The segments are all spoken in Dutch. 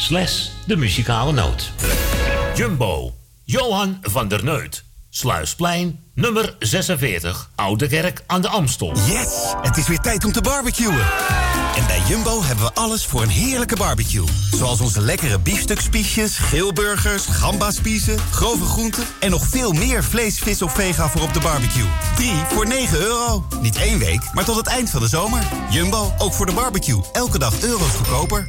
slash de muzikale noot. Jumbo, Johan van der Neut. Sluisplein, nummer 46, Oude Kerk aan de Amstel. Yes, het is weer tijd om te barbecuen. En bij Jumbo hebben we alles voor een heerlijke barbecue. Zoals onze lekkere biefstukspiesjes, geelburgers, gambaspiezen, grove groenten... en nog veel meer vlees, vis of vega voor op de barbecue. 3 voor 9 euro. Niet één week, maar tot het eind van de zomer. Jumbo, ook voor de barbecue. Elke dag euro's goedkoper.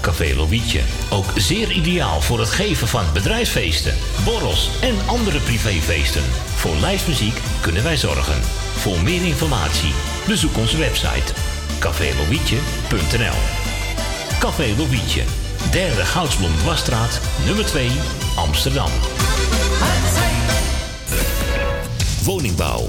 Café Lovietje. Ook zeer ideaal voor het geven van bedrijfsfeesten, borrels en andere privéfeesten. Voor lijstmuziek kunnen wij zorgen. Voor meer informatie bezoek onze website cafélovietje.nl Café Lovietje, derde Goudsblom Dwarsstraat, nummer 2, Amsterdam. Woningbouw,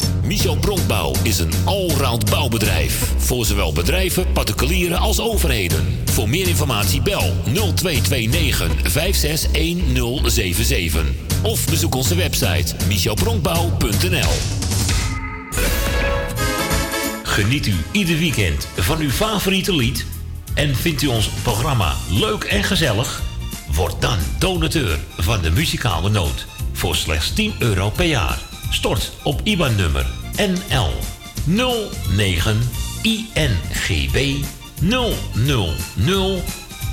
Michel Bronkbouw is een allround bouwbedrijf. Voor zowel bedrijven, particulieren als overheden. Voor meer informatie bel 0229 561077. Of bezoek onze website michelbronkbouw.nl Geniet u ieder weekend van uw favoriete lied? En vindt u ons programma leuk en gezellig? Word dan donateur van de muzikale noot voor slechts 10 euro per jaar. Stort op IBAN-nummer NL 09 INGB 000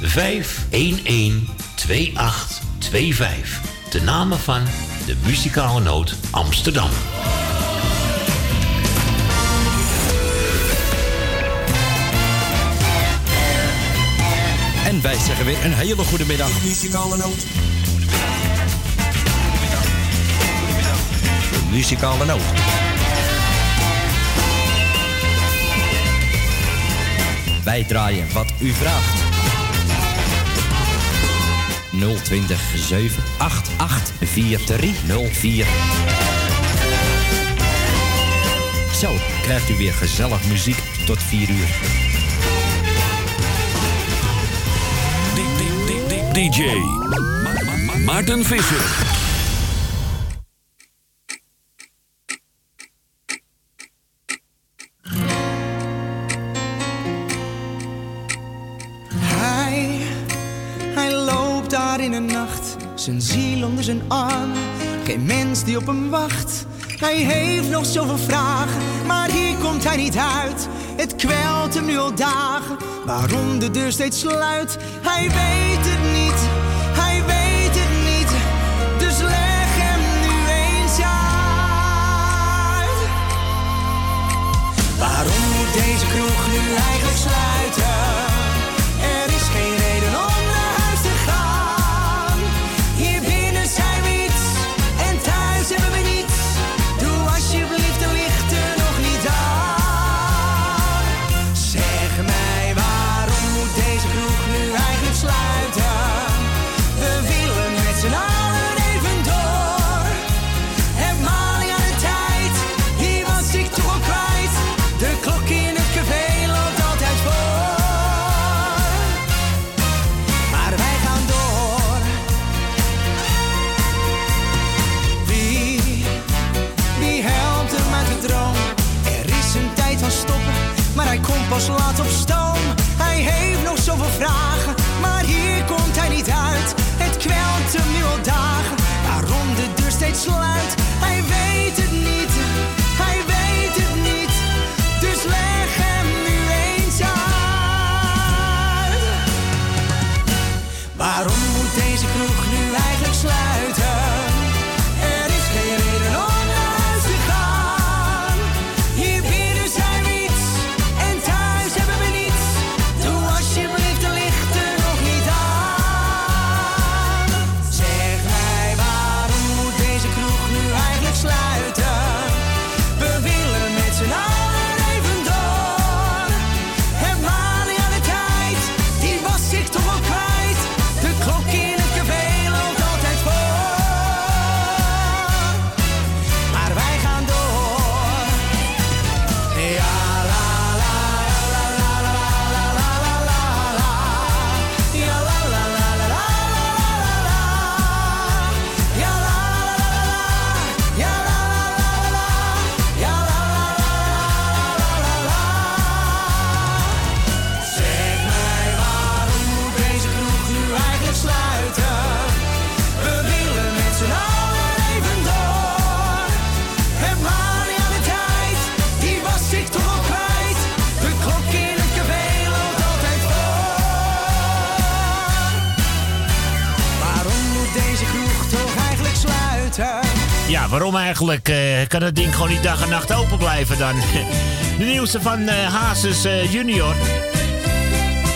511 2825. De namen van de muzikale noot Amsterdam. En wij zeggen weer een hele goede middag. Muzikale noot. Muzikale noot. Wij draaien wat u vraagt. 020 788 4304. Zo krijgt u weer gezellig muziek tot 4 uur. DJ Ma- Ma- Ma- Maarten Visser. Zijn ziel onder zijn arm. Geen mens die op hem wacht. Hij heeft nog zoveel vragen, maar hier komt hij niet uit. Het kwelt hem nu al dagen, waarom de deur steeds sluit. Hij weet het niet, hij weet het niet. Dus leg hem nu eens uit. Waarom moet deze kroeg nu eigenlijk sluiten? Laat op stoom. Hij heeft nog zo zoveel vragen, maar hier komt hij niet uit. Het kwelt hem nu al dagen, waarom de deur steeds sluit. Ja, waarom eigenlijk? eh, kan dat ding gewoon niet dag en nacht open blijven dan? De nieuwste van eh Hazes eh, junior.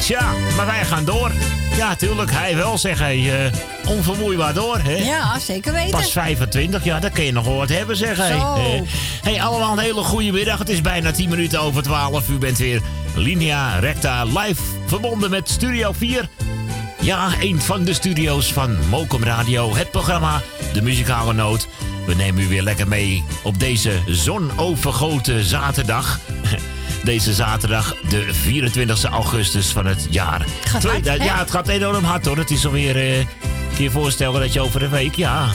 Tja, maar wij gaan door. Ja, tuurlijk, hij wel, zeg hij. onvermoeibaar door, hè? Ja, zeker weten. Pas 25, ja, dat kun je nog wel wat hebben, zeg hij. Eh, hey, allemaal een hele goede middag. Het is bijna 10 minuten over 12. U bent weer linea recta live verbonden met Studio 4. Ja, een van de studio's van Mokum Radio. Het programma De Muzikale Noot. We nemen u weer lekker mee op deze zonovergoten zaterdag. Deze zaterdag, de 24 augustus van het jaar. Gaat hard, ja, het gaat enorm hard hoor. Het is alweer... eh kun je je voorstellen dat je over een week... Ja,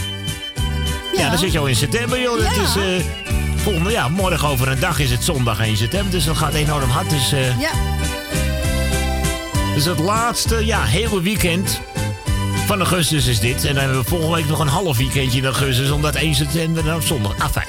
ja. dan zit je al in september, joh. Het is, eh, volgende, ja, morgen over een dag is het zondag 1 september. Dus dat gaat enorm hard. Dus, eh, Ja, dus het laatste, ja, hele weekend van augustus is dit. En dan hebben we volgende week nog een half weekendje in augustus. Omdat 1 september dan op zondag. Afijn.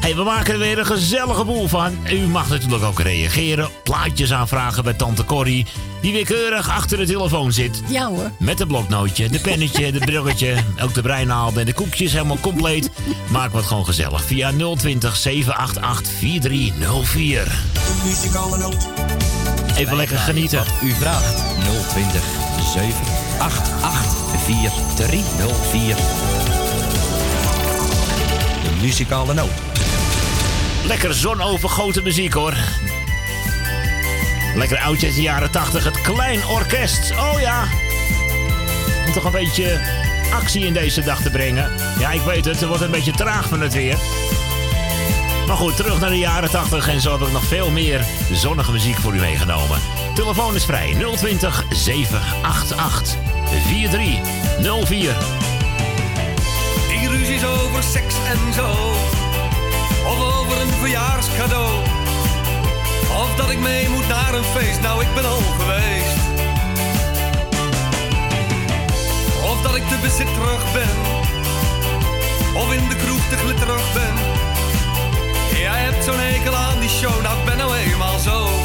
Hey, we maken er weer een gezellige boel van. U mag natuurlijk ook reageren. Plaatjes aanvragen bij Tante Corrie. Die weer keurig achter de telefoon zit. ja hoor. Met een bloknootje, de pennetje, de bruggetje, ook de breinaalden en de koekjes helemaal compleet. Maak wat gewoon gezellig via 020 788 4304. Even lekker genieten. Wat u vraagt 020 788 4304. De muzikale noot. Lekker zonovergoten muziek hoor. Lekker oudje uit de jaren 80, het Klein Orkest. Oh ja. Om toch een beetje actie in deze dag te brengen. Ja, ik weet het, het wordt een beetje traag van het weer. Maar goed, terug naar de jaren 80 en zo heb ik nog veel meer zonnige muziek voor u meegenomen. Telefoon is vrij 020 788 4304. Die ruzies over seks en zo. Of over een verjaarscadeau. Of dat ik mee moet naar een feest, nou ik ben al geweest. Of dat ik te bezitterig ben. Of in de kroeg te glitterig ben. Jij hebt zo'n hekel aan die show, nou ik ben nou eenmaal zo.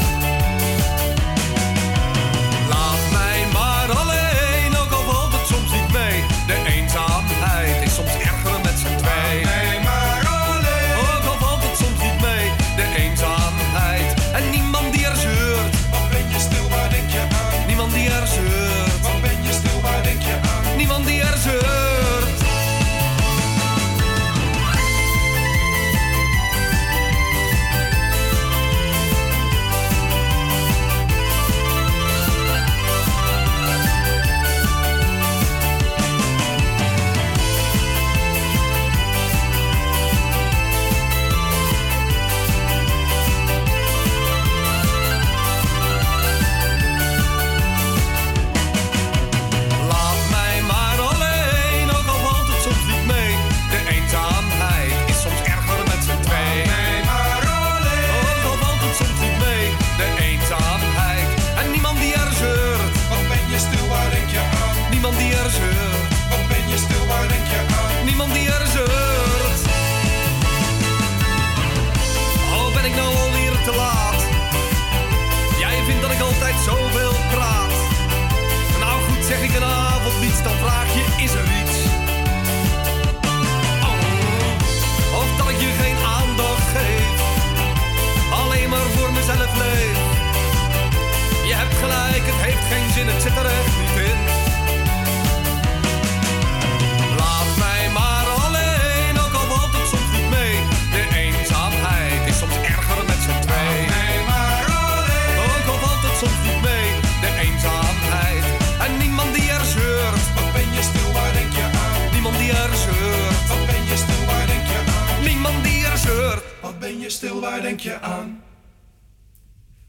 Waar denk je aan?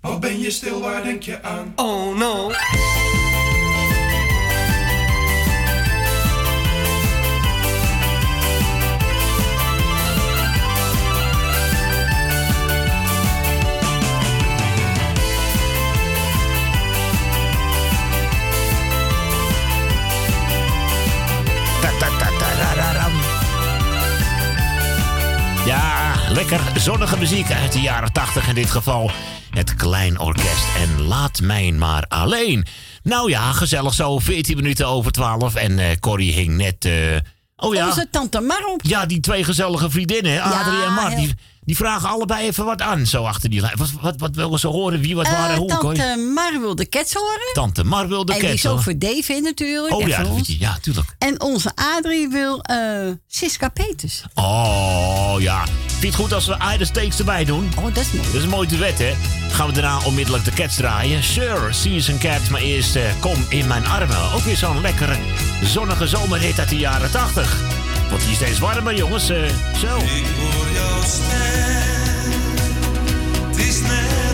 Wat ben je stil, waar denk je aan? Oh no. Lekker zonnige muziek uit de jaren 80 in dit geval. Het Klein Orkest en Laat Mij Maar Alleen. Nou ja, gezellig zo, 14 minuten over 12 en eh Corrie hing net... eh, oh ja, Onze tante Mar op. ja, die twee gezellige vriendinnen, Adrie en Mar, die, die vragen allebei even wat aan, zo achter die lijn. Wat, wat, wat willen ze horen, wie wat Eh, waren, hoe, tante Mar wil de Cats horen. Tante Mar wil de en die is ook voor Dave natuurlijk. Oh ja, dat ja, tuurlijk. En onze Adrie wil eh Siska Peters. Oh ja. Vind je het goed als we Ida Steaks erbij doen? Oh, dat is mooi. Dat is een mooi duet, hè? Gaan we daarna onmiddellijk de Cats draaien. Sure, Season Cats, maar eerst eh, Kom in mijn armen. Ook weer zo'n lekkere zonnige zomerhit uit de jaren 80. Wordt hier steeds warmer, jongens. eh, zo. Ik hoor jouw stem. Het is net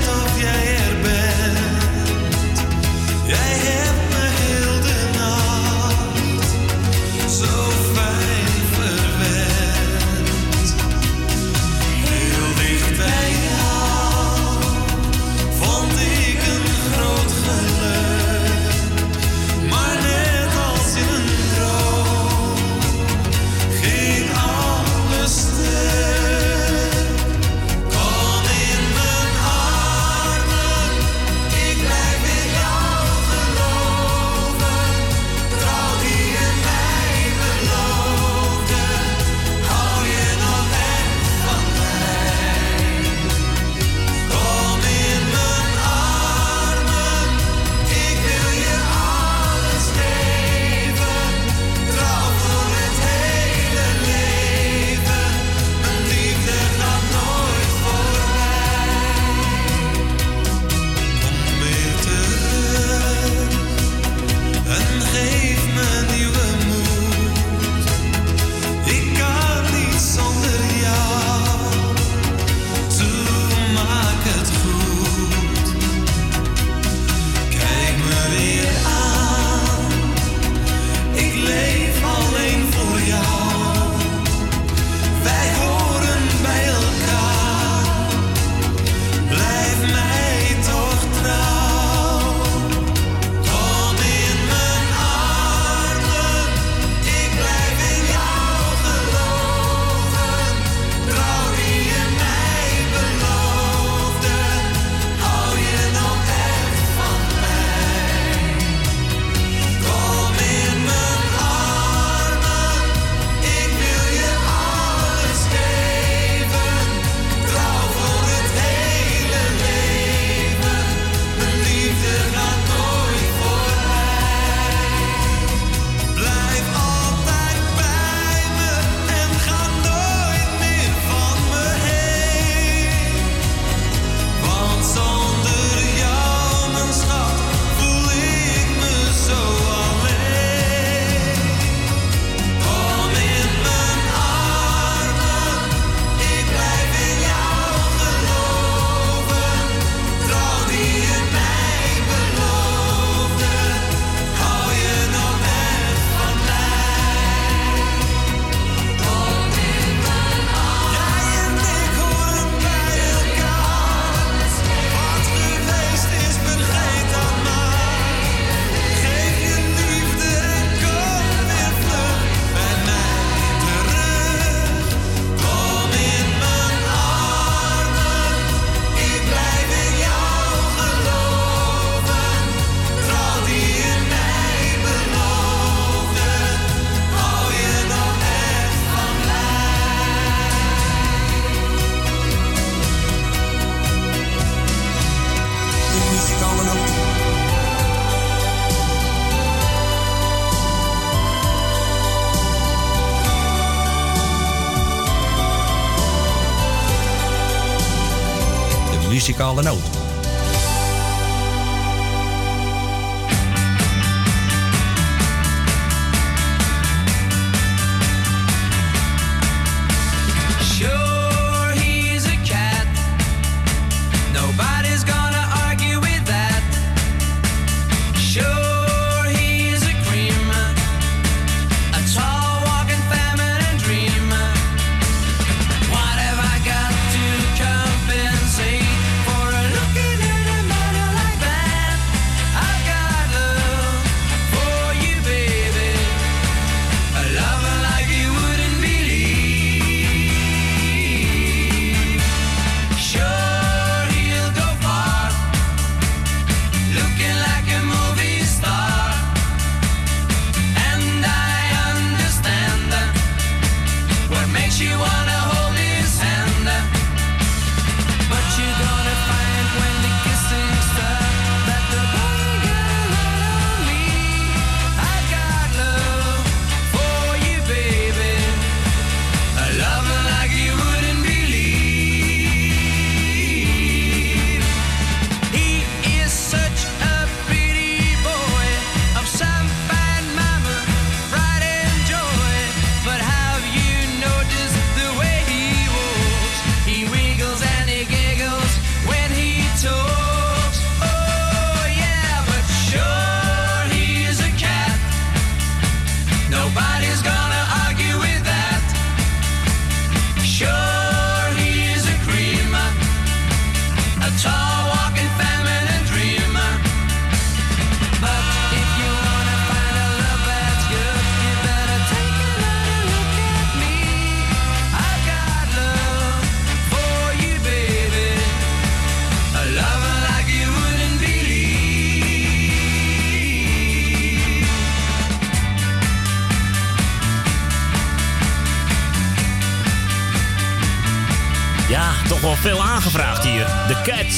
muzikale noot. Sure,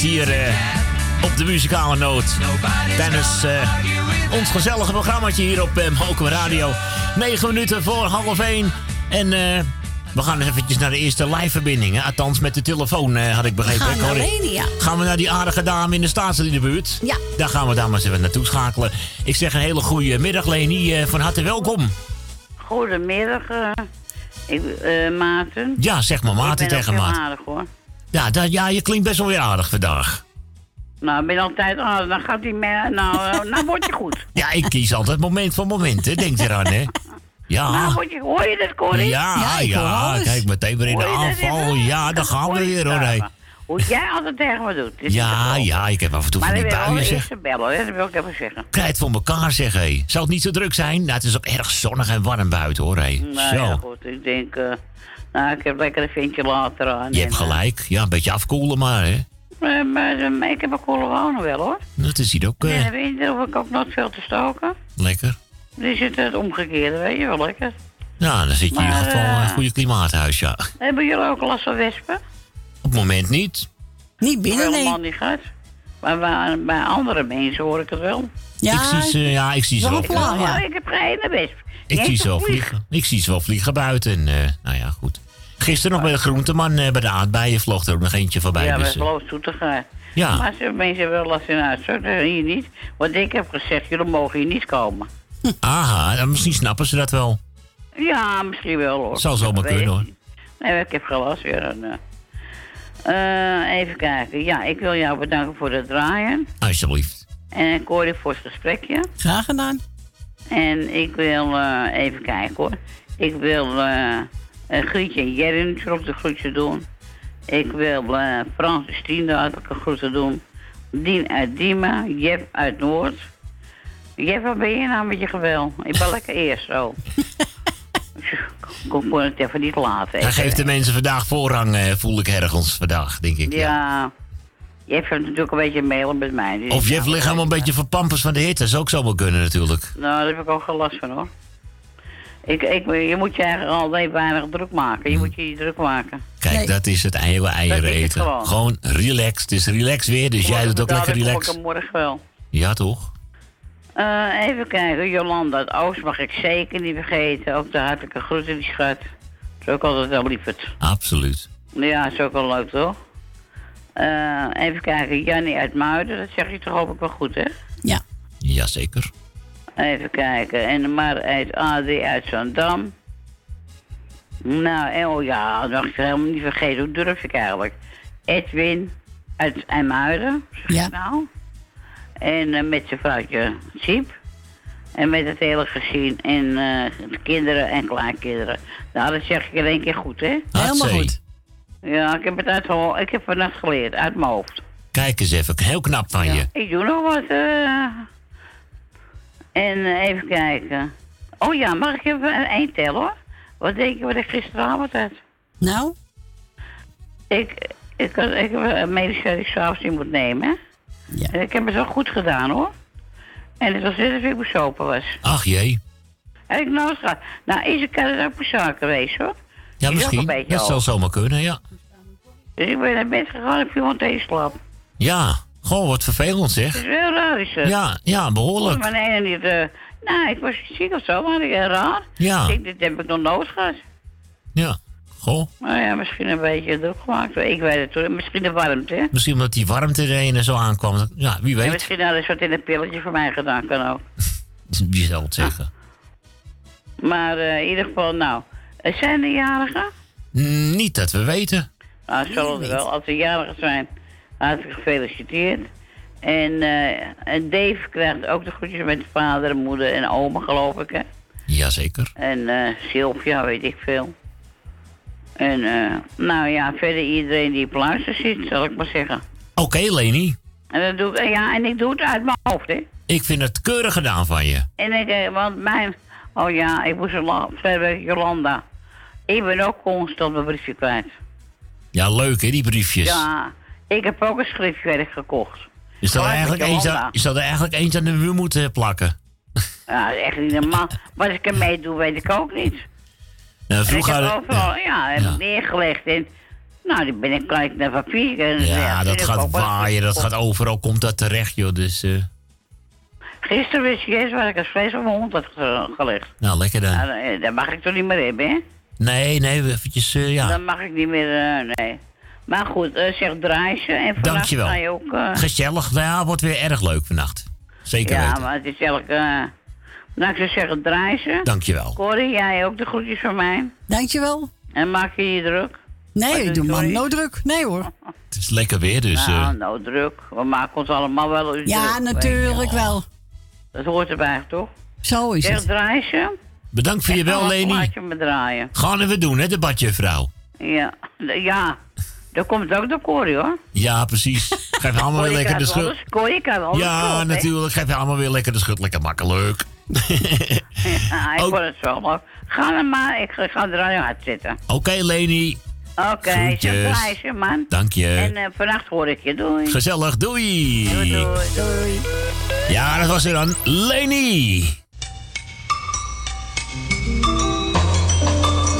hier eh, op de muzikale noot. Tijdens eh, ons gezellige programmaatje hier op uh, Mokum Radio. 9 minuten voor half 1. En eh, we gaan eventjes naar de eerste live-verbinding. hè. Althans, met de telefoon eh, had ik begrepen. gaan naar. Gaan we naar die aardige dame in de staatsliedenbuurt? Ja. Daar gaan we daar maar eens even naartoe schakelen. Ik zeg een hele goede middag, Leni. Eh, van harte welkom. Goedemiddag, eh, ik, eh, Maarten. Ja, zeg maar Maarten ik ben tegen Maarten. Ja, ja, je klinkt best wel weer aardig vandaag. Nou, ik ben altijd aardig. Dan gaat hij mee. Nou, eh, nou word je goed. Ja, ik kies altijd moment voor moment, hè. Denk eraan, hè. Ja. Nou word je, hoor je dat, Corrie? Ja, Ja, ja, kijk, meteen weer in de aanval. Ja, daar gaan we weer, hoor. nou? Hoe jij altijd tegen me doet. Ja, ja, ik heb af en toe Maar van dan die buien, eerst zeg. te bellen, hè? dat wil ik even zeggen. Krijt voor elkaar, zeg, hé. Zou het niet zo druk zijn? Nou, het is ook erg zonnig en warm buiten, hoor, hé. Nou ja, Zo. goed. Ik denk, eh, nou, ik heb lekker een ventilator aan. Je hebt eh, gelijk. Ja, een beetje afkoelen maar, hè. eh, maar, eh, maar ik heb een koele wonen wel, hoor. Dat is hier ook In eh, de winter hoef ik ook nooit veel te stoken. lekker. Dus het het omgekeerde, weet je wel, lekker. Nou, dan zit je in ieder geval in een goede klimaathuis, ja. Hebben jullie ook last van wespen? Op het moment niet. Niet binnen, Helemaal nee. niet gehad. Maar bij, bij andere mensen hoor ik het wel. Ja, ik zie ze, ja, ik zie ze vlag, ja. Ja, ik heb geen ene wesp. Ik zie ze wel een vlieg. vliegen. Ik zie ze wel vliegen buiten. En, eh, nou ja, goed. Gisteren nog bij de groenteman eh, bij de aardbeien vloog er ook nog eentje voorbij. Ja, dus, eh, geloof zoetigheid. Ja. Maar ze, mensen hebben wel last in huis. Hier niet. Want ik heb gezegd, jullie mogen hier niet komen. aha, dan misschien snappen ze dat wel. Ja, misschien wel hoor. Zou zomaar kunnen, ik hoor. Nee, ik heb geen last weer. En, eh, eh, even kijken. Ja, ik wil jou bedanken voor het draaien. Alsjeblieft. En Corrie voor het gesprekje. Graag gedaan. En ik wil eh, even kijken hoor. Ik wil eh eh, Grietje en Jerry natuurlijk de groetje doen. Ik wil eh Frans de Stiende hartelijke groeten doen. Dien uit Diemen, Jef uit Noord. Jef, wat ben je nou met je geweld? Ik ben lekker eerst zo. Ik kon het even niet laten. Hij geeft de mensen vandaag voorrang, eh, voel ik ergens vandaag, denk ik. Ja. Ja. Jef heeft natuurlijk een beetje mailen met mij. dus Of Jeff ligt helemaal een beetje verpampers van de hitte. Zou ook zomaar kunnen natuurlijk. Nou, daar heb ik ook geen last van hoor. Ik, ik, je moet je eigenlijk altijd weinig druk maken. Je moet je niet druk maken. Kijk, Nee. dat is het eieren eieren Dat is het eten. gewoon. Gewoon relaxed. Het is relax weer, dus jij doet ook lekker relaxed. Ik morgen wel. Ja, toch? Eh, even kijken, Jolanda uit Oost mag ik zeker niet vergeten. Ook de hartelijke groeten, die schat. Dat is ook altijd wel lieferd. Absoluut. Ja, is ook wel leuk toch? Eh, even kijken, Jannie uit Muiden, dat zeg je toch hoop ik wel goed, hè? Ja. Jazeker. Even kijken, en de Mar uit AD uit Zandam. Nou, en oh ja, dat mag ik helemaal niet vergeten, hoe durf ik eigenlijk? Edwin uit IJmuiden, zeg Ja. nou. En eh, met zijn vrouwtje Siep. En met het hele gezin en eh, de kinderen en kleinkinderen. Nou, dat zeg ik in één keer goed, hè? Helemaal goed. Ja, ik heb het uit, ik heb vannacht geleerd, uit mijn hoofd. Kijk eens even, heel knap van je. Ik doe nog wat. eh. En eh, even kijken. Oh ja, mag ik even één tellen hoor? Wat denk je wat ik gisteravond had? Nou, Ik, ik, had- ik heb een medische dat ik s'avonds niet moet nemen. hè? Ja. En ik heb het wel goed gedaan hoor. En het was net alsof ik besopen was. Ach jee. Heb ik nooit gehad. Nou, is ik het ook bezaak geweest hoor. Ja, misschien. Dat hoog. zomaar kunnen, ja. Dus ik ben naar bed gegaan en viel meteen slap. Ja, gewoon wat vervelend Het zeg. is wel raar is het. Ja, ja, behoorlijk. mijn ene niet. eh nou, ik was ziek of zo, maar ik raar. Ja. Ik denk, dit heb ik nog nooit gehad. Ja, goh. Nou ja, misschien een beetje druk gemaakt. Ik weet het. Misschien de warmte, hè? Misschien omdat die warmte er een en zo aankwam. Ja, wie En weet. misschien hadden ze wat in een pilletje voor mij gedaan, kan ook. Wie zal het zeggen? Maar eh, in ieder geval, nou. Eh, Zijn er jarigen? Mm, Niet dat we weten. Nou, zullen er wel. Als ze jarigen zijn, hartelijk gefeliciteerd. En, eh, en Dave krijgt ook de groetjes met vader, moeder en oma, geloof ik, hè? Jazeker. En eh Sylvia, weet ik veel. En eh, nou ja, verder iedereen die op luister zit, zal ik maar zeggen. Oké, Leni. En dat doe ik, ja, en ik doe het uit mijn hoofd, hè. Ik vind het keurig gedaan van je. En ik, want mijn, oh ja, ik moest verder Jolanda. Ik ben ook constant mijn briefje kwijt. Ja, leuk hè, die briefjes. Ja, ik heb ook een schriftwerk gekocht. Is dat, Gelijk met eigenlijk eens aan, er eigenlijk eens aan de muur moeten plakken? Ja, dat is echt niet normaal. Wat ik ermee doe, weet ik ook niet. Nou, En ik vroeger heb overal, ja, heb Ja. neergelegd. En, nou, die ben ik kwijt naar papier. En, Ja, vind dat gaat waaien, dat gaat overal, komt dat terecht, joh. Dus, eh, Gisteren wist je eens waar ik een vlees op mijn hond had ge- gelegd. nou, lekker dan. Nou, dat mag ik toch niet meer hebben, hè? Nee, nee, eventjes, eh, ja. Dan mag ik niet meer, eh, nee. Maar goed, eh, zeg draaien. En vannacht Dankjewel. ga je ook... Gezellig, nou ja, wordt weer erg leuk vannacht. Zeker ja, weten. maar het is elke... eh, nou, ik zou zeggen draaien. Dankjewel. Corrie, jij ook de groetjes van mij. dankjewel. En maak je je druk? Nee, ik doe Corrie? no druk. Nee hoor. Het is lekker weer, dus... eh, nou, nou druk. We maken ons allemaal wel eens Ja, druk. natuurlijk wel. Dat hoort erbij, toch? Zo is Zeg het. draaien. Bedankt voor je bel, Leni. Gaan we doen, hè, de badjuffrouw. Ja, ja. Dat komt ook door Corrie, hoor. Ja, precies. Geef allemaal weer lekker de wel schut. kan wel Ja, natuurlijk. Geef je allemaal weer lekker de schut. Lekker makkelijk. Ja, ik Ook- word het zo leuk. Ga dan maar, ik ga, er aan je hart zitten. Oké, Leni. Oké, draaien, man. Dank je. En eh, vannacht hoor ik je. Doei. Gezellig, doei. Doei, doei, doei. Ja, dat was er dan. Leni.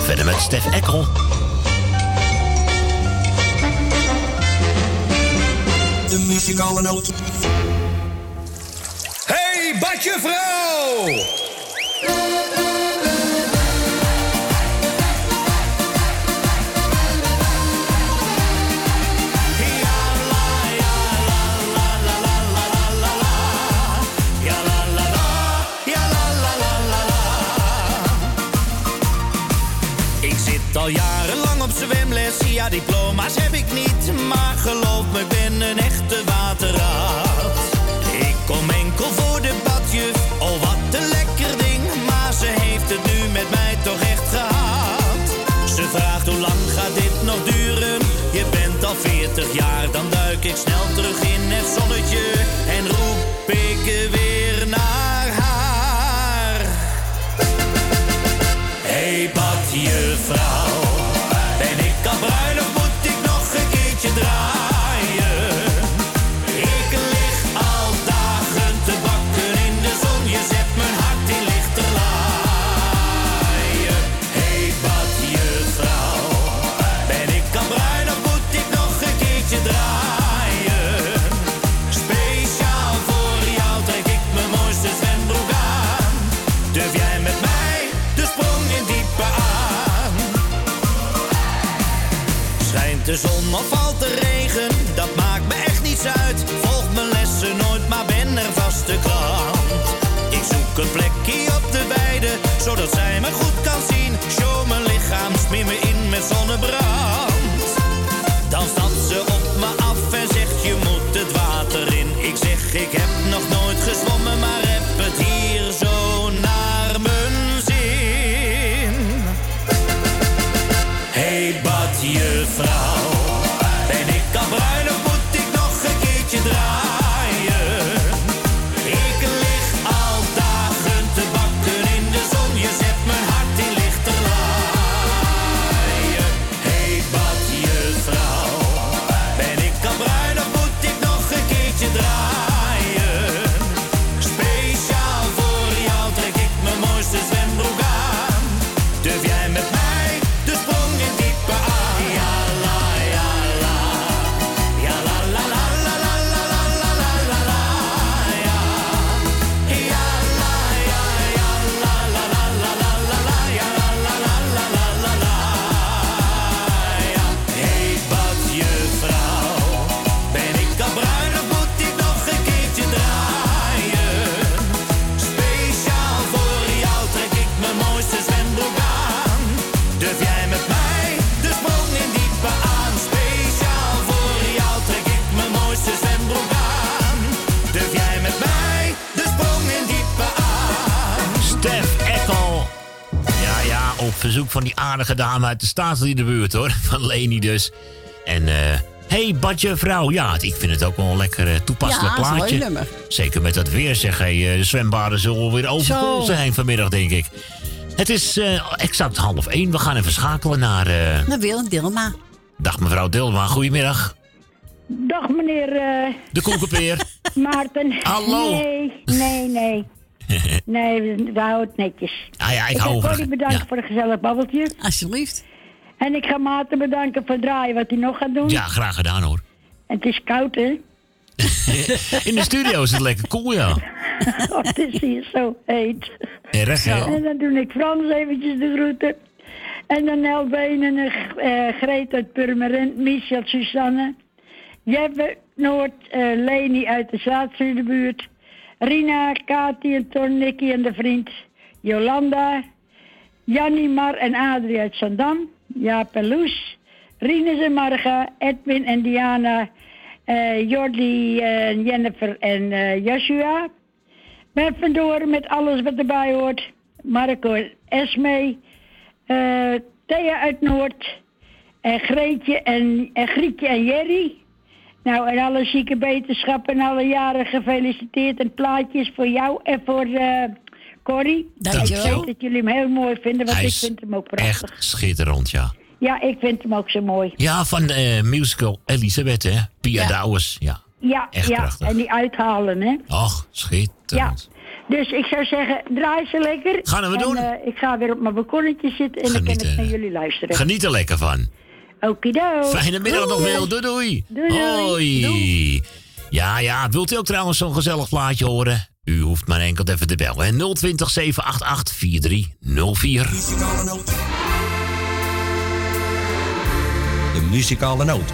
Verder met Stef Ekkel. De muzikale noot. Hey, badje vrouw! Smeer me in met zonnebrand. Van die aardige dame uit de staatsliedenbuurt, hoor. Van Leni dus. En, eh... hey, badje vrouw. Ja, ik vind het ook wel een lekker eh, toepasselijk Ja, plaatje. nummer. Zeker met dat weer, zeg. Hey, eh, de zwembaden zullen weer overvol zijn vanmiddag, denk ik. Het is eh, exact half één. We gaan even schakelen naar... eh, Dan wil Dilma. Dag mevrouw Dilma, goedemiddag. Dag meneer eh, De koekenpeer. Maarten. Hallo. Nee, nee, nee. Nee, we, we houden het netjes. Ah ja, ik ik hou wil van- Corrie bedanken ja. voor een gezellig babbeltje. Alsjeblieft. En ik ga Maarten bedanken voor het draaien wat hij nog gaat doen. Ja, graag gedaan hoor. En het is koud, hè? In de studio is het lekker cool, ja. Oh, het is hier zo heet. Erg, hè? En dan doe ik Frans eventjes de groeten. En dan Elbeen en eh Greet uit Purmerend, Michel, Susanne. Jeppe, Noord, eh, Leni uit de Zaadzuiderbuurt. Rina, Kati en Ton, en de vriend. Jolanda. Jannie, Mar en Adrie uit Zandam. Jaap en Loes. Rinus en Marga. Edwin en Diana. eh Jordi, en Jennifer en eh, Joshua. Ben vandoor met alles wat erbij hoort. Marco en Esme. eh, Thea uit Noord. En Greetje en, en Grietje en Jerry. Nou, en alle zieke beterschap en alle jaren gefeliciteerd. En plaatjes voor jou en voor eh Corrie. Dankjewel. Ik weet dat jullie hem heel mooi vinden, want Hij ik vind hem ook prachtig. Echt schitterend, ja. Ja, ik vind hem ook zo mooi. Ja, van de musical Elisabeth, hè? Pia Ja. Ja. Ja, Echt ja. prachtig. en die uithalen, hè. Och, Ja. schitterend. Dus ik zou zeggen, draai ze lekker. Gaan we En, doen. eh, ik ga weer op mijn balkonnetje zitten en dan kan ik naar jullie luisteren. Geniet er lekker van. Okido. Fijne middag nog veel. Doei doei. Doei, doei. Hoi. Ja, ja. Wilt u ook trouwens zo'n gezellig plaatje horen? U hoeft maar enkel even te bellen. hè. 020 788 4304. De muzikale noot.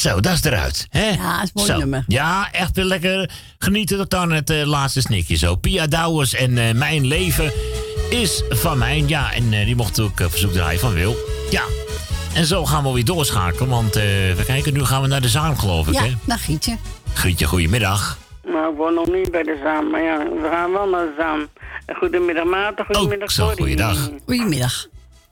Zo, dat is eruit. Hè? Ja, dat is een mooi Zo. nummer. Ja, echt weer lekker genieten tot aan het eh, laatste snikje zo. Pia Douwers en eh, Mijn Leven is van mij. Ja, en eh, die mocht ook uh, verzoek draaien van Wil. Ja, en zo gaan we weer doorschakelen. Want eh we kijken, nu gaan we naar de zaal geloof ik, Ja, hè? naar Gietje. Grietje, goedemiddag. Nou, ik woon nog niet bij de Zaan, maar ja, we gaan wel naar de Zaan. En Goedemiddag Maarten, goedemiddag Oh, zo, goeiedag. Goedemiddag.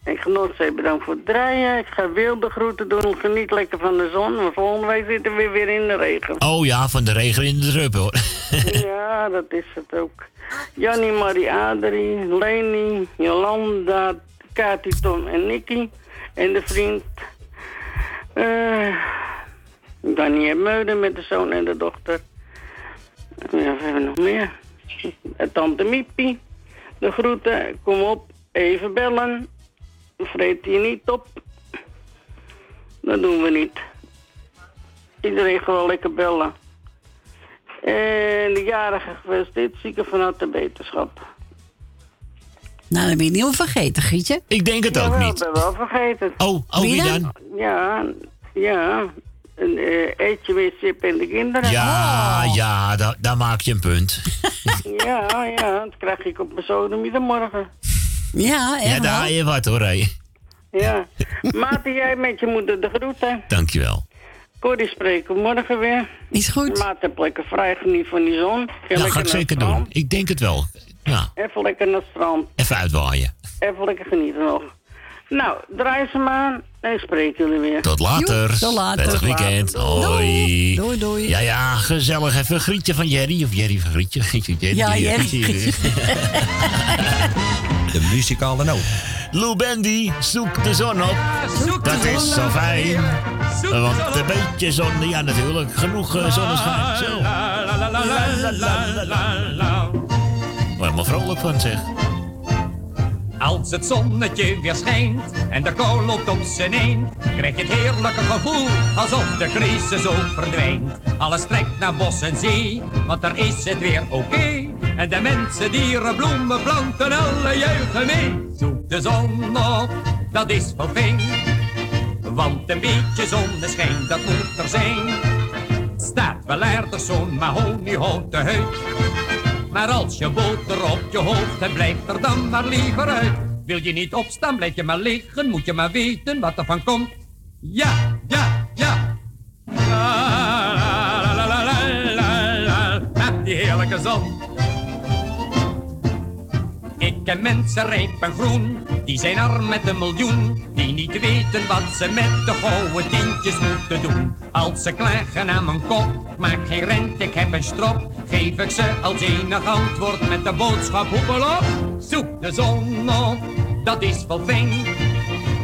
Ik genoot ze bedankt voor het draaien. Ik ga wilde groeten doen. Geniet lekker van de zon. Maar volgende week zitten we weer in de regen. Oh ja, van de regen in de drup hoor. ja, dat is het ook. Jannie, Marie, Adrie, Leni, Jolanda, Kati, Tom en Nicky. En de vriend... eh Daniel Meuden met de zoon en de dochter. Ja, wat hebben we nog meer? Eh, Tante Miepie. De groeten. Kom op, even bellen. Vreet je niet op. Dat doen we niet. Iedereen gewoon lekker bellen. En de jarige gefeliciteerd, zieken vanuit de beterschap. Nou, dan ben je niet meer vergeten, Gietje. Ik denk het ook niet. Ik ben wel vergeten. Oh, oh wie dan? Ja, ja. Een eh, eetje met Sip en de kinderen. Ja, ja, da- daar maak je een punt. Ja, ja, dat krijg ik op mijn zodemiddagmorgen. Ja, Ja, daar je wat hoor, hé. Ja. Maarten, jij met je moeder de groeten. Dankjewel. Corrie spreken we morgen weer. Is goed. Maarten heb lekker vrij geniet van die zon. Ga Ja, lekker ga ik zeker doen. Ik denk het wel. Ja, Even lekker naar het strand. even uitwaaien. Even lekker genieten nog. Nou, draai ze maar aan en ik spreek jullie weer. Tot later. tot later. Prettig weekend. Hoi. Doei, doei. Ja, ja, gezellig. Even een grietje van Jerry. Of Jerry van Grietje. Grietje, Jerry. Ja, Jerry. De muzikale noot. Lou Bendy, zoek de zon op. Dat is zo fijn. Want een beetje zon, ja natuurlijk. Genoeg eh, zonneschijn. Zo. Maar vrolijk van zeg. Als het zonnetje weer schijnt en de kou loopt op zijn een, krijg je het heerlijke gevoel alsof de crisis ook verdwijnt. Alles trekt naar bos en zee, want daar is het weer oké. En de mensen, dieren, bloemen, planten, alle juichen mee. Zoek de zon op, dat is fijn. Want een beetje zonneschijn, dat moet er zijn. Staat wel aardig zo'n mahoniehouten huid. Maar als je boter op je hoofd hebt, blijf er dan maar liever uit. Wil je niet opstaan, blijf je maar liggen, moet je maar weten wat er van komt. Ja, ja, ja. La, la, la, la, la, la, la. Die heerlijke zon. Ken mensen rijp en groen, die zijn arm met een miljoen. Die niet weten wat ze met de gouden tientjes moeten doen. Als ze klagen aan mijn kop, maak geen rent, ik heb een strop. Geef ik ze als enig antwoord met de boodschap hoepel op. Zoek de zon op, dat is wel fijn.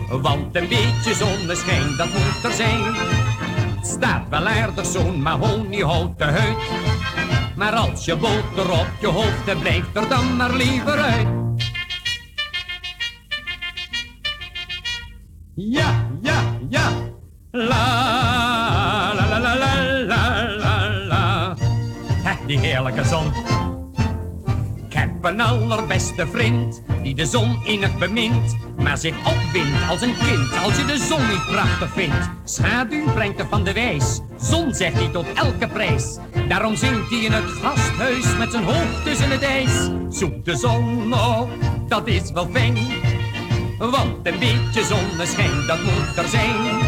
Want een beetje zonneschijn, dat moet er zijn. Staat wel aardig zo'n mahoniehouten huid. Maar als je boter op je hoofd hebt, blijf er dan maar liever uit. Ja, ja, ja. La, la, la, la, la, la, la, la. Hè, die heerlijke zon. Ik heb een allerbeste vriend, die de zon innig bemint. Maar zich opwindt als een kind, als je de zon niet prachtig vindt. Schaduw brengt er van de wijs, zon zegt hij tot elke prijs. Daarom zingt hij in het gasthuis met zijn hoofd tussen het ijs. Zoek de zon op, dat is wel fijn. Want een beetje zonneschijn, dat moet er zijn.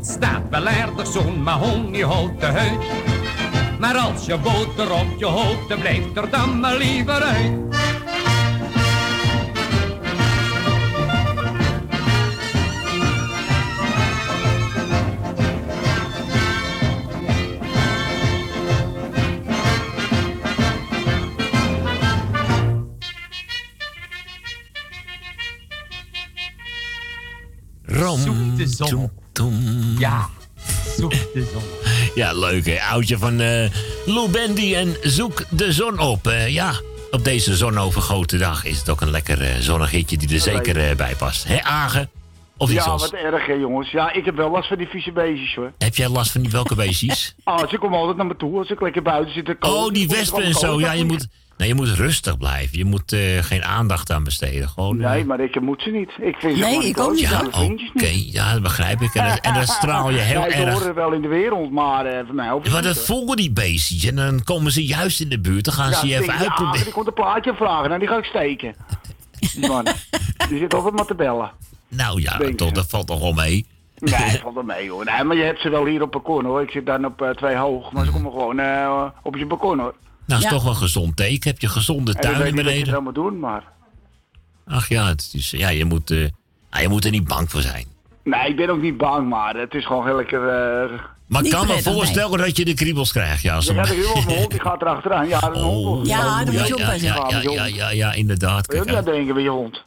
Staat wel aardig zo'n mahoniehouten huid. Maar als je boter op je hoofd, dan blijft er dan maar liever uit. De zon. Ja, zoek de zon. Ja, leuk hè. Oudje van eh Lou Bendy en Zoek de zon op. Eh, ja, op deze zonovergoten dag is het ook een lekker eh, zonnig hitje die er zeker bij past. Hé, Agen? Of iets ja, wat erg hè jongens. Ja, ik heb wel last van die vieze beestjes hoor. Heb jij last van die welke beestjes? Ah, ze komen altijd naar me toe als ik lekker buiten zit. Oh, die wespen en zo. Ja, je moet, nee, je moet rustig blijven. Je moet eh, geen aandacht aan besteden. Gewoon, eh, Nee, maar ik moet ze niet. Ik vind ze Nee, gewoon ik ook niet. Ja, Ja, oké. vriendjes niet. Ja, dat begrijp ik. En, dat straal je heel ze erg. horen wel in de wereld, maar eh voor mij het Maar dat volgen die beestjes. En dan komen ze juist in de buurt. Dan gaan Ja, ze je ik even denk, ja, uitproberen. die komt een plaatje vragen, nou die ga ik steken. Die man, die zit altijd maar te bellen. Nou ja, toch, je. dat valt toch wel mee. Nee, valt er mee hoor. Nee, maar je hebt ze wel hier op balkon hoor. Ik zit dan op eh, twee hoog, maar ze komen gewoon eh, op je balkon hoor. Nou, is Ja. toch wel een gezond teken. Heb je gezonde En ik tuin weet niet wat je beneden. dan moet doen, maar... Ach ja, het is, ja je, moet, eh, ah, je moet er niet bang voor zijn. Nee, ik ben ook niet bang, maar het is gewoon heel lekker... eh Maar ik kan me voorstellen dat je de kriebels krijgt. Ja, heel op mijn hond, die gaat erachteraan. Ja, een hond. Ja, je ja, ja, ja, ja, ja, ja, inderdaad. Kijk, dat denken bij je hond?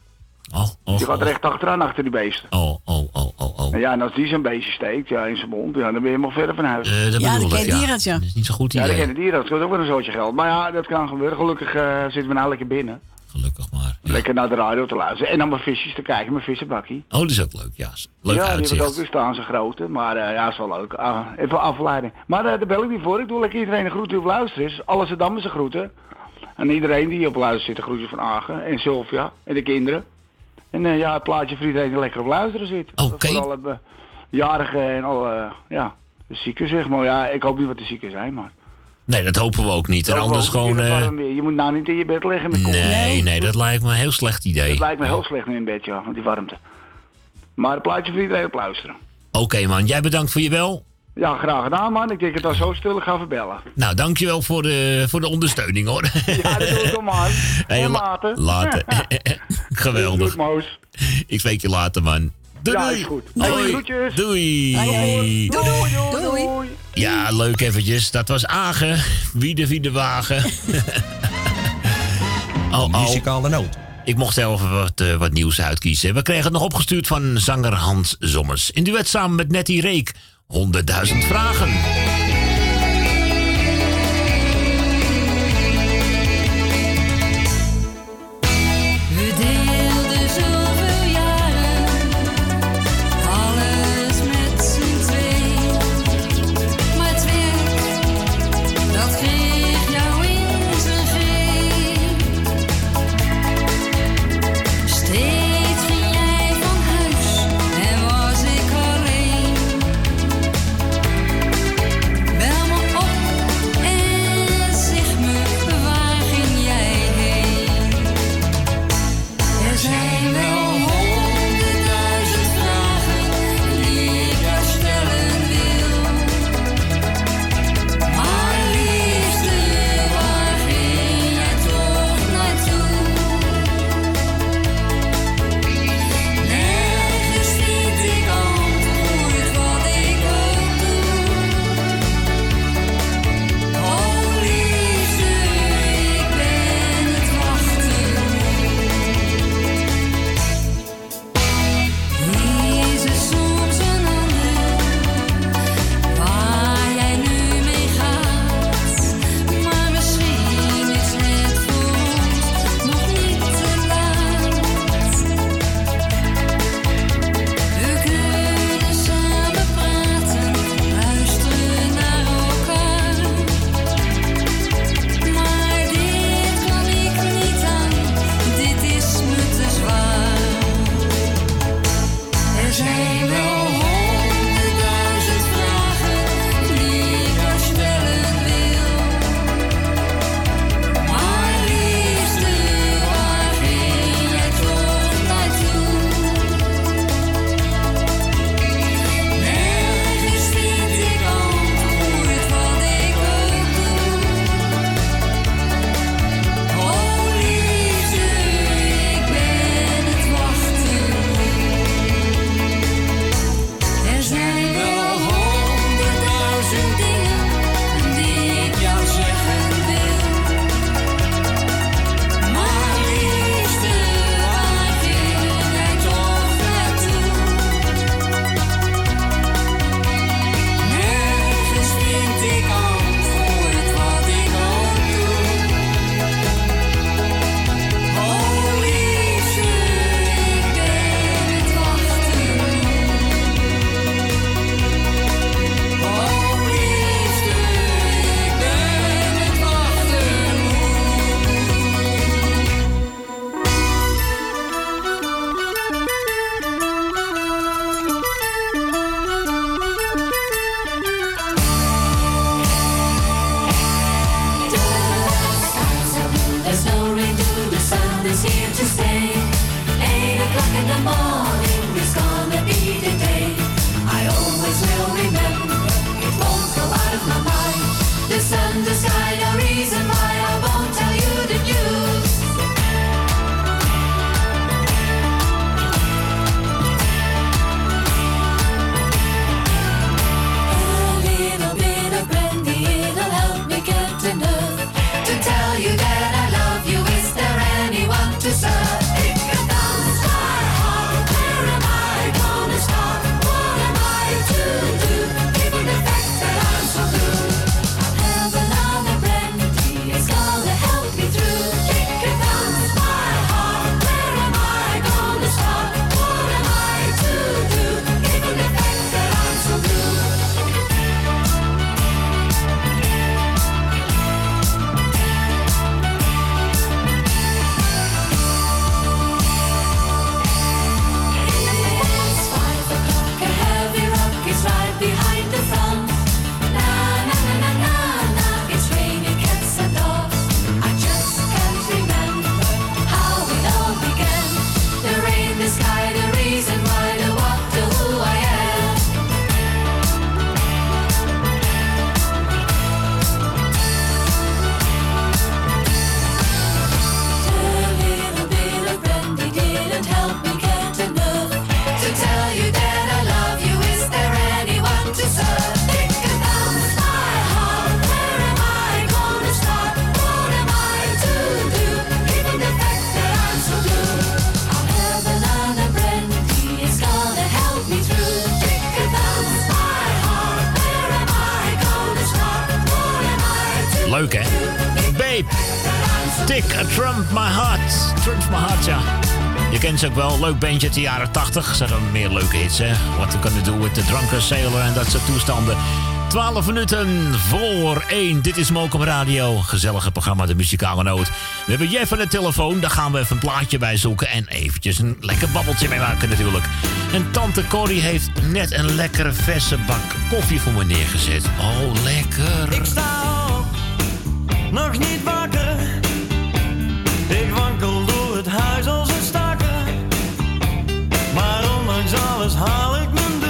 Oh, oh, Die gaat oh, er echt achteraan achter die beesten. oh, oh, oh, oh, oh. En ja, en als die zo'n beestje steekt ja, in zijn mond, ja, dan ben je helemaal verder van huis. Eh, dat Ja, bedoel dat ik, ken ja. ja. Dat is niet zo'n goed ja, dat idee. kennen dieren, dat kost ook wel een zootje geld. Maar ja, dat kan gebeuren. Gelukkig eh, zitten we nou lekker binnen. Gelukkig maar. Ja. Lekker naar de radio te luisteren. En dan mijn visjes te kijken, mijn vissenbakkie. Oh, dat is ook leuk, ja. Leuk ja, die heb ik ook uitzicht. weer staan, zijn grote. Maar eh, ja, is wel leuk. Ah, even afleiding. Maar eh, daar bel ik niet voor. Ik doe lekker iedereen een groet die op luisteren is. Alle Zedammers een groeten. En iedereen die op luisteren zit, een groetje van Agen. En Sylvia. En de kinderen. En eh, ja, het plaatje voor iedereen die lekker op luisteren zit. Oké. Voor alle eh, jarigen en alle, ja, de zieken zeg maar. Ja, ik hoop niet wat de zieken zijn, maar... Nee, dat hopen we ook niet. En anders wel, gewoon... eh, weer. Je moet nou niet in je bed liggen met koffie. nee, nee, dat lijkt me een heel slecht idee. Het lijkt me heel slecht in bed, ja, want die warmte. Maar het plaatje voor iedereen op luisteren. Oké man, jij bedankt voor je bel. Ja, graag gedaan man. Ik denk het al zo stil, ik ga verbellen. Nou, dankjewel voor de, voor de ondersteuning hoor. Ja, dat doe ik dan man. Hey, En la- later. later. Geweldig. Goed, Moos. Ik spreek je later man. Doei, Ja, is goed. Doei. Groetjes. Doei. Doei, doei, doei. Ja, leuk eventjes. Dat was Agen. Wie de wie de wagen. oh, oh. Muzikale noot. Ik mocht zelf wat, eh, wat nieuws uitkiezen. We kregen het nog opgestuurd van zanger Hans Zommers. In duet samen met Nettie Reek. 100.000 vragen. leuk bandje uit de jaren 80. Ze hadden meer leuke hits, hè. What we kunnen doen met the Drunken Sailor en dat soort toestanden. 12 minuten voor 1. Dit is Mokum Radio. Gezellige programma De Muzikale Noot. We hebben Jeff aan de telefoon. Daar gaan we even een plaatje bij zoeken. En eventjes een lekker babbeltje mee maken natuurlijk. En tante Corrie heeft net een lekkere verse bak koffie voor me neergezet. Oh, lekker. Ik sta op. nog niet wakker. Ik Alex Hollickman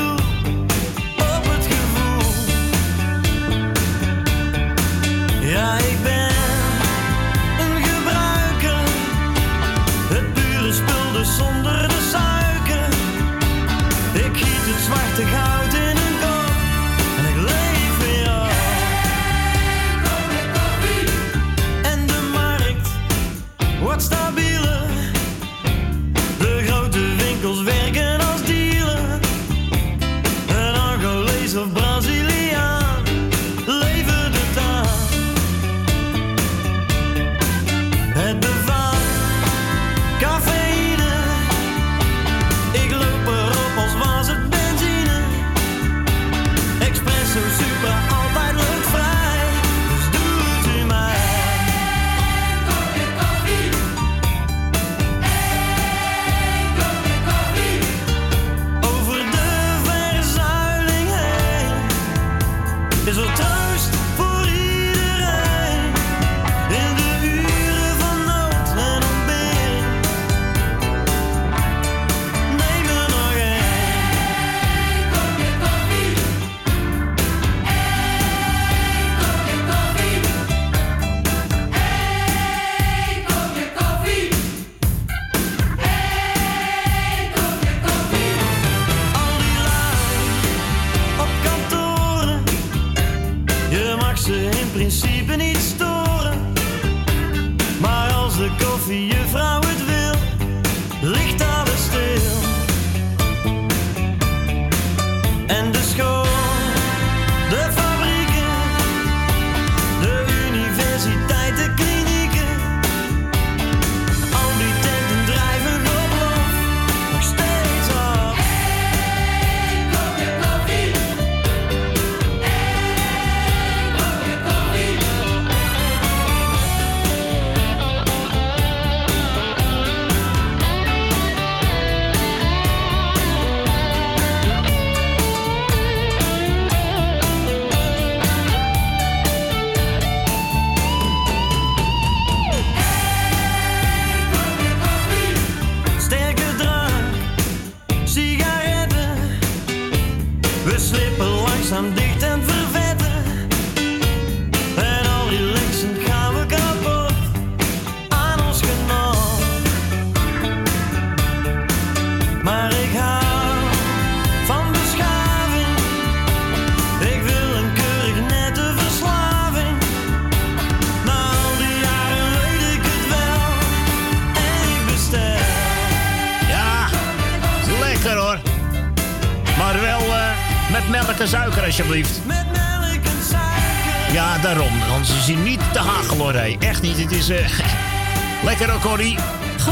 is... eh, lekker ook, Corrie.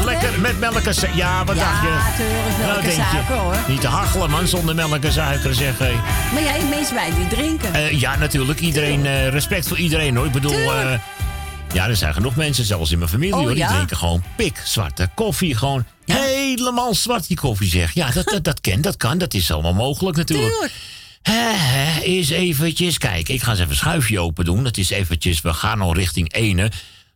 Lekker met melk en suiker. Ja, wat Ja, dacht je? tuurlijk, melk Nou, je. suiker, hoor. Niet te hachelen, man, zonder melk en suiker, zeg. Maar jij, mensen wij die drinken. Eh, ja, natuurlijk. Iedereen, eh, respect voor iedereen hoor. Ik bedoel, ja, er zijn genoeg mensen, zelfs in mijn familie Oh, hoor. Die ja? drinken gewoon pik, zwarte koffie. Gewoon helemaal zwart die koffie zeg. Ja, dat, dat, dat kan, dat kan. Dat is allemaal mogelijk natuurlijk. Eens eventjes, kijk, ik ga eens even een schuifje open doen. Dat is eventjes, we gaan al richting ene.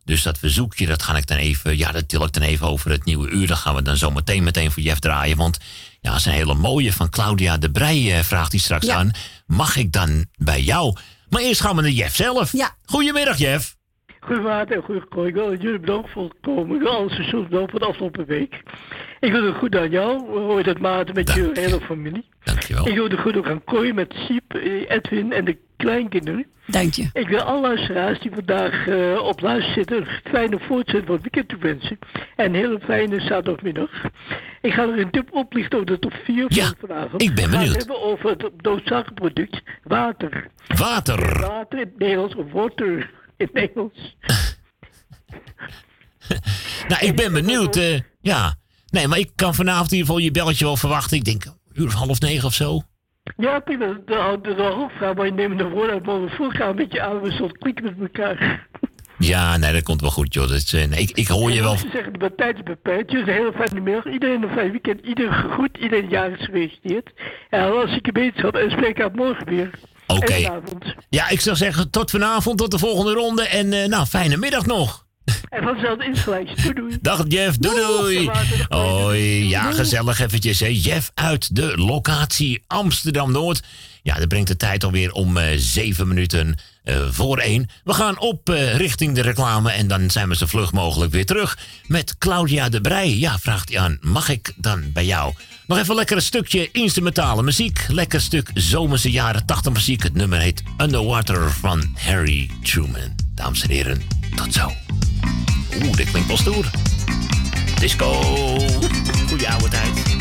Dus dat verzoekje, dat ga ik dan even, ja, dat til ik dan even over het nieuwe uur. Dat gaan we dan zo meteen meteen voor Jeff draaien. Want ja, dat is een hele mooie van Claudia de Breij, eh, vraagt hij straks aan. Mag ik dan bij jou? Maar eerst gaan we naar Jeff zelf. Ja. Goedemiddag, Jeff. Goedemiddag en goed Ik wil jullie bedanken voor het komen. Ik wil alle seizoens bedanken voor de afgelopen week. Ik wil het goed aan jou. Hoe heet het Maarten met je hele familie. Dankjewel. Ik wil het goed ook aan Kooi met Siep, eh, Edwin en de kleinkinderen. Dank je. Ik wil alle luisteraars die vandaag eh, op luister zitten... een fijne voortzet van het weekend toewensen. En een hele fijne zaterdagmiddag. Ik ga er een tip oplichten over de top 4 van vanavond. ik ben We gaan benieuwd. het hebben over het noodzakelijk product water. Water. Water in het Nederlands, of water in het Nederlands. Nou, ik ben benieuwd. eh, ja. Nee, maar ik kan vanavond in ieder geval je belletje wel verwachten. Ik denk een uur of half negen of zo. Ja, prima. Dat is wel vraag, maar je neemt de woorden uit mijn voorgaan een beetje aan. We klikken met elkaar. Ja, nee, dat komt wel goed, joh. Dat is, eh, nee, ik, ik hoor je wel. Ze zeggen, de tijd is beperkt. Dus een hele fijne middag. Iedereen een fijn weekend. Iedereen goed. Iedereen jaar is gefeliciteerd. En als ik je beterschap en spreek uit morgen weer. Oké. Ja, ik zou zeggen tot vanavond, tot de volgende ronde. En eh, nou, fijne middag nog. En vanzelf insgelijks. Doei doei. Dag Jeff, doei doei. Hoi, ja gezellig eventjes hè. Jeff uit de locatie Amsterdam-Noord. Ja, dat brengt de tijd alweer om eh, zeven minuten eh, voor één. We gaan op eh, richting de reclame en dan zijn we zo vlug mogelijk weer terug. Met Claudia de Brij. Ja, vraagt hij aan, mag ik dan bij jou? Nog even lekker een stukje instrumentale muziek. Lekker stuk zomerse jaren 80 muziek. Het nummer heet Underwater van Harry Truman. Dames en heren, tot zo. Oeh, dit klinkt wel stoer. Disco. Goeie oude tijd.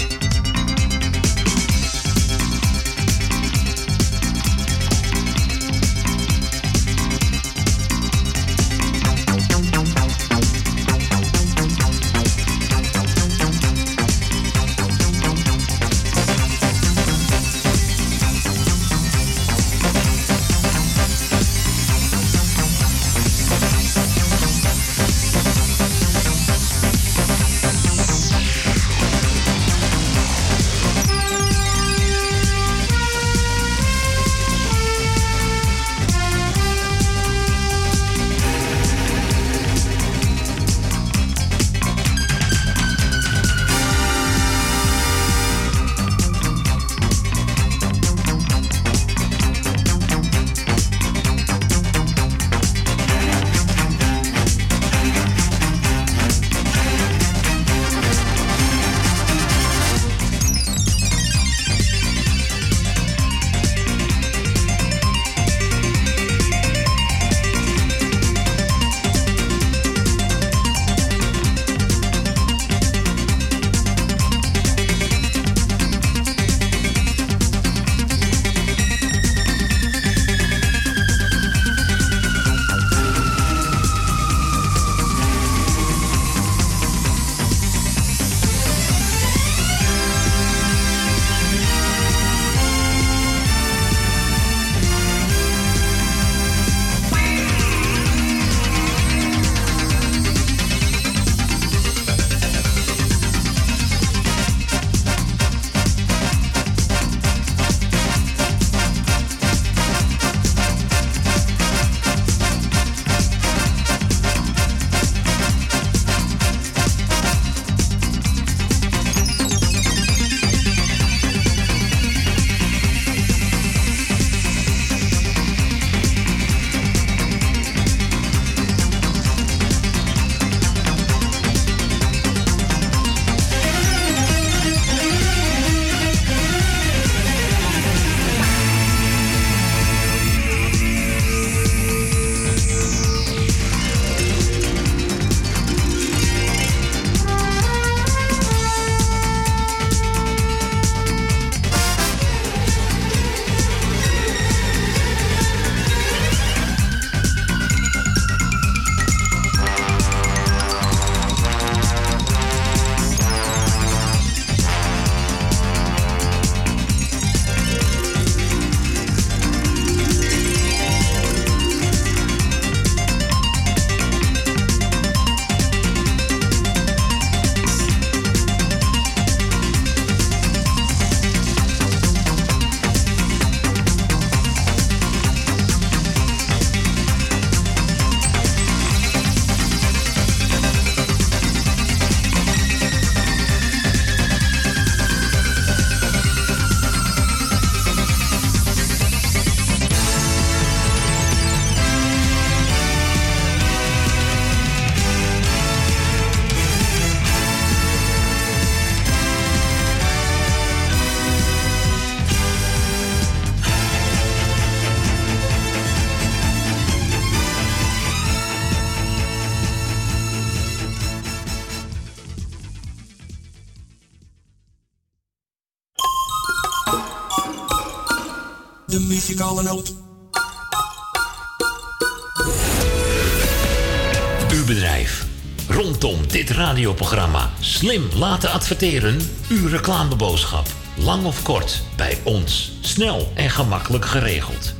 Uw bedrijf. Rondom dit radioprogramma slim laten adverteren. Uw reclameboodschap. Lang of kort, bij ons. Snel en gemakkelijk geregeld.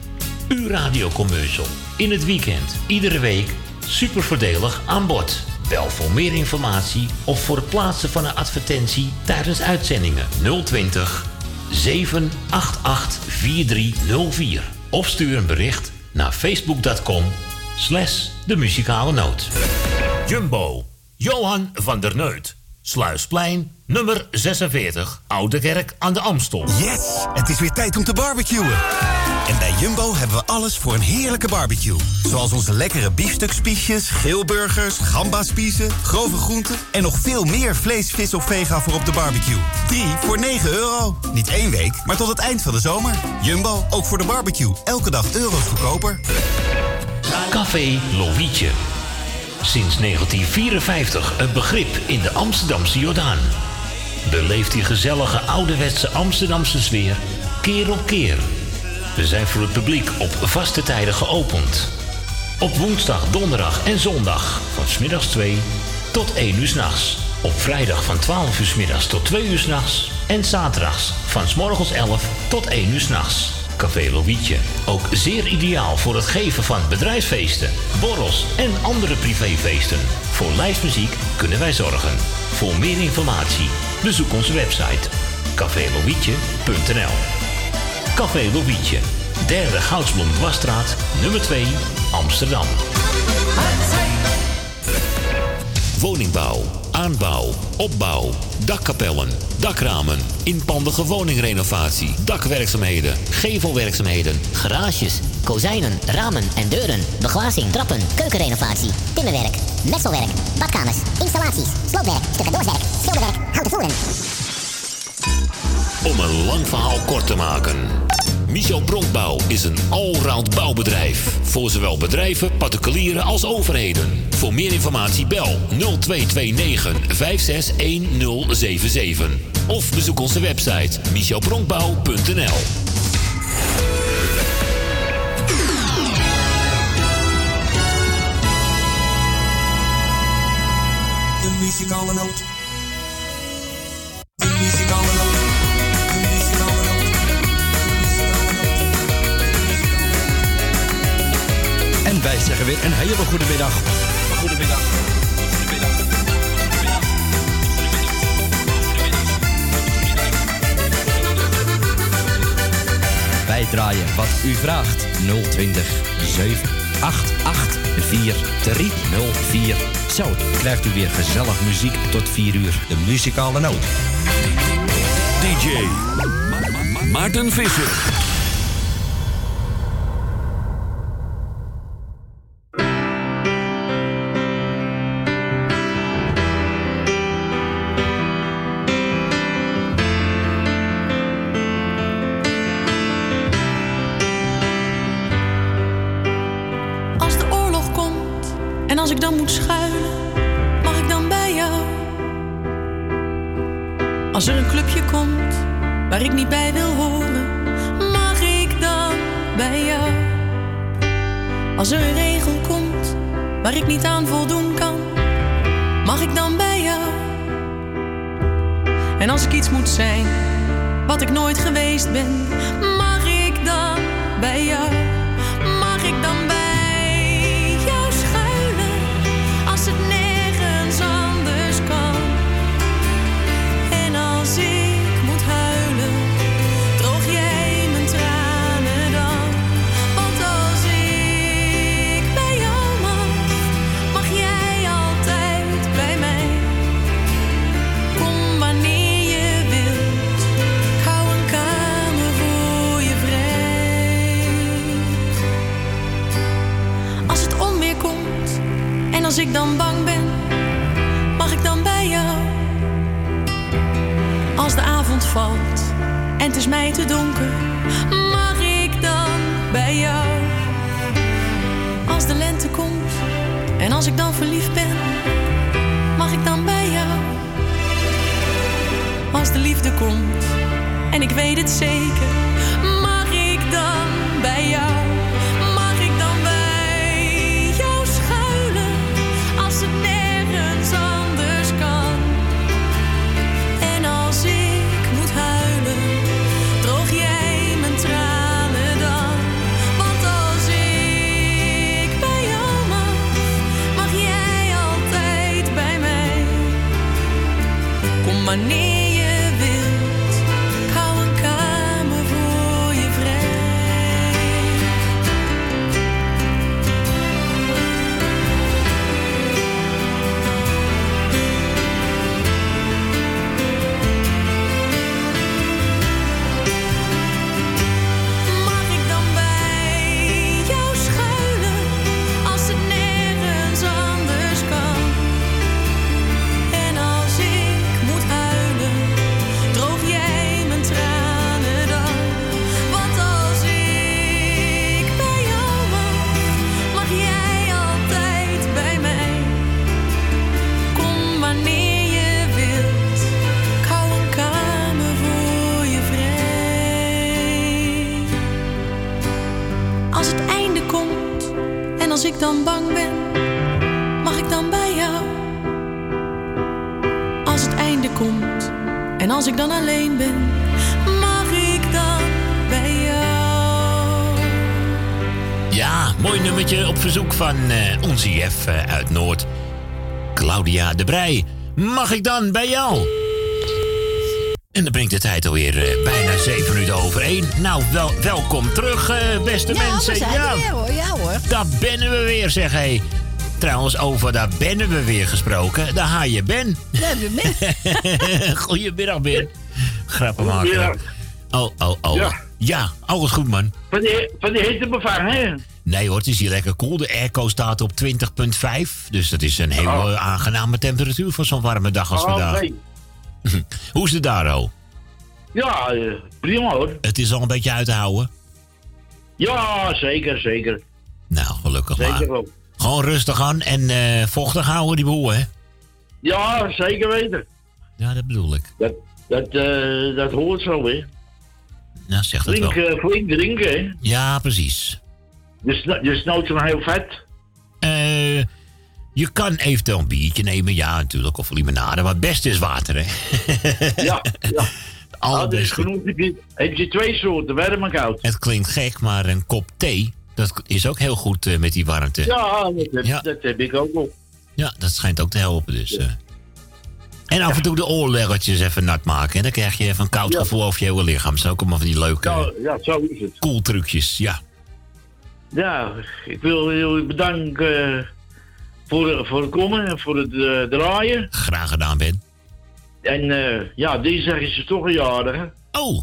Uw radiocommercial. In het weekend, iedere week. Super voordelig aan bod. Bel voor meer informatie of voor het plaatsen van een advertentie tijdens uitzendingen 020 788 4304. Of stuur een bericht naar facebook.com slash de muzikale noot. Jumbo, Johan van der Neut. Sluisplein, nummer 46, Oude Kerk aan de Amstel. Yes! Het is weer tijd om te barbecuen. En bij Jumbo hebben we alles voor een heerlijke barbecue. Zoals onze lekkere biefstukspiesjes, grillburgers, gambaspiezen, grove groenten... en nog veel meer vlees, vis of vega voor op de barbecue. 3 voor 9 euro. Niet één week, maar tot het eind van de zomer. Jumbo, ook voor de barbecue. Elke dag euro's goedkoper. Café Lovietje. Sinds 1954 een begrip in de Amsterdamse Jordaan. Beleeft die gezellige ouderwetse Amsterdamse sfeer keer op keer. Zijn voor het publiek op vaste tijden geopend. Op woensdag, donderdag en zondag van smiddags 2 tot 1 uur s'nachts. Op vrijdag van 12 uur 's middags tot 2 uur s'nachts. En zaterdags van 's morgens 11 tot 1 uur s'nachts. Café Lovietje. Ook zeer ideaal voor het geven van bedrijfsfeesten, borrels en andere privéfeesten. Voor lijstmuziek kunnen wij zorgen. Voor meer informatie bezoek onze website cafélovietje.nl Café Lovietje, derde Goudsblom Dwarsstraat, nummer 2, Amsterdam. Woningbouw, aanbouw, opbouw, dakkapellen, dakramen, inpandige woningrenovatie, dakwerkzaamheden, gevelwerkzaamheden, Garages, kozijnen, ramen en deuren, beglazing, trappen, keukenrenovatie, timmerwerk, messelwerk, badkamers, installaties, sloopwerk, stucadoorswerk, schilderwerk, houten voeren. Om een lang verhaal kort te maken. Michel Bronkbouw is een allround bouwbedrijf. Voor zowel bedrijven, particulieren als overheden. Voor meer informatie bel 0229 561077. Of bezoek onze website michelbronkbouw.nl De muzikale noot. Zeggen weer een hele goede middag. Goedemiddag. Wij draaien wat u vraagt. 020 788 4304. Zo krijgt u weer gezellig muziek tot 4 uur. De muzikale noot. DJ Maarten Visser. Ik dan moet schuilen, mag ik dan bij jou? Als er een clubje komt waar ik niet bij wil horen, mag ik dan bij jou? Als er een regel komt waar ik niet aan voldoen kan, mag ik dan bij jou? En als ik iets moet zijn wat ik nooit geweest ben, ik dan bang ben, mag ik dan bij jou? Als de avond valt en het is mij te donker, Brij. Mag ik dan bij jou? En dan brengt de tijd alweer eh, bijna 7 minuten over 1. Nou, wel, welkom terug, eh, beste Ja, mensen. we zijn er weer, hoor. Ja, hoor. Daar bennen we weer, zeg hé. Trouwens, over daar bennen we weer gesproken. Daar ga je Ben. Daar heb je Ben. Goedemiddag, Ben. Grappen maken. Goedemiddag. Oh, oh, oh. Ja. Ja, alles goed, man. Van die, van die hitte bevangen, hè? Nee hoor, het is hier lekker koel. De airco staat op 20,5. Dus dat is een heel Oh. aangename temperatuur voor zo'n warme dag als Oh, vandaag. nee. Hoe is het daar, ho? Ja, eh, prima hoor. Het is al een beetje uit te houden. Ja, zeker, zeker. Nou, gelukkig Zeker maar. wel. Gewoon rustig aan en eh, vochtig houden die boel, hè? Ja, zeker weten. Ja, dat bedoel ik. Dat, dat, eh, dat hoort zo, hè. Nou, zeg dat wel. flink drinken, hè. Ja, precies. Dus, dus nooit zo'n heel vet. Eh, je kan eventueel een biertje nemen, ja, natuurlijk. Of limonade, maar het beste is water, hè? Ja, ja. Al Ah, er is genoeg. Heb je, je twee soorten, warm en koud. Het klinkt gek, maar een kop thee, dat is ook heel goed eh, met die warmte. Ja, dat heb, Ja. dat heb ik ook wel. Ja, dat schijnt ook te helpen dus. eh. En af en toe de oorleggertjes even nat maken. En dan krijg je even een koud gevoel over je hele lichaam. Ook allemaal van die leuke Ja, ja, zo is het. cool trucjes. Ja. Ja, ik wil jullie bedanken eh, voor, voor het komen en voor het eh, draaien. Graag gedaan, Ben. En eh, ja, dinsdag is het toch een jarig. hè? Oh.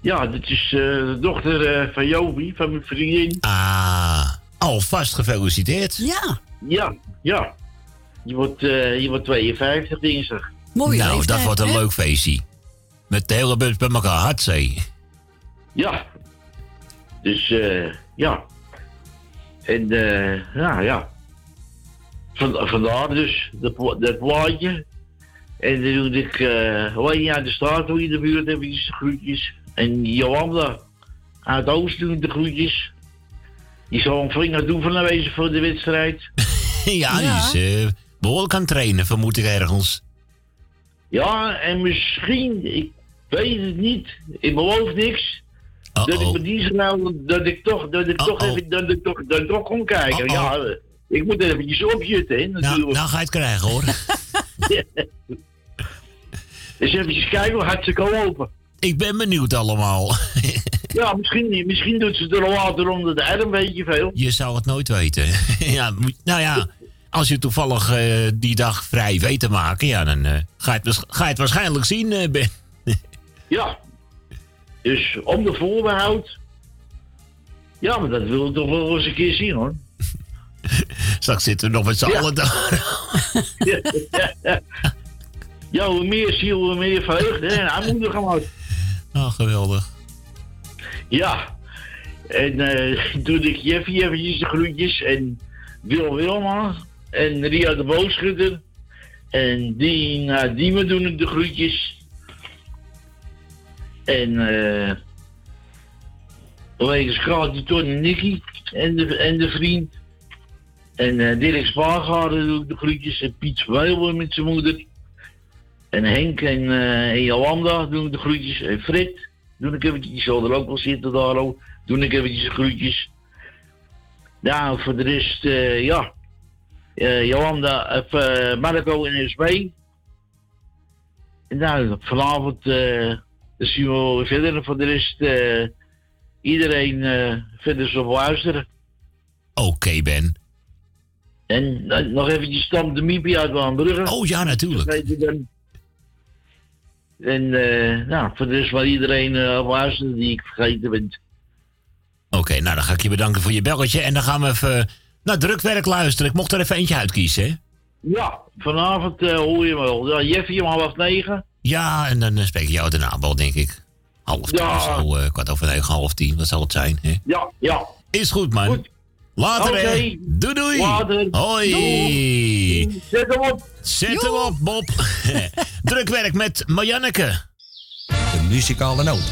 Ja, dit is eh, de dochter eh, van Jovi, van mijn vriendin. Ah, alvast gefeliciteerd. Ja. Ja, ja. Je wordt, eh, je wordt 52 dinsdag. nou, dat wordt een leuk feestje. Met de hele bus bij elkaar, hartzee. Ja. Dus eh, ja. En eh, ja, ja. Van, vandaar dus dat, pla- dat plaatje. En dan doe ik eh alleen aan de straat hoe in de buurt heb ik de groetjes. En Jolanda uit Oost doen de groetjes. Die zal een flink naartoe van wezen voor de wedstrijd. ja, die is eh, behoorlijk aan het trainen, vermoed ik ergens. Ja, en misschien, ik weet het niet, ik beloof niks. Dat ik met die snel, dat ik toch, dat ik toch even, dat ik toch, dat ik toch kom kijken. Ja, ik moet er eventjes opjutten, hè, Nou, natuurlijk. nou ga je het krijgen, hoor. Dus eventjes kijken hoe hard ze kan lopen. Ik ben benieuwd allemaal. Ja, misschien, misschien doet ze er later onder de arm, weet je veel. Je zou het nooit weten. ja, nou ja, als je toevallig eh, die dag vrij weet te maken, ja, dan eh, ga, je het, ga je het waarschijnlijk zien, eh, Ben. Ja. Dus om de voorbehoud. Ja, maar dat wil ik toch wel eens een keer zien, hoor. Straks zitten we nog met z'n Ja. allen daar. Ja, hoe meer ziel, hoe meer vreugde. En hij moet er gewoon. Oh, geweldig. Ja. En eh toen ik Jeffy eventjes de groetjes. En Wil Wilma. En Ria de Boogschutter. En Dina Diemen doen ik de groetjes. En eh Wegens Kratie Ton Nicky en de, en de vriend. En eh, Dirk Spaargaarden doe ik de groetjes. En Piet Weilboom met zijn moeder. En Henk en, eh en Jolanda doen ik de groetjes. En Fred doe ik eventjes, die zal er ook wel zitten daar ook. Doe ik eventjes de groetjes. Nou, voor de rest, eh, ja. Eh, Jolanda, of, Marco en SB. Nou, vanavond dan zien we wel weer verder. En voor de rest, eh, iedereen eh, verder zo luisteren. Oké, Ben. En eh, nog eventjes Stam de Miepie uit Waanbrugge. Oh ja, natuurlijk. En nou, voor de rest waar iedereen op luistert die ik vergeten ben. Oké, nou dan ga ik je bedanken voor je belletje. En dan gaan we even naar drukwerk luisteren. Ik mocht er even eentje uitkiezen, hè? Ja, vanavond hoor je me wel. Ja, Jeffy om half negen. Ja, en dan eh, spreek ik jou daarna wel, denk ik. Half tien Ja. of zo, eh, kwart over negen, half tien. Wat zal het zijn, hè? Ja, ja. Is goed, man. Later, Oké. hè? Doei, doei. Later. Hoi. Doei. Zet hem op. Zet hem op, Bob. Drukwerk met Marianneke. De muzikale noot.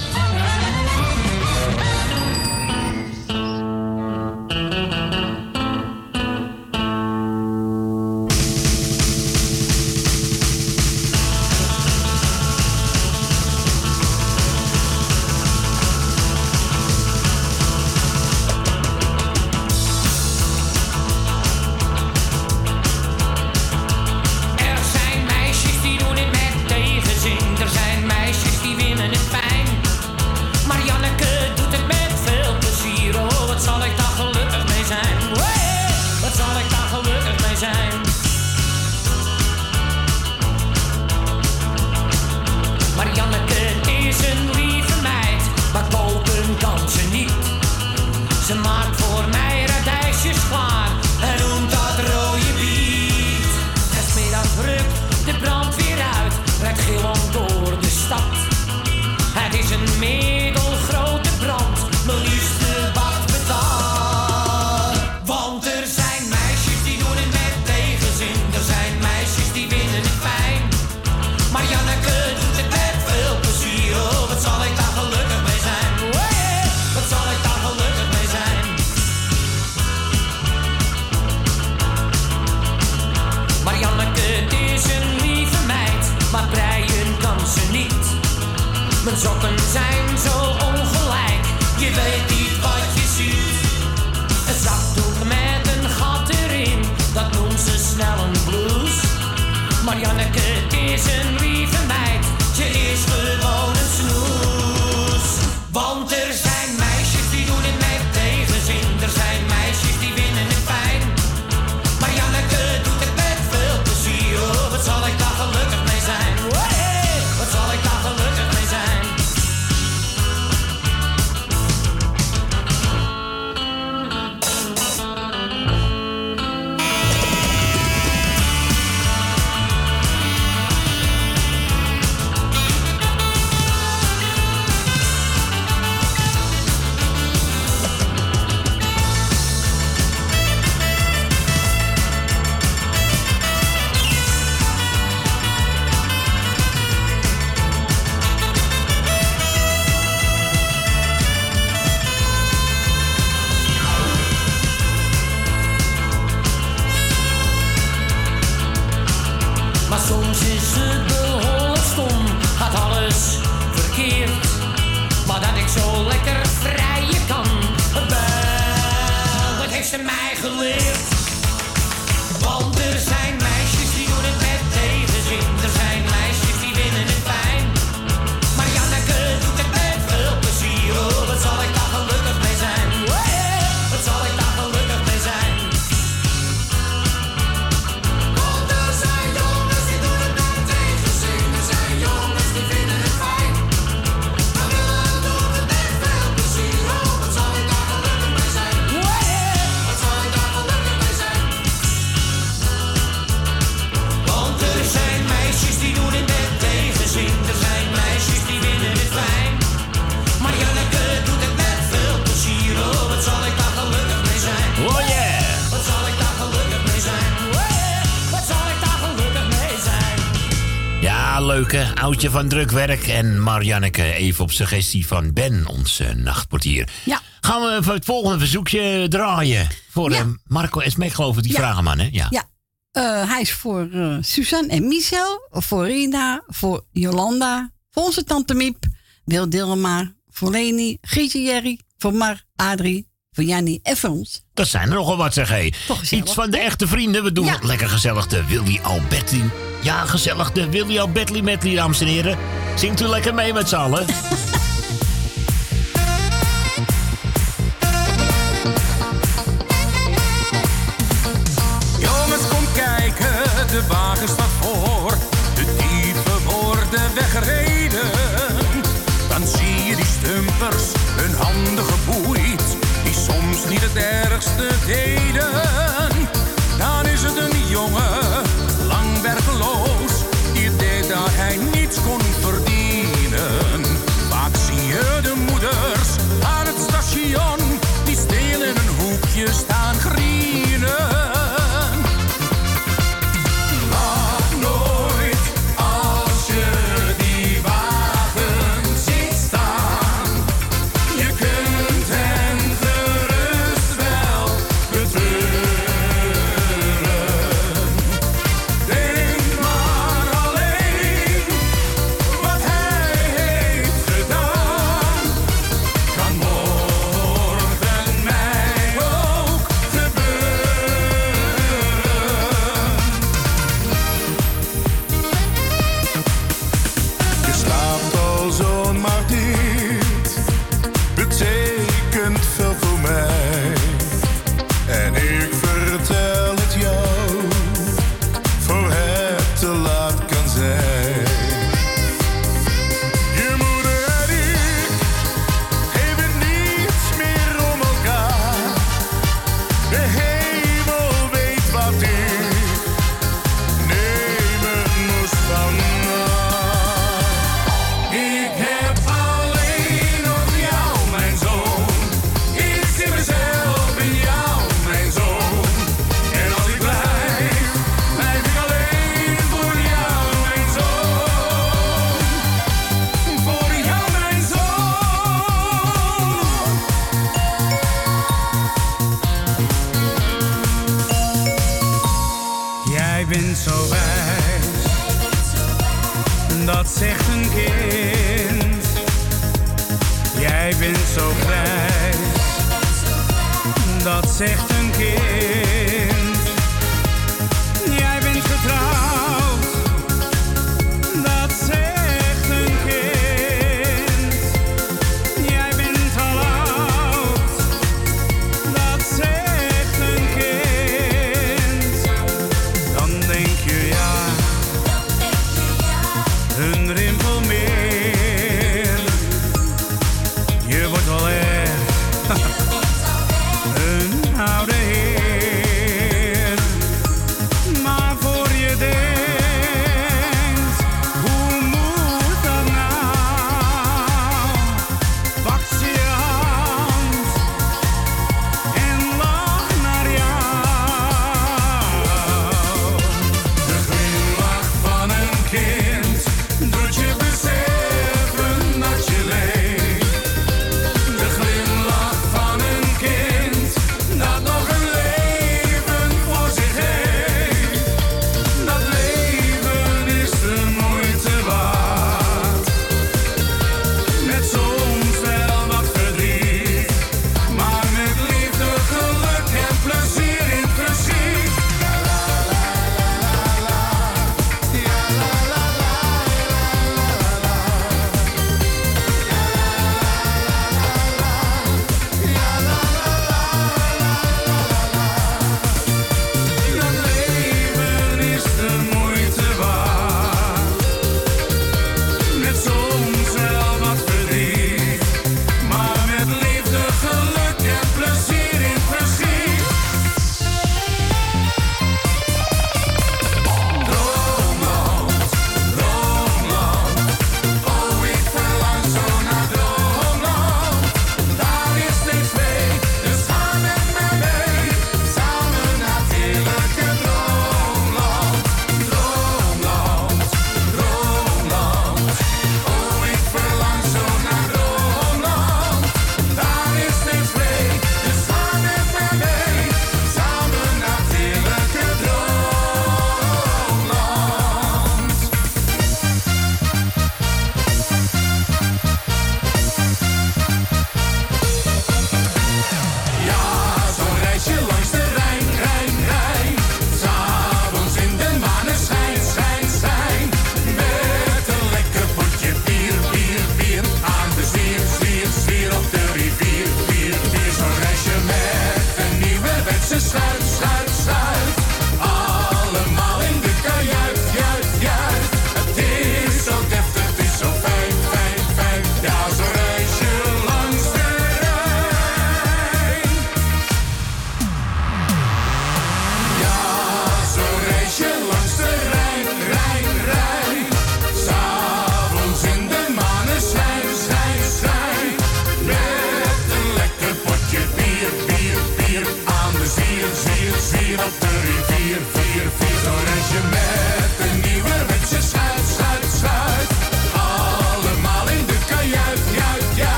Houtje van drukwerk. En Marianneke, even op suggestie van Ben, onze nachtportier. Ja. Gaan we het volgende verzoekje draaien. Voor ja. Eh, Marco Is geloof ik, die vragenman, hè? Ja. ja. Eh, hij is voor eh, Suzanne en Michel, voor Rina, voor Jolanda, voor onze tante Miep, Wil Dilma, voor Leni, Gietje Jerry, voor Mar, Adrie, van Jannie Effens. Dat zijn er nogal wat, zeg hé. Iets van de echte vrienden. We doen lekker gezellig de Willy Albertine? Ja, gezellig de Willy met die dames en heren. Zingt u lekker mee met z'n allen.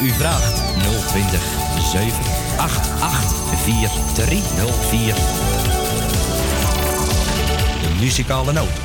u vraagt. 020 788 4304. De muzikale noot.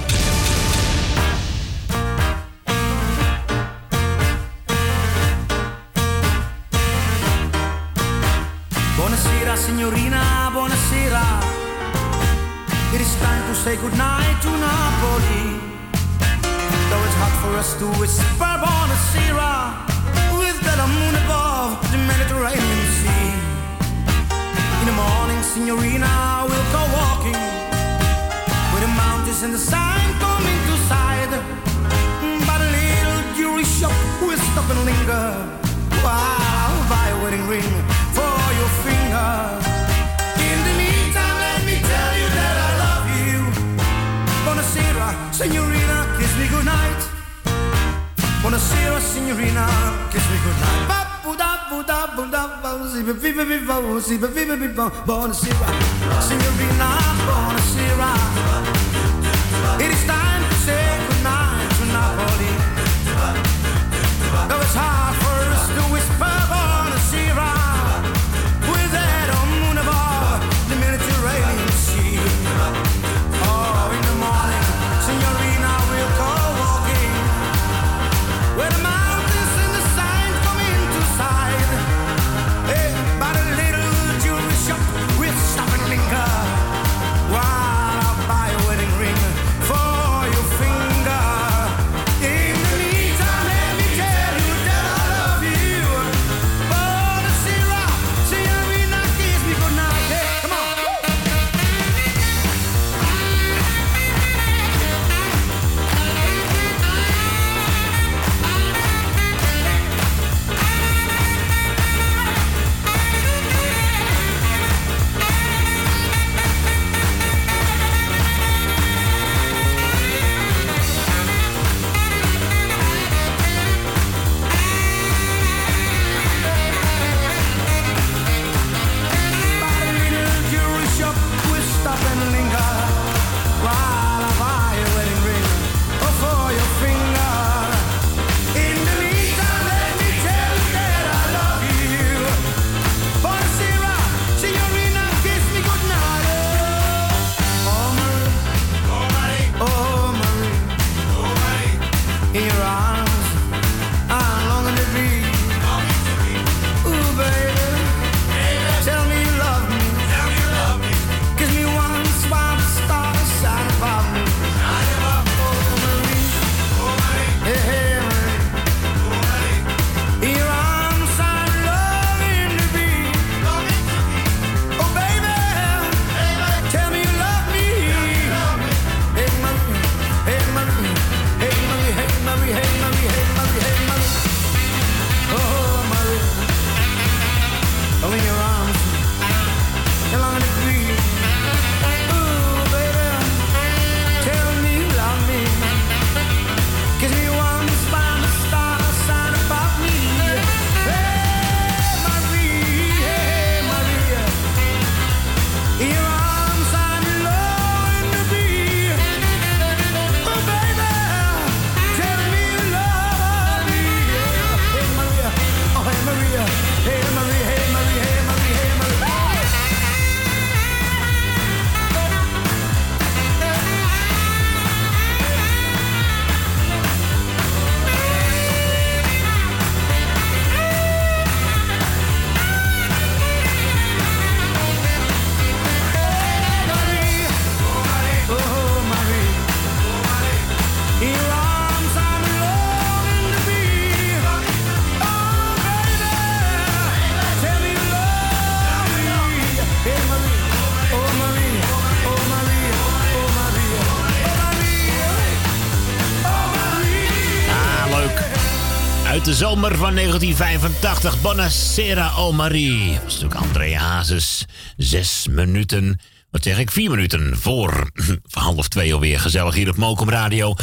1985. Bonacera o Marie. Dat is natuurlijk André Hazes. Zes minuten, wat zeg ik, vier minuten voor half twee alweer. Gezellig hier op Mokum Radio.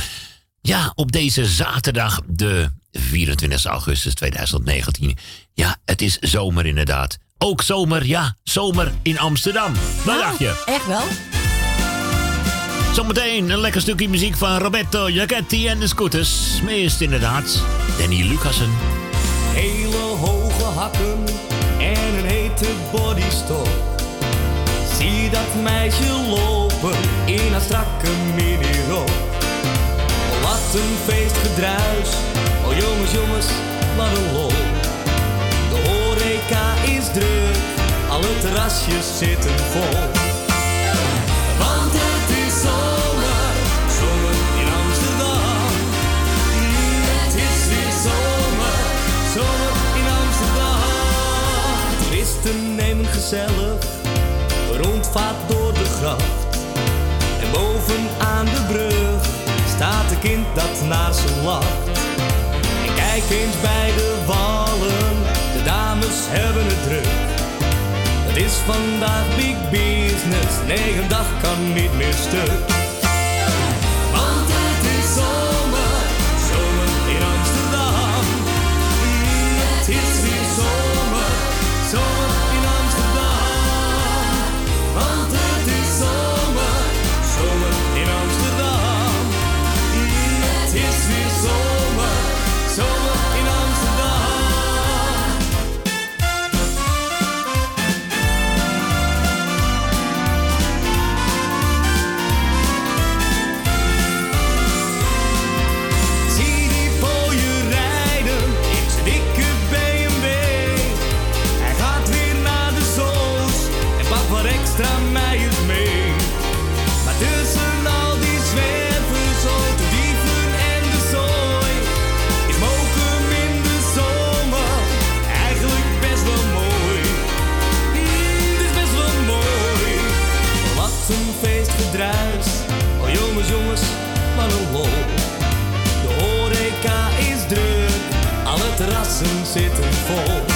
Ja, op deze zaterdag, de 24 augustus 2019. Ja, het is zomer inderdaad. Ook zomer, ja, zomer in Amsterdam. Wat oh, dacht je? Echt wel? Zometeen een lekker stukje muziek van Roberto Giacchetti en de Scooters. Meest inderdaad, Danny Lucassen. Hele hoge hakken en een hete bodystop. Zie dat meisje lopen in haar strakke minirok. Wat een feestgedruis, oh jongens, jongens, wat een lol. De horeca is druk, alle terrasjes zitten vol. een rondvaart door de gracht. En bovenaan de brug staat een kind dat naar ze lacht. En kijk eens bij de wallen, de dames hebben het druk. Het is vandaag big business, nee een dag kan niet meer stuk. Terrassen zitten vol.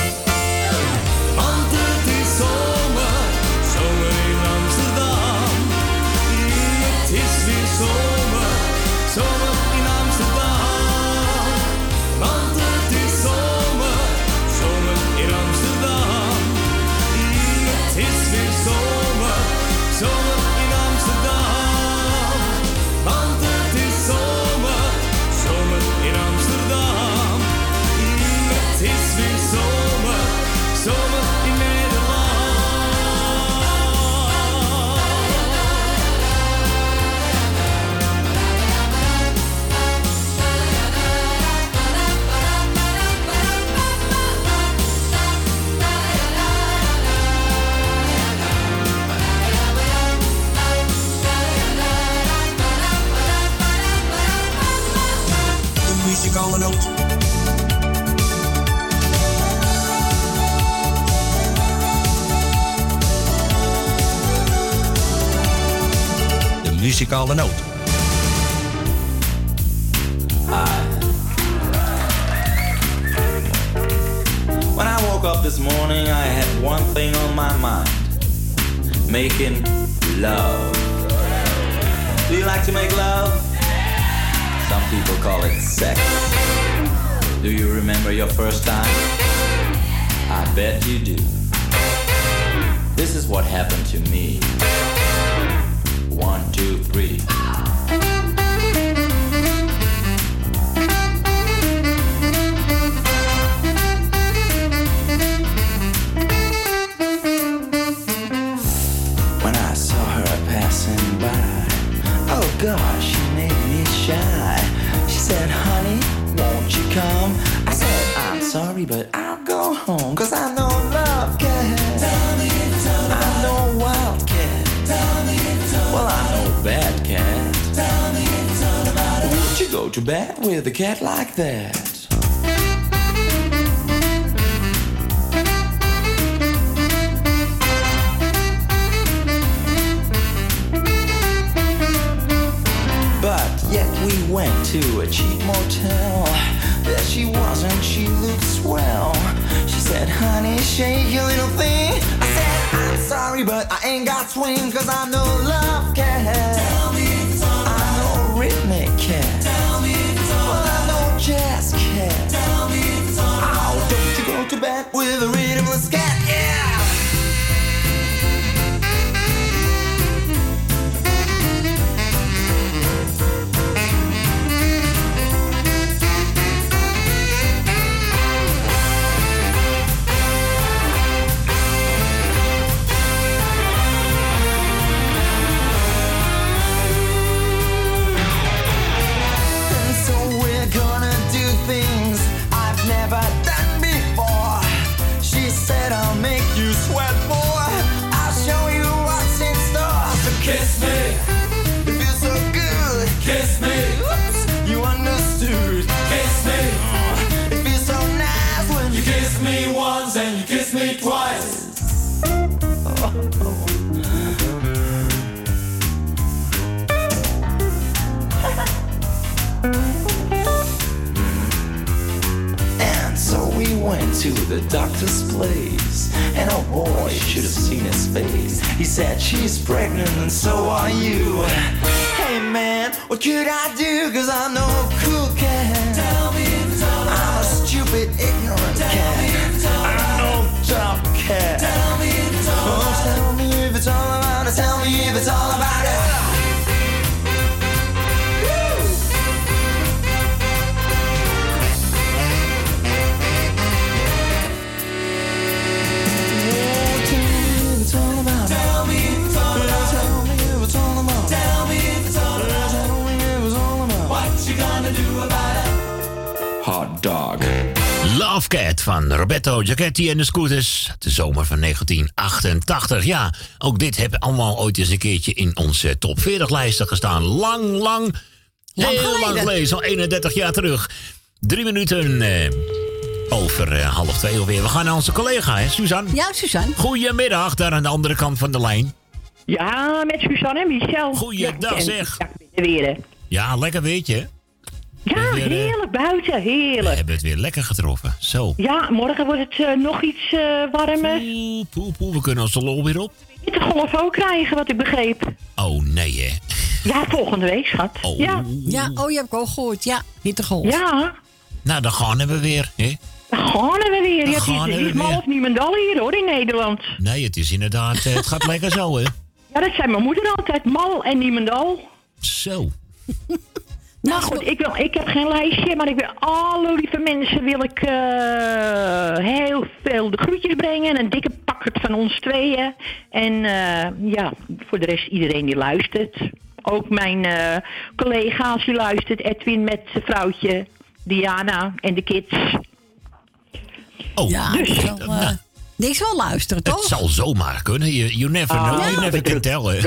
muzikale noot. When I woke up this morning, I had one thing on my mind making love. Do you like to make love? Some people call it sex. Do you remember your first time? I bet you do. This is what happened to me. Two, three. Bed with a cat like that? But yet we went to a cheap motel. There she was and she looked swell. She said, honey, shake your little thing. I said, I'm sorry, but I ain't got swing, cause I'm no love Giacchetti en de Scooters. De zomer van 1988. Ja, ook dit hebben allemaal ooit eens een keertje in onze top 40 lijsten gestaan. Lang, lang, Lang heel lang geleden. Al 31 jaar terug. Drie minuten eh, over eh, half twee alweer. We gaan naar onze collega, hè, Suzanne. Ja, Suzanne. Goedemiddag, daar aan de andere kant van de lijn. Ja, met Suzanne en Michel. Goeiedag, Ja, zeg. Ja, ik ben er weer, hè. Ja, lekker weetje. Ja, Weer, eh, heerlijk buiten, We heerlijk. hebben het weer lekker getroffen. Zo. Ja, morgen wordt het eh, nog iets eh, warmer. Poe, poe, poe, we kunnen onze lol weer op. De golf ook krijgen, wat ik begreep. Oh, nee, hè. Ja, volgende week, schat. Oh. Ja. Ja, oh, je hebt ook al gehoord. Ja, hittegolf. Ja, Nou, dan gaan we weer, hè. dan gaan we weer. Ja, gaan het is, we is mal of niemendal hier, hoor, in Nederland. Nee, het is inderdaad, eh, het gaat lekker zo, hè. Ja, dat zei mijn moeder altijd, mal en niemendal. Zo. Nou goed, ik, wil, ik heb geen lijstje, maar ik wil alle lieve mensen wil ik eh, heel veel de groetjes brengen. En een dikke pakkert van ons tweeën. En eh, ja, voor de rest iedereen die luistert. Ook mijn eh, collega's die luistert. Edwin met zijn vrouwtje, Diana en de kids. Oh, Ja, Dus, ik zal, eh, niks wel luisteren, Het toch? zal zomaar kunnen. You, you never know, Ah, you never ja. can tell.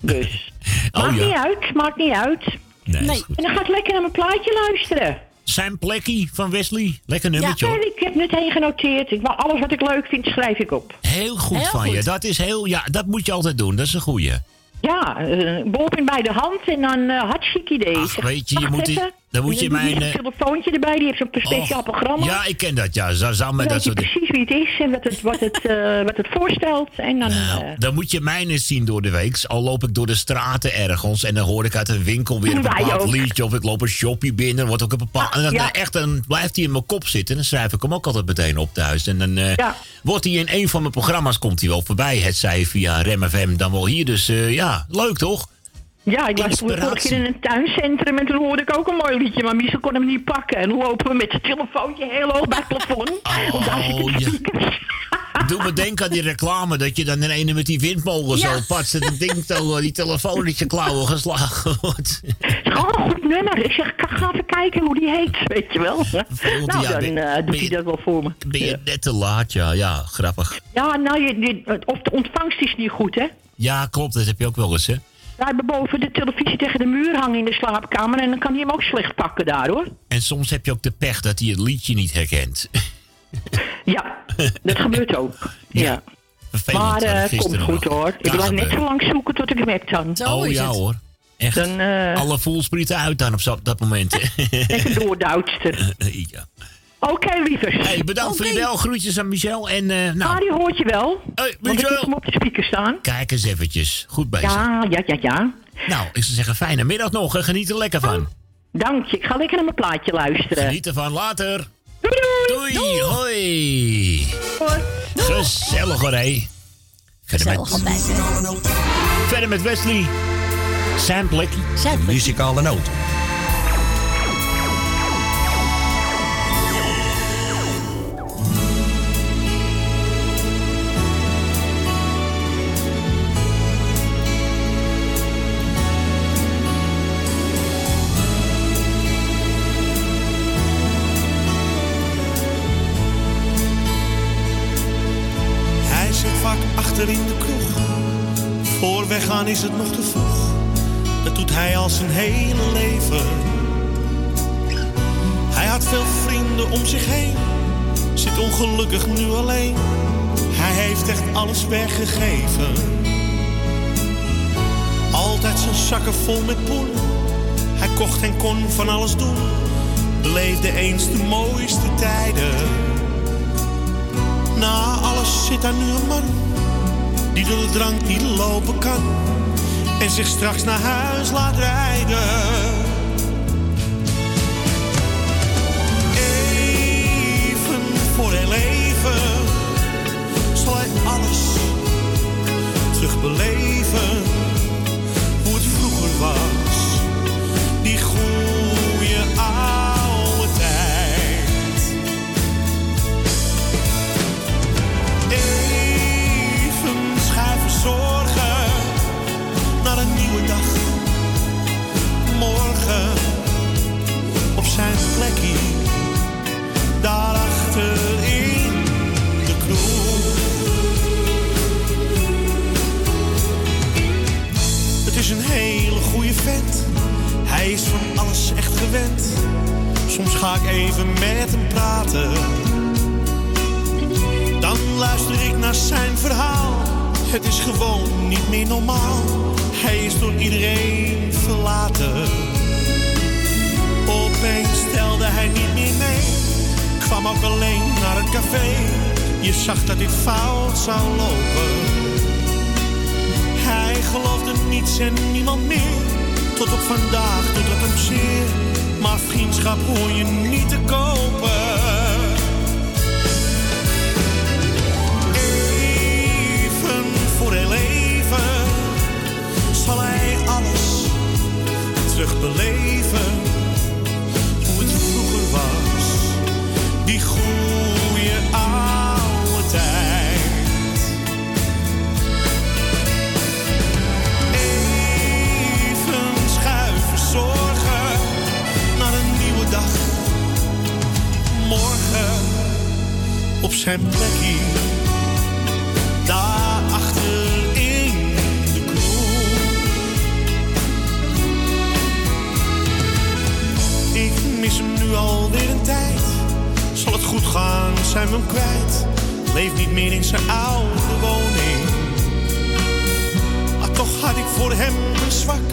Dus. Oh, maakt ja. niet uit, maakt niet uit. Nee. En dan ga ik lekker naar mijn plaatje luisteren. Zijn plekkie van Wesley. Lekker nummertje, Ja, ik heb meteen genoteerd. Ik, alles wat ik leuk vind, schrijf ik op. Heel goed Heel van je. Dat is heel, ja, dat moet je altijd doen. Dat is een goeie. Ja, uh, bij de hand en dan uh, hartstikke idee. Ach, weet je, je moet die-. Dan moet je mijn, eh, zo'n telefoontje erbij, die heeft zo'n speciaal programma. Ja, ik ken dat, ja. Maar dan dat soort precies wie het is en wat het, wat het, eh, wat het voorstelt. En dan, Nou, eh, dan moet je mij eens zien door de week. Al loop ik door de straten ergens en dan hoor ik uit een winkel weer een bepaald liedje. Of ik loop een shopje binnen, wordt ook een bepaald. en dan ja. echt dan blijft hij in mijn kop zitten. En dan schrijf ik hem ook altijd meteen op thuis. En dan eh, wordt hij in een van mijn programma's komt hij wel voorbij. Het zij via Rem FM, dan wel hier. Dus ja, leuk toch? Ja, ik was Inspiratie. vorige keer in een tuincentrum en toen hoorde ik ook een mooi liedje. Maar Michel kon hem niet pakken. En dan lopen we met zijn telefoontje heel hoog bij het plafond. Want daar zitten Oh, ja. Doe me denken aan die reclame dat je dan in ene met die windmolen Ja. zo patst. En het ding eh, die telefoon je klauwen geslagen wordt. Oh, goed nummer. Ik zeg, ga even kijken hoe die heet, weet je wel. Nou, dan ben- eh, doet hij dat wel voor me. Ben je net te laat, ja. Ja, grappig. Ja, nou, je, je- of de ontvangst is niet goed, hè? Ja, klopt. Dat heb je ook wel eens, hè? Wij hebben boven de televisie tegen de muur hangen in de slaapkamer... en dan kan hij hem ook slecht pakken daar, hoor. En soms heb je ook de pech dat hij het liedje niet herkent. Ja, dat gebeurt ook. Ja. Vervelend. Maar ik eh gisteren komt goed, nog. hoor. Ik blijf net gebeuren. zo lang zoeken tot ik hem heb dan. oh ja hoor. Echt. Dan, eh, Alle voelsprieten uit dan op dat moment. Lekker doorduwster. ja. Oké, lievers. Hey, bedankt voor je bel. Groetjes aan Michel. En, eh nou, Ah, die hoort je wel. Hey, Want ik Michel. heb hem op de speaker staan. kijk eens eventjes. Goed bezig. Ja, ja, ja, ja. Nou, ik zou zeggen, fijne middag nog. en Geniet er lekker van. Dank je. Ik ga lekker naar mijn plaatje luisteren. Geniet ervan. Later. Doei. Hoi. Gezellig hoor, hé. Verder met, verder met Wesley. Sam Plekkie. Muzikale noot. Weggaan is het nog te vroeg, dat doet hij al zijn hele leven. Hij had veel vrienden om zich heen, zit ongelukkig nu alleen. Hij heeft echt alles weggegeven. Altijd zijn zakken vol met poen. Hij kocht en kon van alles doen. Beleefde eens de mooiste tijden. Na alles zit daar nu een man die door de drank niet lopen kan en zich straks naar huis laat rijden. Even voor heel even zal hij alles terugbeleven. In de kroeg. Het is een hele goede vent, hij is van alles echt gewend. Soms ga ik even met hem praten. Dan luister ik naar zijn verhaal. Het is gewoon niet meer normaal. Hij is door iedereen verlaten. Opeens stelde hij niet. Kwam alleen naar het café. Je zag dat dit fout zou lopen. Hij geloofde niets en niemand meer. Tot op vandaag doet het hem zeer. Maar vriendschap hoor je niet te kopen. Even voor heel even zal hij alles terugbeleven. Die goede oude tijd. Even schuiven zorgen naar een nieuwe dag. Morgen op zijn plekje daarachter in de kroeg. Ik mis hem nu alweer goed gaan, zijn we hem kwijt. Leeft niet meer in zijn oude woning. Maar toch had ik voor hem een zwak.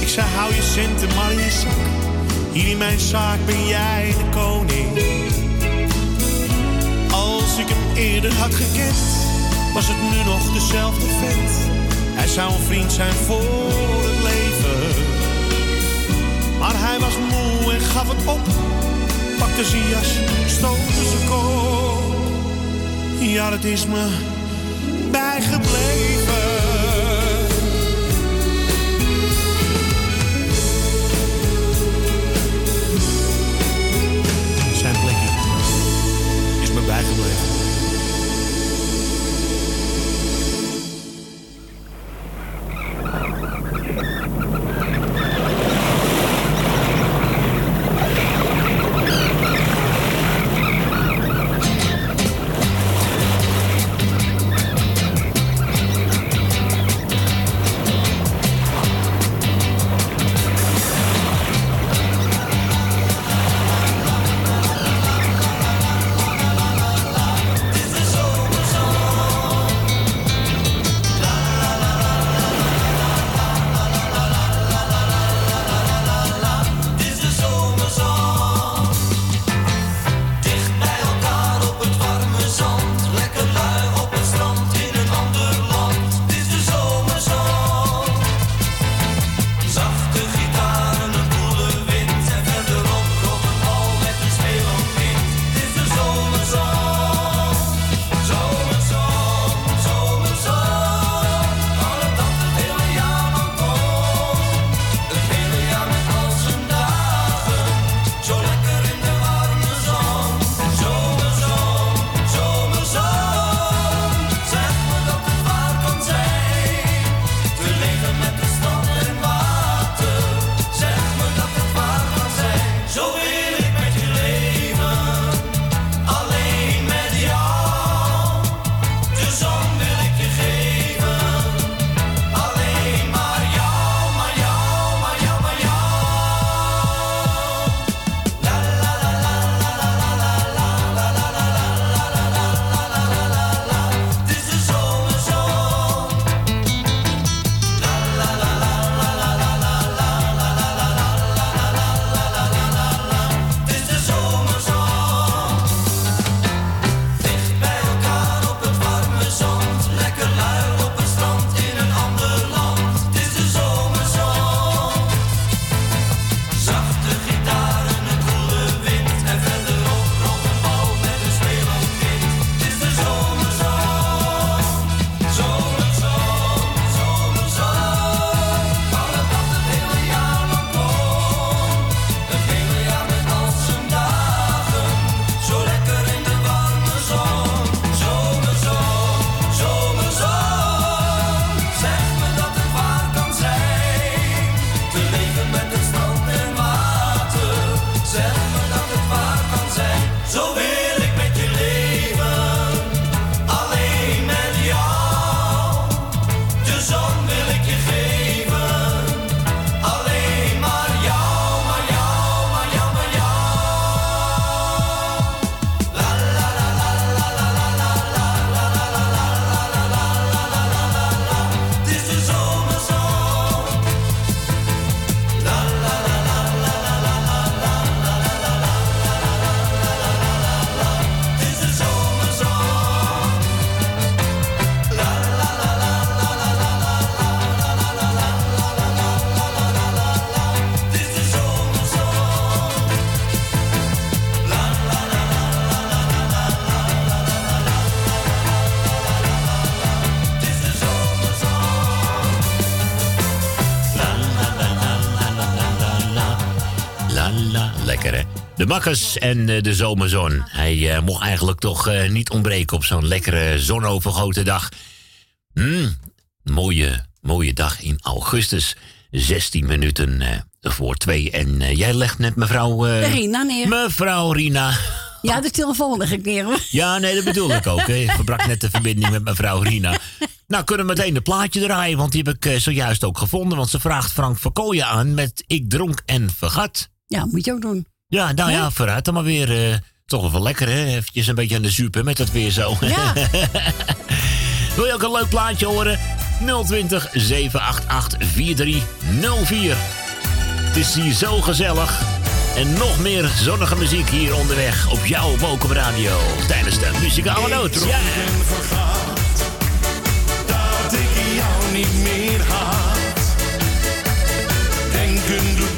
Ik zei, hou je centen maar in je zak. Hier in mijn zaak ben jij de koning. Als ik hem eerder had gekend, was het nu nog dezelfde vent. Hij zou een vriend zijn voor het leven. Maar hij was moe en gaf het op. Pakte zijn jas, stootte zijn kop. Ja, dat is me bijgebleven. Bakkers en eh, de zomerzon. Hij eh, mocht eigenlijk toch eh, niet ontbreken op zo'n lekkere zonovergoten dag. Mm, mooie, mooie dag in augustus. 16 minuten voor twee. En jij legt net mevrouw... Rina neer. Mevrouw Rina. Ja, de telefoon leg ik neer. Ja, nee, dat bedoel ik ook. Ik verbrak net de verbinding met mevrouw Rina. Nou, kunnen we meteen de plaatje draaien, want die heb ik zojuist ook gevonden. Want ze vraagt Frank Verkooyen aan met Ik dronk en vergat. Ja, moet je ook doen. Ja, nou ja, vooruit dan maar weer. Eh, toch wel, lekker, hè? Eventjes een beetje aan de zuur met dat weer zo. Ja. Wil je ook een leuk plaatje horen? 020 788 4304. Het is hier zo gezellig. En nog meer zonnige muziek hier onderweg op jouw Mokum Radio. Tijdens de muzikale noot. Ja. dat ik jou niet meer haat. Denken doet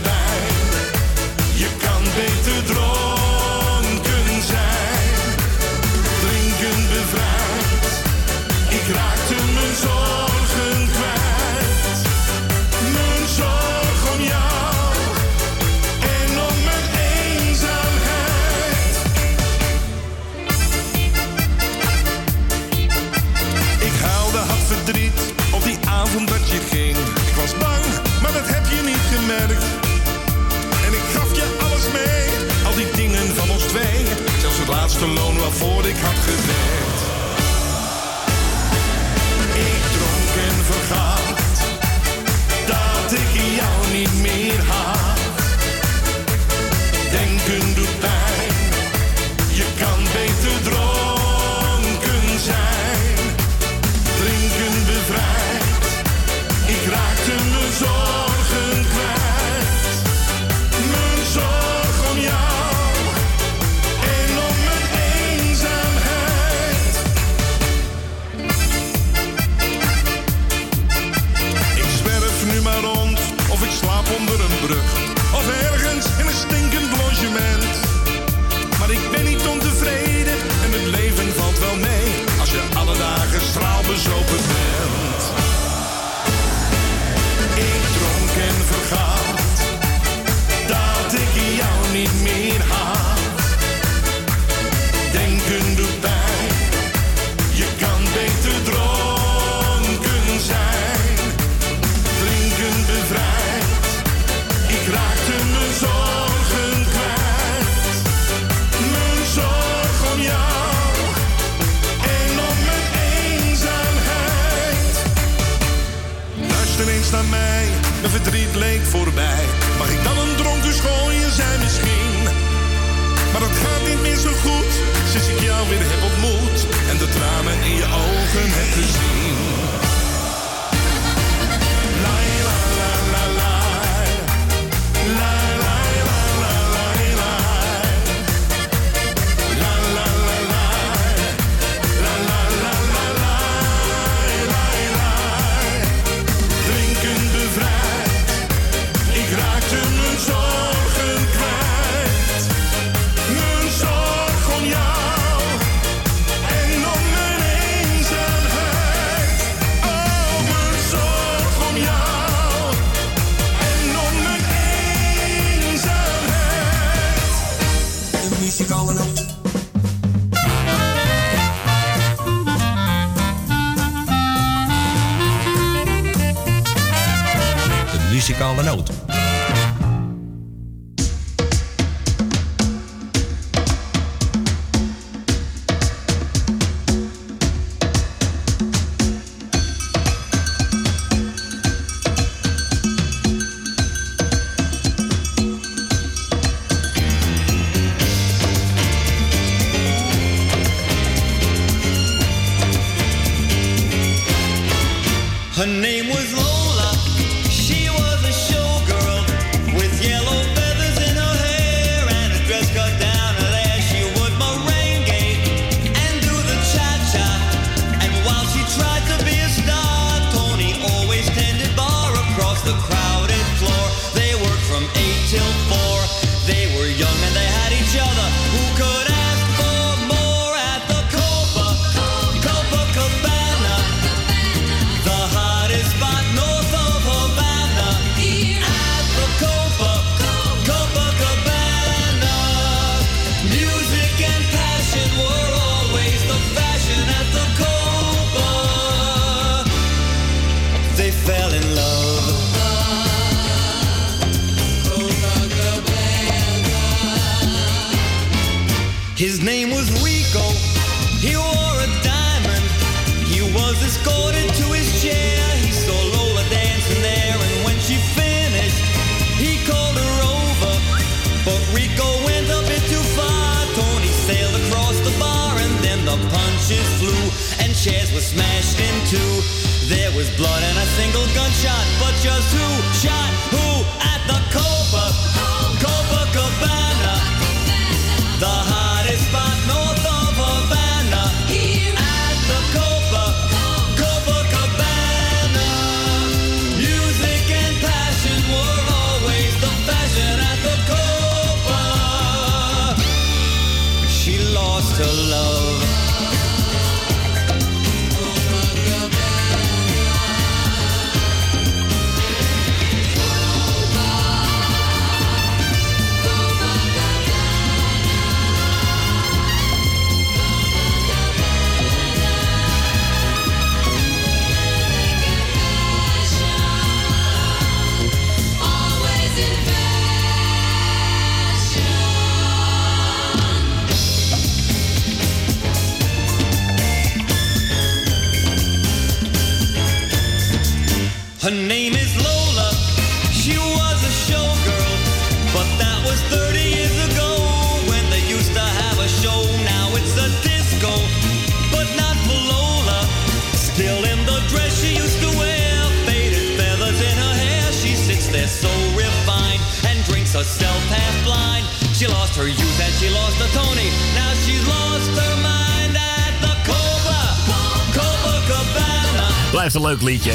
leuk liedje.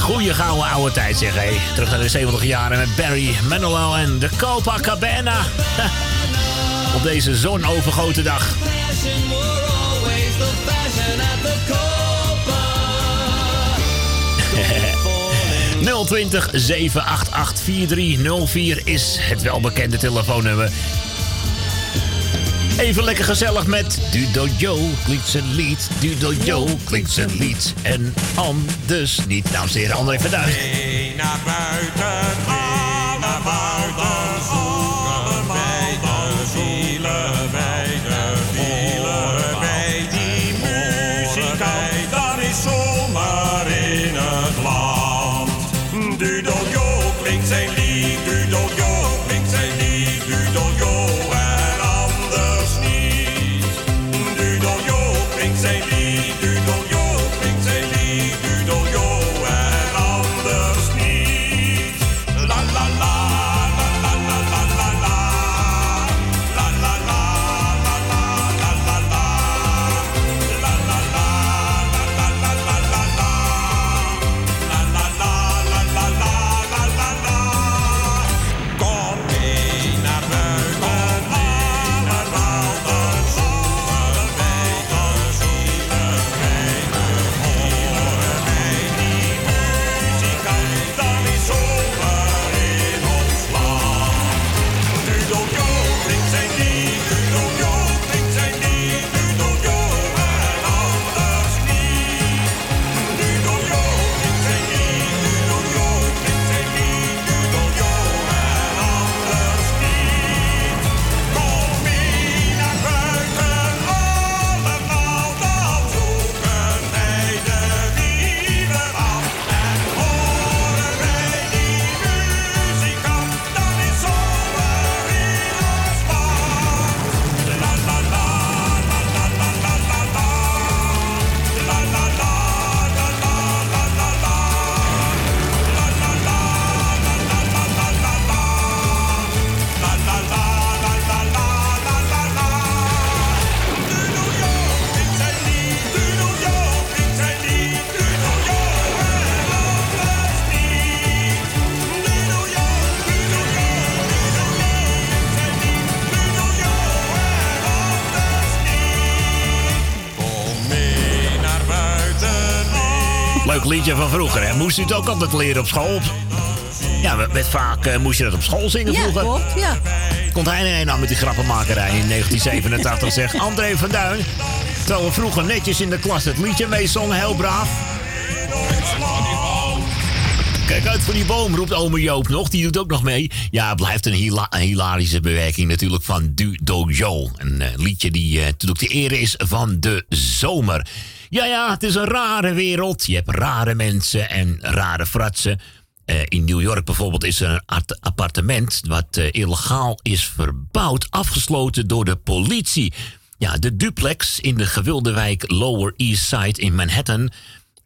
Goeie gouden oude tijd zeg hé. Terug naar de 70 jaren met Barry Manilow en de Copacabana. Op deze zonovergoten dag. Fashion were always the fashion at the Copa. 020 788 4304 is het welbekende telefoonnummer. Even lekker gezellig met Dudo Joe klinkt zijn lied. Dudo Joe klinkt zijn lied. En anders niet. Nou, zeer André van Duin. naar buiten, u het ook altijd leren op school? Ja, met, vaak eh, moest je dat op school zingen Ja, vroeger. klopt, ja. Komt hij nou met die grappenmakerij in 1987, zegt André van Duin. Terwijl we vroeger netjes in de klas het liedje meezongen, heel braaf. Kijk uit voor die boom, roept ome Joop nog. Die doet ook nog mee. Ja, het blijft een, hila- een hilarische bewerking natuurlijk van Du Dojo. Een eh, liedje die eh, natuurlijk de eer is van de zomer. Ja, ja, het is een rare wereld. Je hebt rare mensen en rare fratsen. Eh, in New York bijvoorbeeld is er een art- appartement... wat eh, illegaal is verbouwd, afgesloten door de politie. Ja, de duplex in de gewilde wijk Lower East Side in Manhattan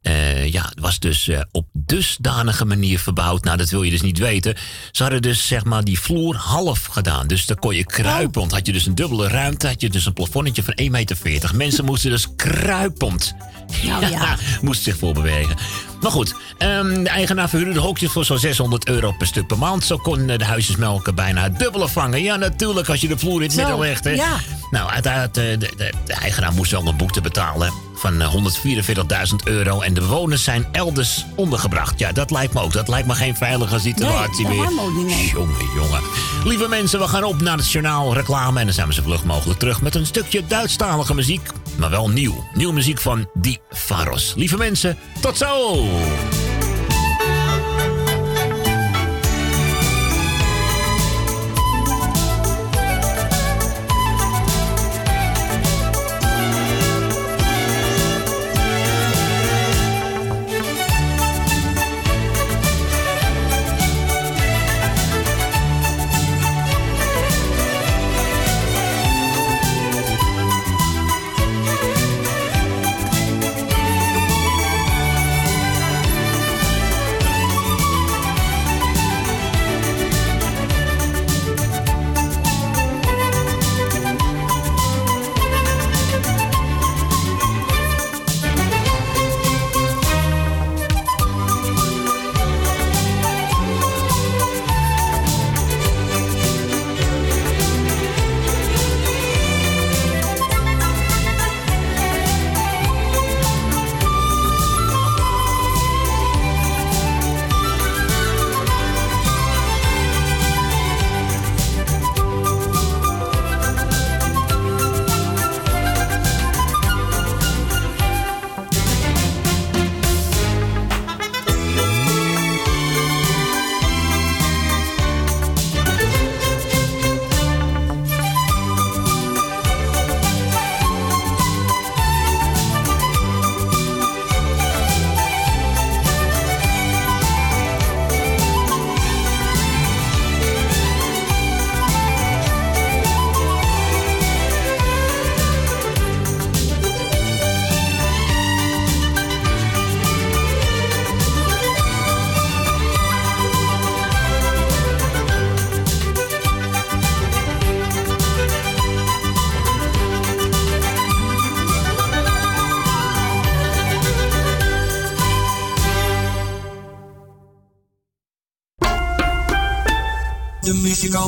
eh, ja, het was dus eh, op dusdanige manier verbouwd. Nou, dat wil je dus niet weten. Ze hadden dus zeg maar die vloer half gedaan. Dus dan kon je kruipend. Had je dus een dubbele ruimte. Had je dus een plafonnetje van 1,40 meter. Mensen moesten dus kruipend. Nou ja. moesten zich voorbewegen. Maar goed, ehm, de eigenaar verhuurde de hokjes voor zo'n 600 euro per stuk per maand. Zo kon eh, de huisjesmelker bijna het dubbele vangen. Ja, natuurlijk, als je de vloer in het midden legt. Hè. ja. Nou, uiteraard, eh, de, de, de eigenaar moest wel een boete betalen van eh, 144.000 euro. En de bewoners zijn elders ondergebracht. Ja, dat lijkt me ook. Dat lijkt me geen veilige situatie Nee, meer. niet. Jongen, jongen. Lieve mensen, we gaan op naar het journaal reclame. En dan zijn we zo vlug mogelijk terug met een stukje Duitsstalige muziek. Maar wel nieuw. Nieuwe muziek van Die Faros. Lieve mensen, tot zo!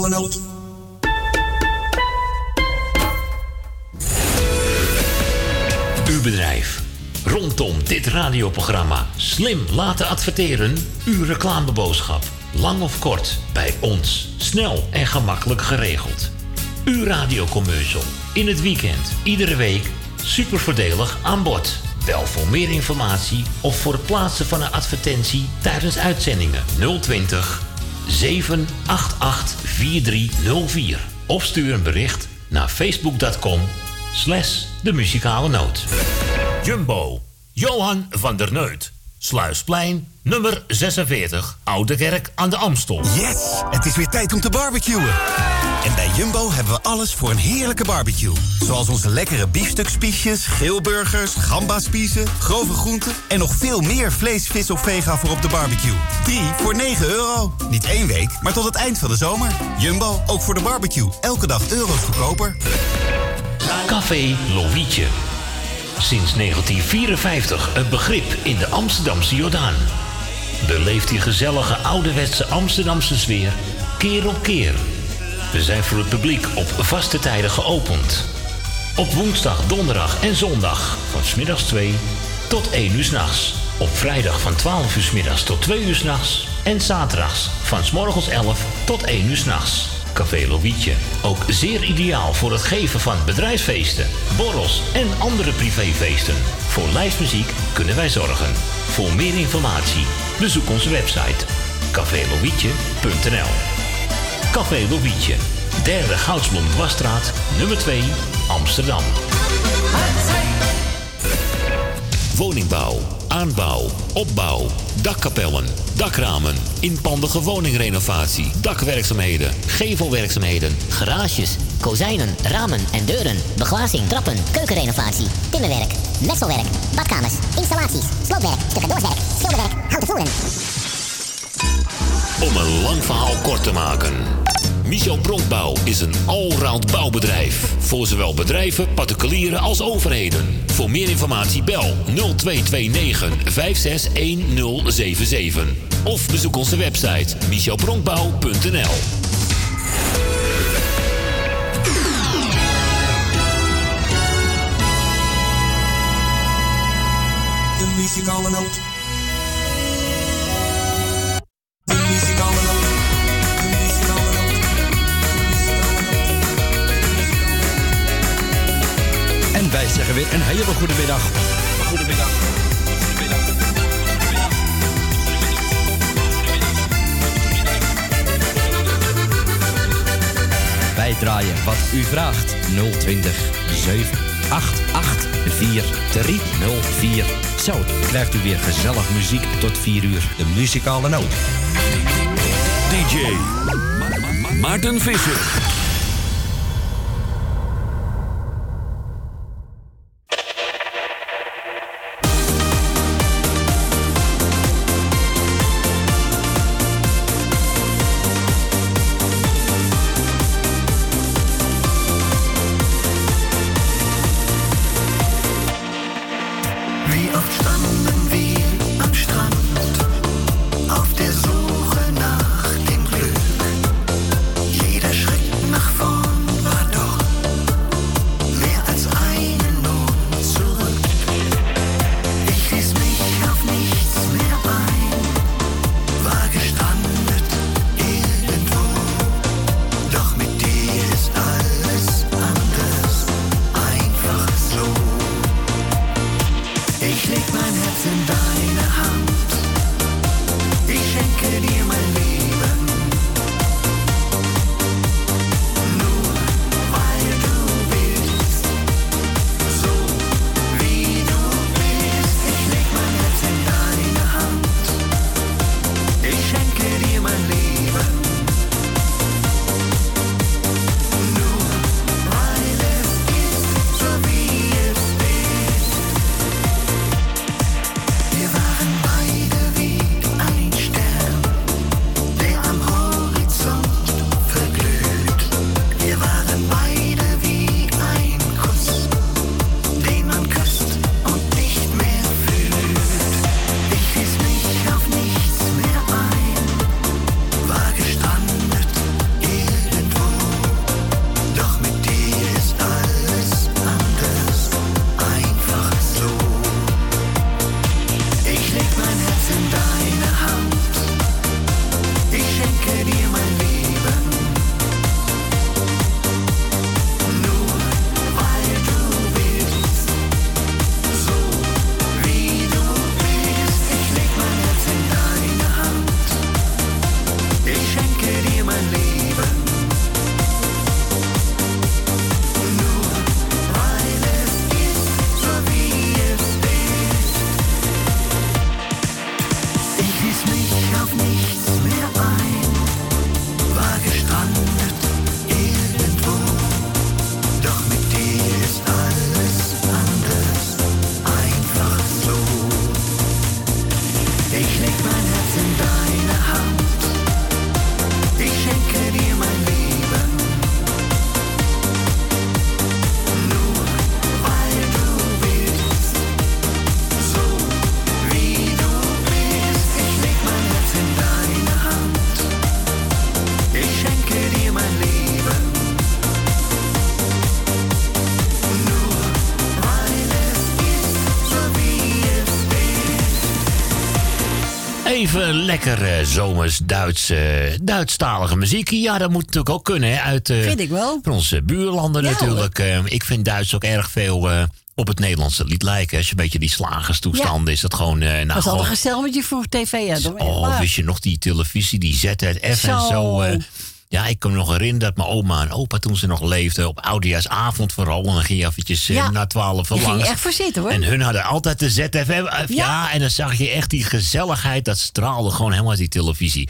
Noot. Uw bedrijf. Rondom dit radioprogramma slim laten adverteren. Uw reclameboodschap. Lang of kort, bij ons. Snel en gemakkelijk geregeld. Uw radiocommercial. In het weekend, iedere week. Super voordelig aan bod. Bel voor meer informatie of voor het plaatsen van een advertentie tijdens uitzendingen 020 788 4304. Of stuur een bericht naar facebook.com slash de muzikale noot. Jumbo, Johan van der Neut. Sluisplein, nummer 46, Oude Kerk aan de Amstel. Yes! Het is weer tijd om te barbecuen. En bij Jumbo hebben we alles voor een heerlijke barbecue. Zoals onze lekkere biefstukspiesjes, geelburgers, gambaspiezen, grove groenten... en nog veel meer vlees, vis of vega voor op de barbecue. 3 voor 9 euro. Niet één week, maar tot het eind van de zomer. Jumbo, ook voor de barbecue. Elke dag euro's goedkoper. Café Lovietje. Sinds 1954 een begrip in de Amsterdamse Jordaan. Beleeft die gezellige ouderwetse Amsterdamse sfeer keer op keer. We zijn voor het publiek op vaste tijden geopend. Op woensdag, donderdag en zondag van smiddags 2 tot 1 uur s'nachts. Op vrijdag van 12 uur 's middags tot 2 uur s'nachts. En zaterdags van s morgens 11 tot 1 uur s'nachts. Café Lovietje. Ook zeer ideaal voor het geven van bedrijfsfeesten, borrels en andere privéfeesten. Voor lijstmuziek kunnen wij zorgen. Voor meer informatie bezoek onze website cafélovietje.nl Café Lobietje. Derde Goudsblom Wasstraat, nummer 2, Amsterdam. Woningbouw, aanbouw, opbouw, dakkapellen, dakramen, inpandige woningrenovatie, dakwerkzaamheden, gevelwerkzaamheden, garages, kozijnen, ramen en deuren, beglazing, trappen, keukenrenovatie, timmerwerk, messelwerk, badkamers, installaties, sloopwerk, stukken schilderwerk, houten voelen. Om een lang verhaal kort te maken. Michel Bronkbouw is een allround bouwbedrijf. Voor zowel bedrijven, particulieren als overheden. Voor meer informatie bel 0229 561077. Of bezoek onze website michelbronkbouw.nl De muziek een hele goede middag. Goedemiddag. Bijdraaien wat u vraagt 020 788 4304. Zo krijgt u weer gezellig muziek tot 4 uur. De muzikale noot. DJ Maarten Visser. even lekker eh, zomers Duits, eh, Duitsstalige muziek. Ja, dat moet natuurlijk ook kunnen. Uit, eh, vind ik wel. Van onze buurlanden natuurlijk. ik vind Duits ook erg veel op het Nederlandse lied lijken. Als je een beetje die slagerstoestanden ja. is dat gewoon... Uh, nou, was altijd gezellig met je voor tv. Hè, oh, wist je nog die televisie, die ZF en zo. Ja, ik kan me nog herinneren dat mijn oma en opa toen ze nog leefden, op oudejaarsavond vooral, en dan ging je eventjes eh, na twaalf langs. ging echt voor zitten hoor. En hun hadden altijd de ZFM. Eh, ja. en dan zag je echt die gezelligheid, dat straalde gewoon helemaal uit die televisie.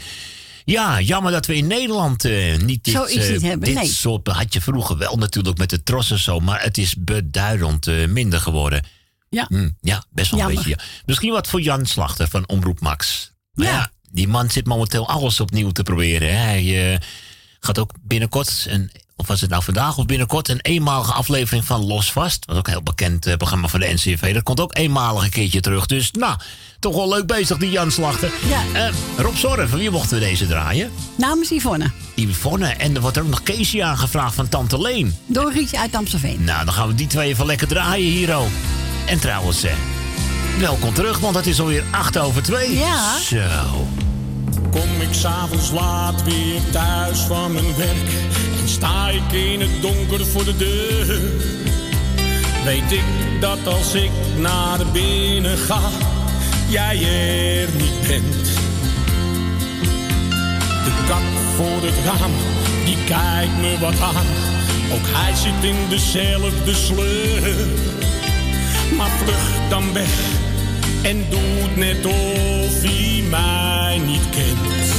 Ja, jammer dat we in Nederland eh, niet dit, hebben, dit soort... Had je vroeger wel natuurlijk met de trossen zo, maar het is beduidend minder geworden. Ja. Hm, ja, best wel een beetje. Ja. Misschien wat voor Jan Slachter van Omroep Max. Ja. die man zit momenteel alles opnieuw te proberen. Hij gaat ook binnenkort, een, of was het nou vandaag of binnenkort, een eenmalige aflevering van Los Vast. Dat was ook een heel bekend eh, programma van de NCV. Dat komt ook eenmalig een keertje terug. Dus nou, toch wel leuk bezig die Jan Slachter. Ja. Eh, Rob Zorre, van wie mochten we deze draaien? Namens Yvonne. Yvonne. En er wordt ook nog Casey aangevraagd van Tante Leen. Dorietje uit Amstelveen. Nou, dan gaan we die twee even lekker draaien hier ook. En trouwens, eh, welkom terug, want het is alweer acht over twee. Ja. Zo. Kom ik s'avonds laat weer thuis van mijn werk en sta ik in het donker voor de deur. Weet ik dat als ik naar binnen ga, jij er niet bent. De kat voor het raam, die kijkt me wat aan. Ook hij zit in dezelfde sleur. Maar vlucht dan weg en doet net of hij mij niet kent.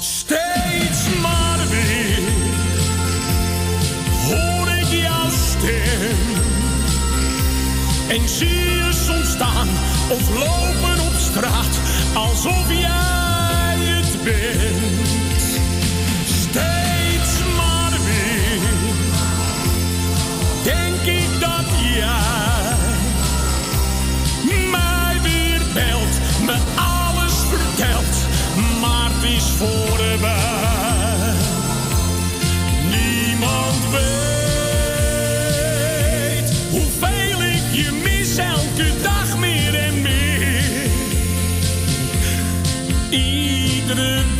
Steeds maar weer hoor ik jouw stem. En zie je soms staan of lopen op straat alsof jij het bent.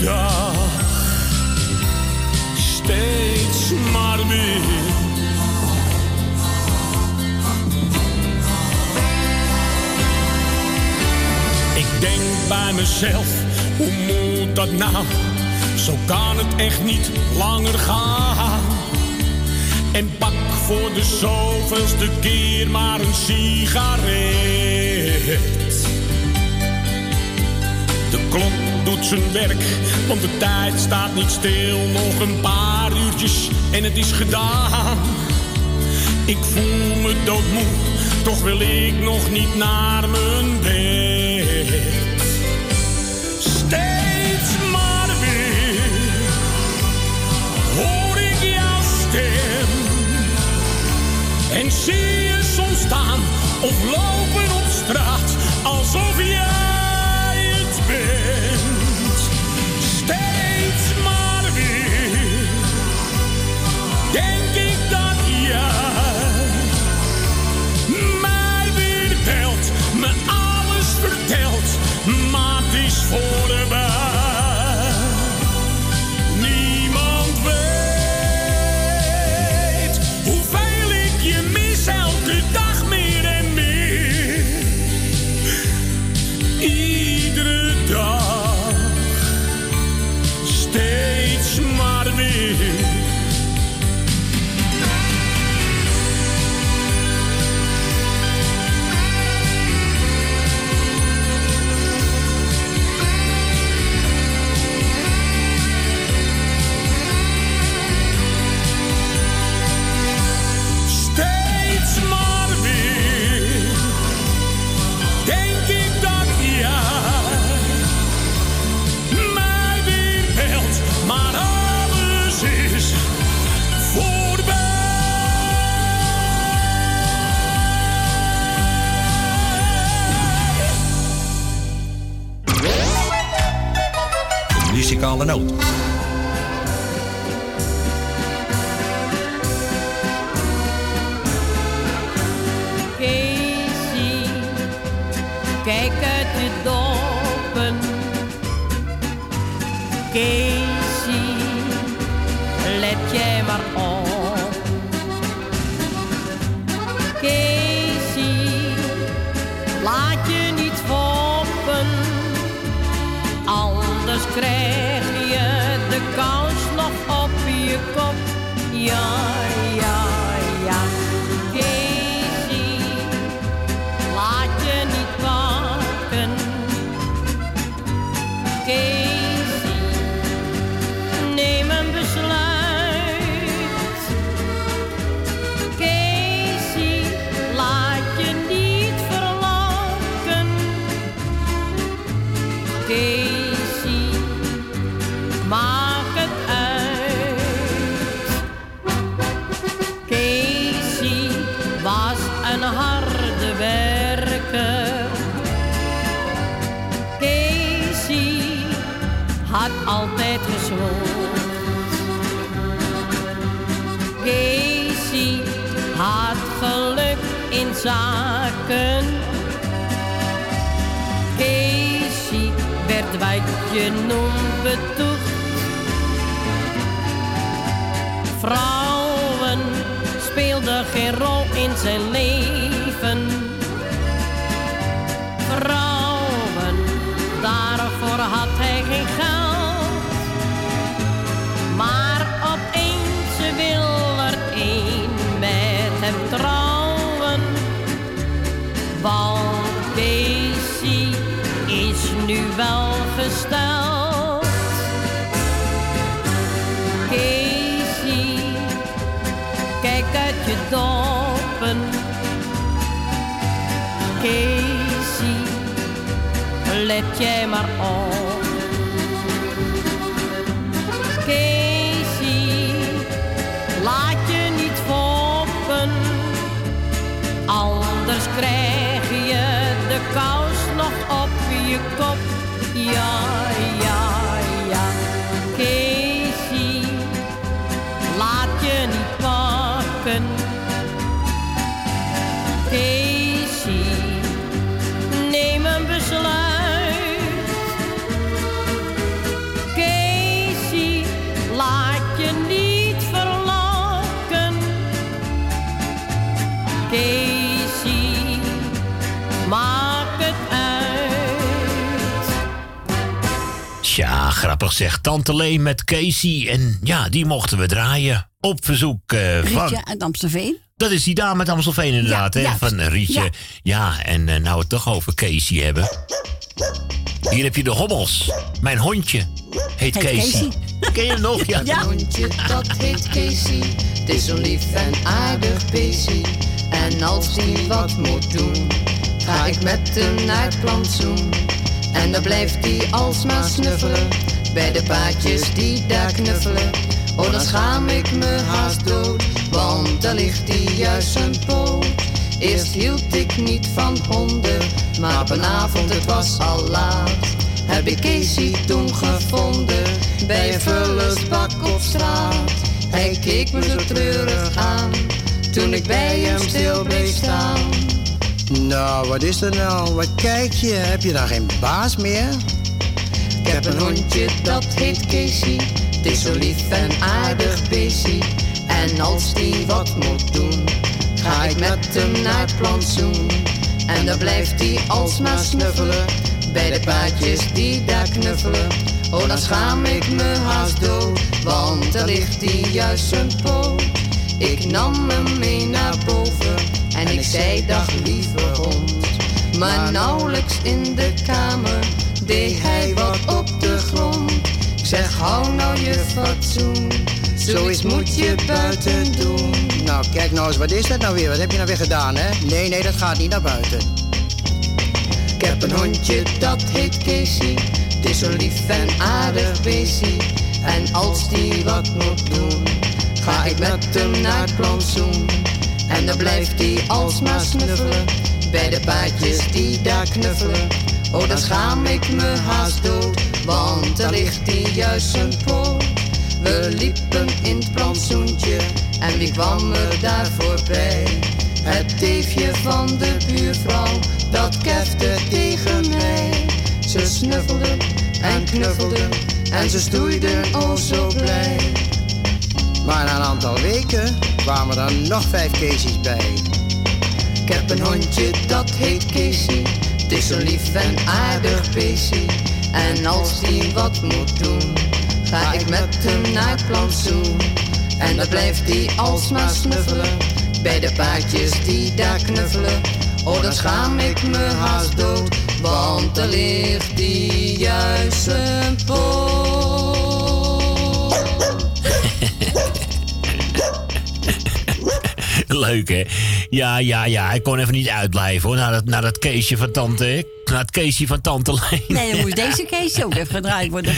Dag, steeds maar weer. Ik denk bij mezelf, hoe moet dat nou? Zo kan het echt niet langer gaan. En pak voor de zoveelste keer maar een sigaret. De klok doet zijn werk, want de tijd staat niet stil. Nog een paar uurtjes en het is gedaan. Ik voel me doodmoe, toch wil ik nog niet naar mijn bed. Steeds maar weer hoor ik jouw stem. En zie je soms staan of lopen De zaken. Casey werd wat je noemt. Vrouwen speelden geen rol in zijn leven. Let jij maar op. Grappig zegt Tante Leen met Casey. En ja, die mochten we draaien. Op verzoek eh, van... Rietje uit Amstelveen. Dat is die dame uit Amstelveen inderdaad, Ja, hè? juist. Van eh, Rietje. Ja. Ja. en eh, nou we het toch over Casey hebben. Hier heb je de hobbels. Mijn hondje heet, Heet Casey. Casey. Ken je hem nog? Ja. Een hondje dat heet Casey. Het is zo lief en aardig beestje. En als die wat moet doen, ga ik met hem naar het plantsoen. En dan blijft hij alsmaar snuffelen. Bij de paardjes die daar knuffelen. Oh, dan schaam ik me haast dood. Want daar ligt hij juist zijn poot. Eerst hield ik niet van honden. Maar op een avond, het was al laat. Heb ik Casey toen gevonden. Bij een vullersbak op straat. Hij keek me zo treurig aan. Toen ik bij hem stil bleef staan. Nou, wat is er nou? Wat kijk je? Heb je dan geen baas meer? Ik heb een hondje dat heet Casey. Het is zo lief en aardig beestje. En als die wat moet doen, ga ik met hem naar het plantsoen. En dan blijft hij alsmaar snuffelen. Bij de paardjes die daar knuffelen. Oh, dan schaam ik me haast dood. Want daar ligt hij juist zijn poot. Ik nam hem mee naar boven. En ik zei dag lieve hond. Maar nauwelijks in de kamer deed hij wat op de grond. Ik zeg, hou nou je fatsoen. Zoiets moet je buiten doen. Nou, kijk nou eens, wat is dat nou weer? Wat heb je nou weer gedaan, hè? Nee, nee, dat gaat niet naar buiten. Ik heb een hondje dat heet Casey. Het is zo lief en aardig beestje. En als die wat moet doen, ga ik met hem naar het plantsoen. En dan blijft hij alsmaar snuffelen. Bij de paardjes die daar knuffelen. Oh, dan schaam ik me haast dood. Want daar ligt hij juist zijn poot. We liepen in het plantsoentje. En wie kwam er daar voorbij? Het teefje van de buurvrouw, dat kefte tegen mij. Ze snuffelden en knuffelden en ze stoeiden oh zo blij. Maar na een aantal weken kwamen er nog vijf Casey's bij. Ik heb een hondje dat heet Casey. Het is zo lief en aardig beestje. En als die wat moet doen, ga ik met hem naar het plantsoen. En dan blijft hij alsmaar snuffelen. Bij de paardjes die daar knuffelen. Oh, dan schaam ik me haast dood. Want er ligt die juist zijn poot. Leuk, hè? Ja, ja, ja. Hij kon even niet uitblijven, hoor. Naar dat, naar dat keesje van tante? Naar het keesje van tante Leen. Nee, dan moest deze Casey ook even gedraaid worden.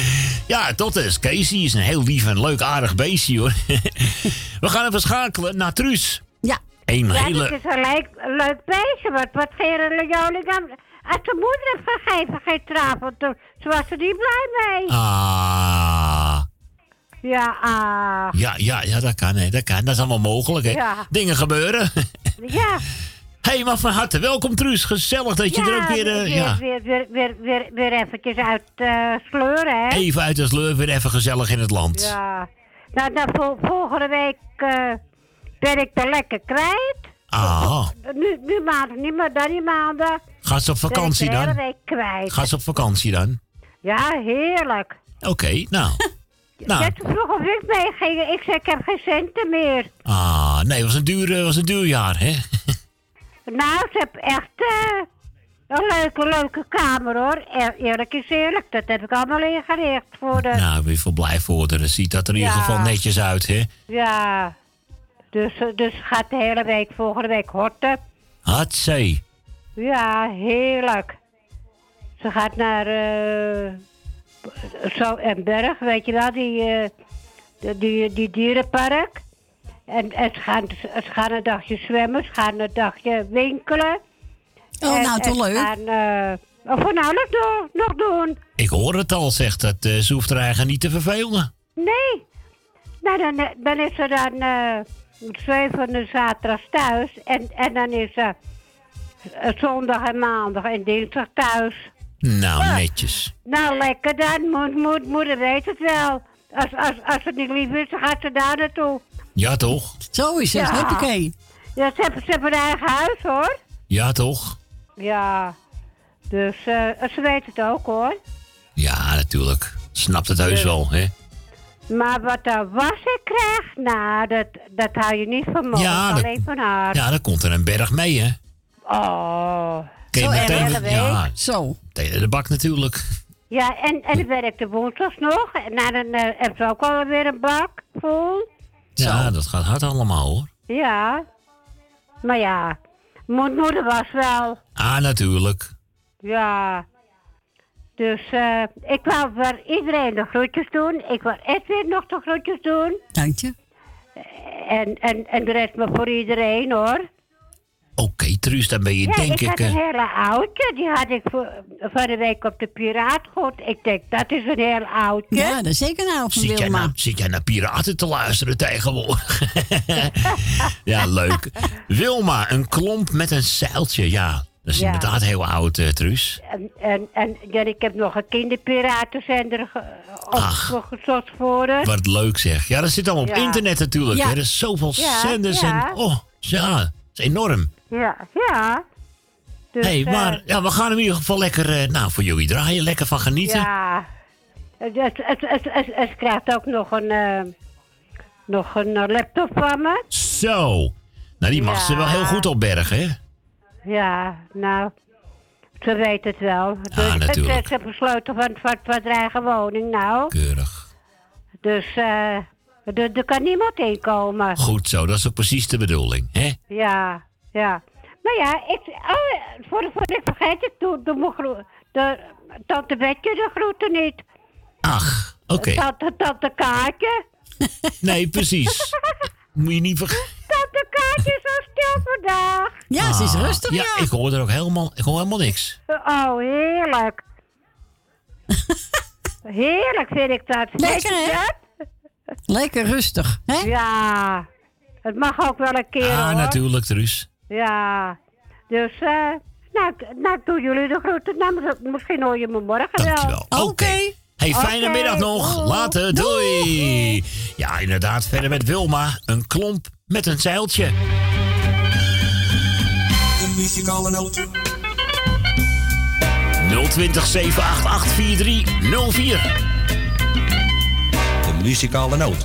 Ja, tot is. Casey is een heel lief en leuk aardig beestje, hoor. We gaan even schakelen naar Truus. Ja. Een Ja, hele... is een leuk, leuk beestje. Wat, wat Gerard Jolingham... Als de moeder heeft gegeven, geen trap, want toen- toen was er niet blij mee. Ah, Ja, ah. Ja, ja, ja, dat kan, hè. Dat kan. Dat is allemaal mogelijk, hè. Ja. Dingen gebeuren. Ja. Hé, hey, maar van harte welkom, Truus. Gezellig dat je er ook weer... eh, weer, ja, weer, weer, weer, weer, weer eventjes uit eh, sleuren, hè? even uit de sleur, weer even gezellig in het land. Ja. Nou, nou vol- volgende week eh, ben ik er lekker kwijt. Ah, Nu, nu maandag niet, maar dan die maandag. gaat ze op vakantie ben ik de dan? week kwijt. Gaat ze op vakantie dan? Ja, heerlijk. Oké, nou. nou, Net vroeg of ik meeging, ik zei ik heb geen centen meer. ah, nee, het was een duur, eh, was een duur jaar, hè? Nou, ze hebben echt eh, een leuke, leuke kamer hoor. Eerlijk is eerlijk, dat heb ik allemaal ingericht voor de... Nou, ik ben veel blij voor. Het ziet dat er in ieder geval netjes uit, hè? Ja, dus, eh, dus gaat de hele week, volgende week horten. Hatzee. Ja, heerlijk. Ze gaat naar zo en Berg, weet je wel, die, eh, die, die, die dierenpark. En, en ze, gaan, ze gaan een dagje zwemmen, ze gaan een dagje winkelen. Oh, En- nou, toch en ze leuk. gaan eh, van alles nog, nog doen. Ik hoor het al, zegt dat. eh, ze hoeft er eigenlijk niet te vervelen. Nee. Nou, dan, dan is ze dan eh zevende zaterdag thuis. En, en dan is ze zondag en maandag en dinsdag thuis. Nou, netjes. Nou, lekker dan. Moet, moeder weet het wel. Als, als, als het niet lief is, dan gaat ze daar naartoe. Ja, toch? Zo is het, Ja. hoppakee. Ja, ze hebben, ze hebben een eigen huis, hoor. Ja, toch? Ja. Dus eh, ze weet het ook, hoor. Ja, natuurlijk. Snapt het heus Ja. wel, hè? Maar wat er was ik krijg, nou, dat, dat hou je niet van me. Ja, dat- alleen van haar. Ja, dan komt er een berg mee, hè? Oh. Zo meteen, ja, Zo. In de bak natuurlijk. Ja, en, en dan werkte woensdags nog. En dan eh, hebben ze ook alweer een bak vol. Ja, dat gaat hard allemaal, hoor. Ja. Maar ja, mijn moeder was wel. Ah, natuurlijk. Ja. Dus eh, ik wou voor iedereen de groetjes doen. Ik wou Edwin nog de groetjes doen. Dank je. En, en, en de rest maar voor iedereen hoor. Oké, Truus, dan ben je ja, denk ik had ik... een eh, hele oudje. Die had ik voor, van de week op de Piraatgoed. Ik denk, dat is een heel oudje. Ja, dat is zeker nou van Zit jij, Wilma. nou, zit jij naar piraten te luisteren tegenwoordig? ja, leuk. Wilma, een klomp met een zeiltje. Ja, dat is Ja. inderdaad heel oud, eh, Truus. En, en, en ja, ik heb nog een kinderpiratenzender ge- opgezocht voor haar. Wat leuk zeg. Ja, dat zit allemaal op internet natuurlijk. Hè? Er is zoveel Ja, zenders ja. en... Oh, ja, dat is enorm. Ja, ja. Dus, hey, eh, maar ja, we gaan in ieder geval lekker eh, nou, voor jullie draaien. Lekker van genieten. Ja. Het, het, het, het, het, krijgt ook nog een, eh, nog een eh, laptop van me. Zo. Nou, die mag ze wel heel goed opbergen, hè? Ja, nou, ze weet het wel. Dus Ah, natuurlijk. Het, ze besloten van, van, van haar eigen woning nou. Keurig. Dus eh, er, er kan niemand inkomen. Goed zo, dat is ook precies de bedoeling, hè? Ja, ja. Maar ja, ik, oh, voor, voor ik vergeet het, doe, doe de, tante Betje de groeten niet. Ach, oké. Tante, tante Kaartje. Nee, precies. Moet je niet vergeten. Tante Kaartje is zo stil vandaag. Ja, ze is Ah, rustig, ja. ja. ik hoor er ook helemaal, ik hoor helemaal niks. Oh, heerlijk. heerlijk vind ik dat. Lekker, hè? dat? Lekker rustig, hè? Ja, het mag ook wel een keer Ah, hoor. natuurlijk, Truus. Ja, dus eh, nou, ik- nou doen jullie de groeten. Nou, mis- misschien hoor je me morgen Dankjewel. wel. Oké. Hey, fijne middag nog. Later, doei. Ja, inderdaad, verder met Wilma. Een klomp met een zeiltje. De muzikale noot. 020 788 4304. De muzikale noot.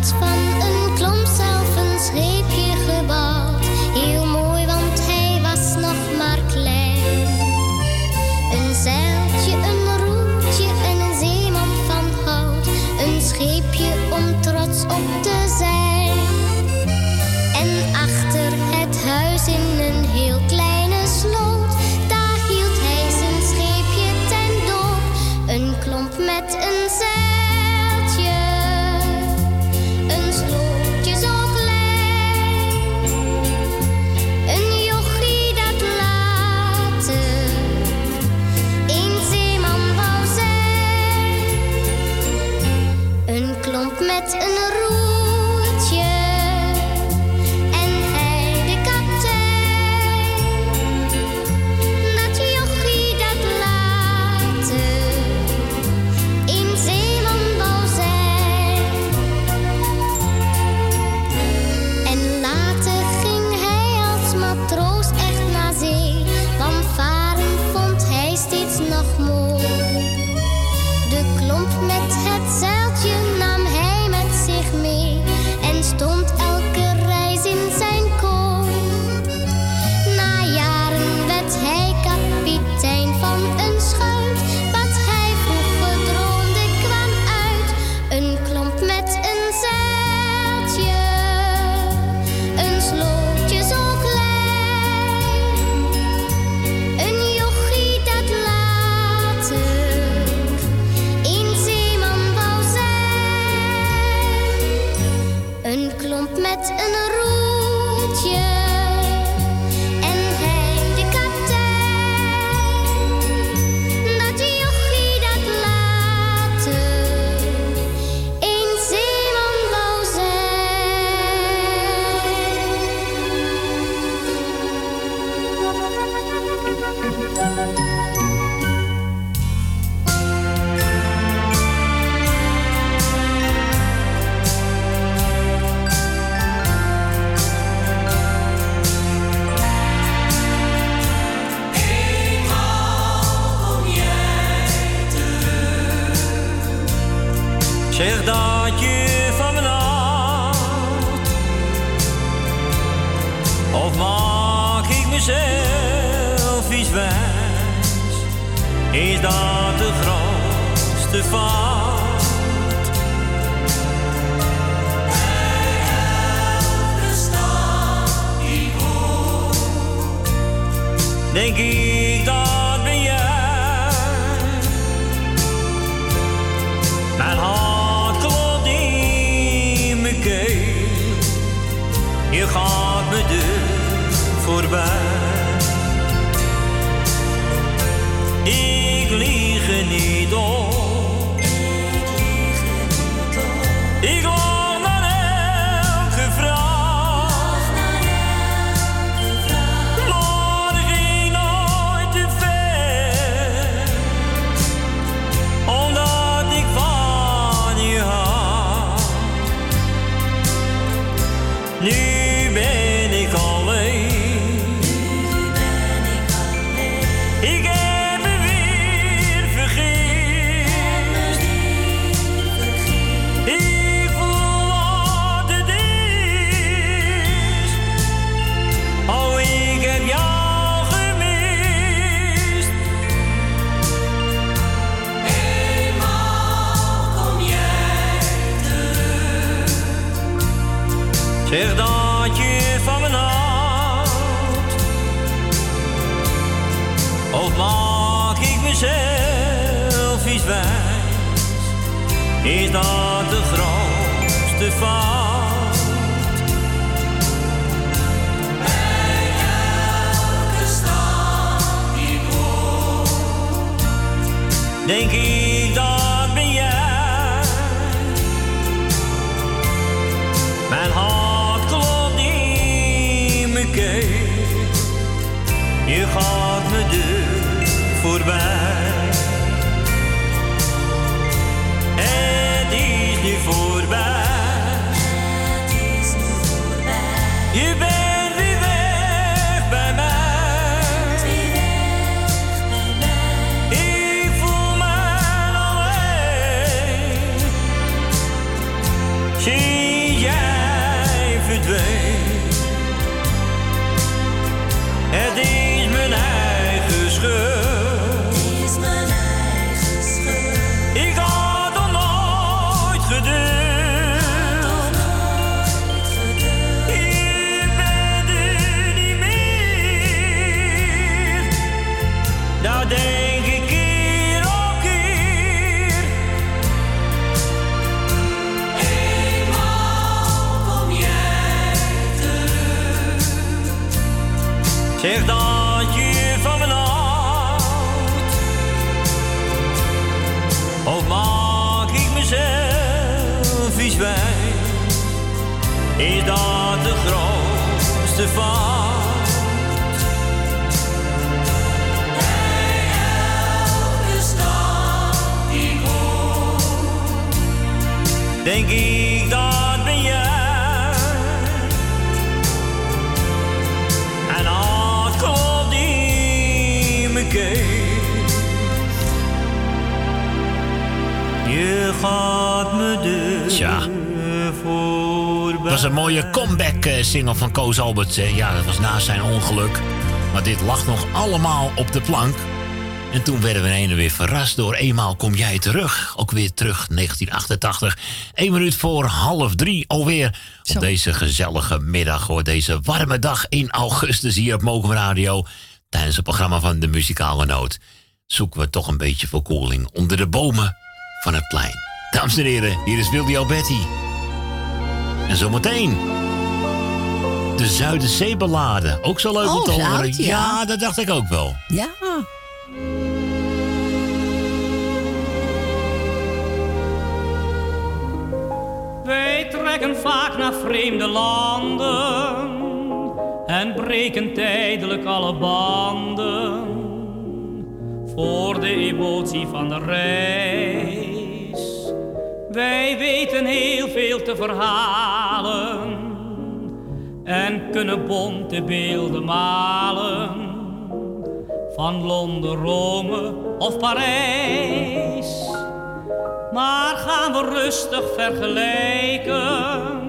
had van klomp comeback-single van Koos Alberts. hè. Ja, dat was na zijn ongeluk. Maar dit lag nog allemaal op de plank. En toen werden we ineens weer verrast door Eenmaal kom jij terug. Ook weer terug, 1988. Eén minuut voor half drie alweer. Op deze gezellige middag, hoor. Deze warme dag in augustus hier op Mokum Radio. Tijdens het programma van de Muzikale Noot. Zoeken we toch een beetje verkoeling onder de bomen van het plein. Dames en heren, hier is Wildy Alberti. En zometeen. De Zuiderzeeballade. Ook zo leuk om Oh, te horen. oud, ja. ja, dat dacht ik ook wel. Ja. Wij trekken vaak naar vreemde landen en breken tijdelijk alle banden voor de emotie van de reis. Wij weten heel veel te verhalen en kunnen bonte beelden malen van Londen, Rome of Parijs. Maar gaan we rustig vergelijken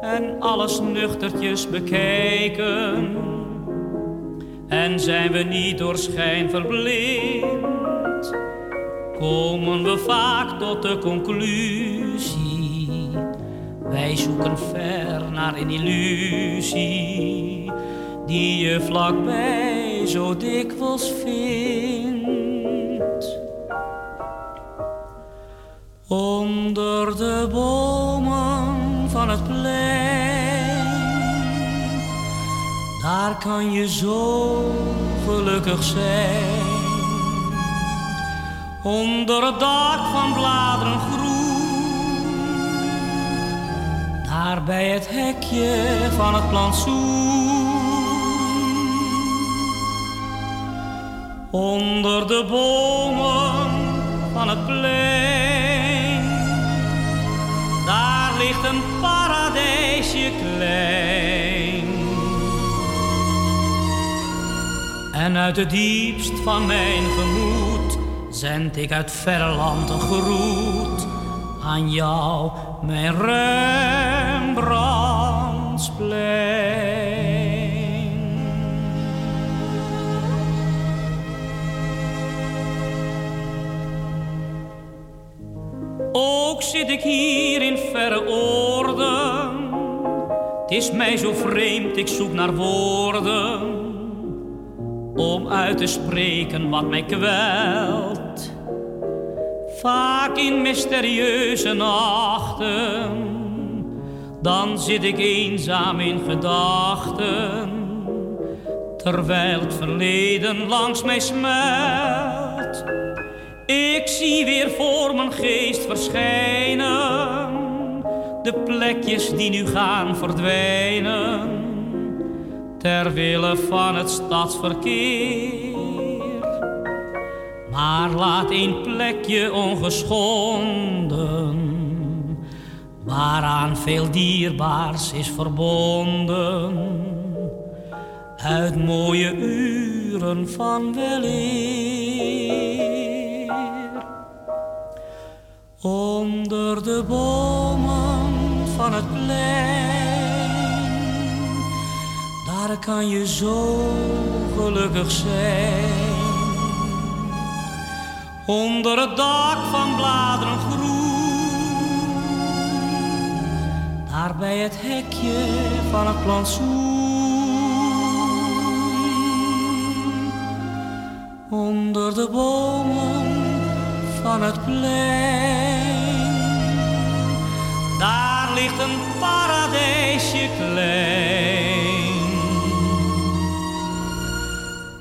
en alles nuchtertjes bekijken. En zijn we niet door schijn verblind, komen we vaak tot de conclusie. Wij zoeken ver naar een illusie die je vlakbij zo dikwijls vindt. Onder de bomen van het plein, daar kan je zo gelukkig zijn. Onder het dak van bladeren groen, daar bij het hekje van het plantsoen. Onder de bomen van het plein, daar ligt een paradijsje klein. En uit het diepst van mijn gemoed zend ik uit verre land een groet aan jou, mijn Rembrandtsplein. Ook zit ik hier in verre oorden. Het is mij zo vreemd, ik zoek naar woorden. Om uit te spreken wat mij kwelt. Vaak in mysterieuze nachten. Dan zit ik eenzaam in gedachten. Terwijl het verleden langs mij smelt. Ik zie weer voor mijn geest verschijnen de plekjes die nu gaan verdwijnen ter wille van het stadsverkeer. Maar laat een plekje ongeschonden, waaraan veel dierbaars is verbonden, uit mooie uren van weleer. Onder de bomen van het plein Daar kan je zo gelukkig zijn. Onder het dak van bladeren groen. Daar bij het hekje van het plantsoen. Onder de bomen van het plein. Daar ligt een paradijsje klein.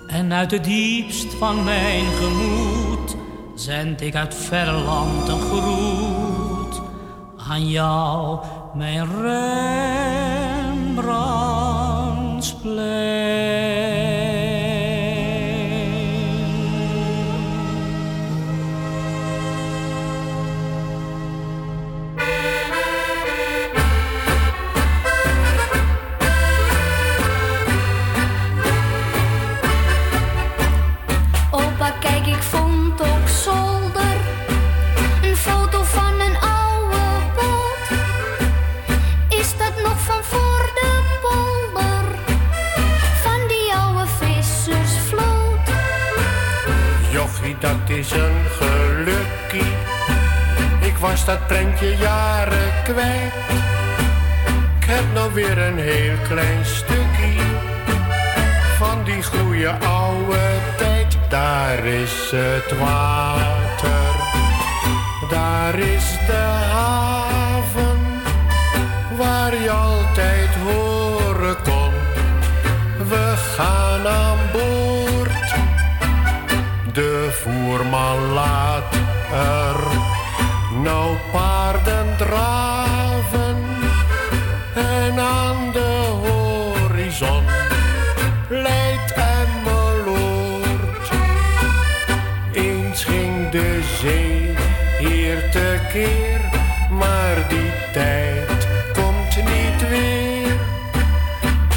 En uit het diepst van mijn gemoed zend ik uit verre land een groet aan jou, mijn Rembrandtsplein. Is een gelukkie. Ik was dat prentje jaren kwijt. Ik heb nou weer een heel klein stukje van die goede oude tijd. Daar is het water, daar is de haven, waar je altijd horen kon. We gaan aan boord. De voerman laat er nou paarden draven en aan de horizon leidt Emmeloord. Eens ging de zee hier tekeer, maar die tijd komt niet weer.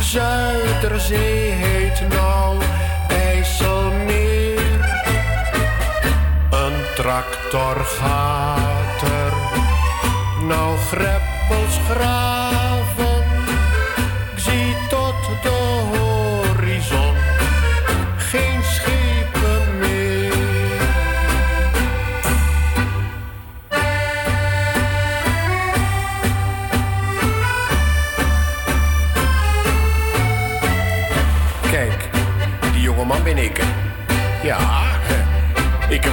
Zuiderzee tractor gaat er nou greppels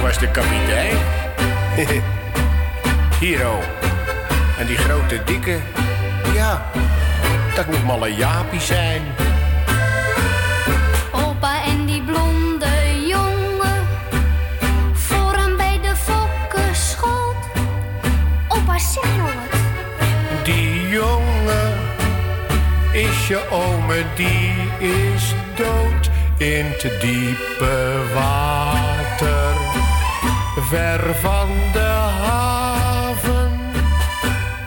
was de kapitein. Hero. En die grote dikke, ja, dat moet malle Jaapie zijn. Opa en die blonde jongen, vooraan bij de fokkenschoot. Opa, zeg nou wat. Die jongen is je ome, die is dood in te diepe water. Ver van de haven,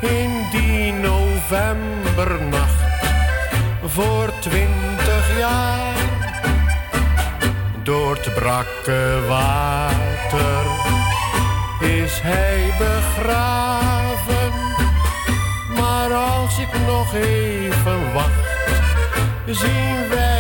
in die novembernacht, voor twintig jaar. Door het brakke water is hij begraven. Maar als ik nog even wacht, zien wij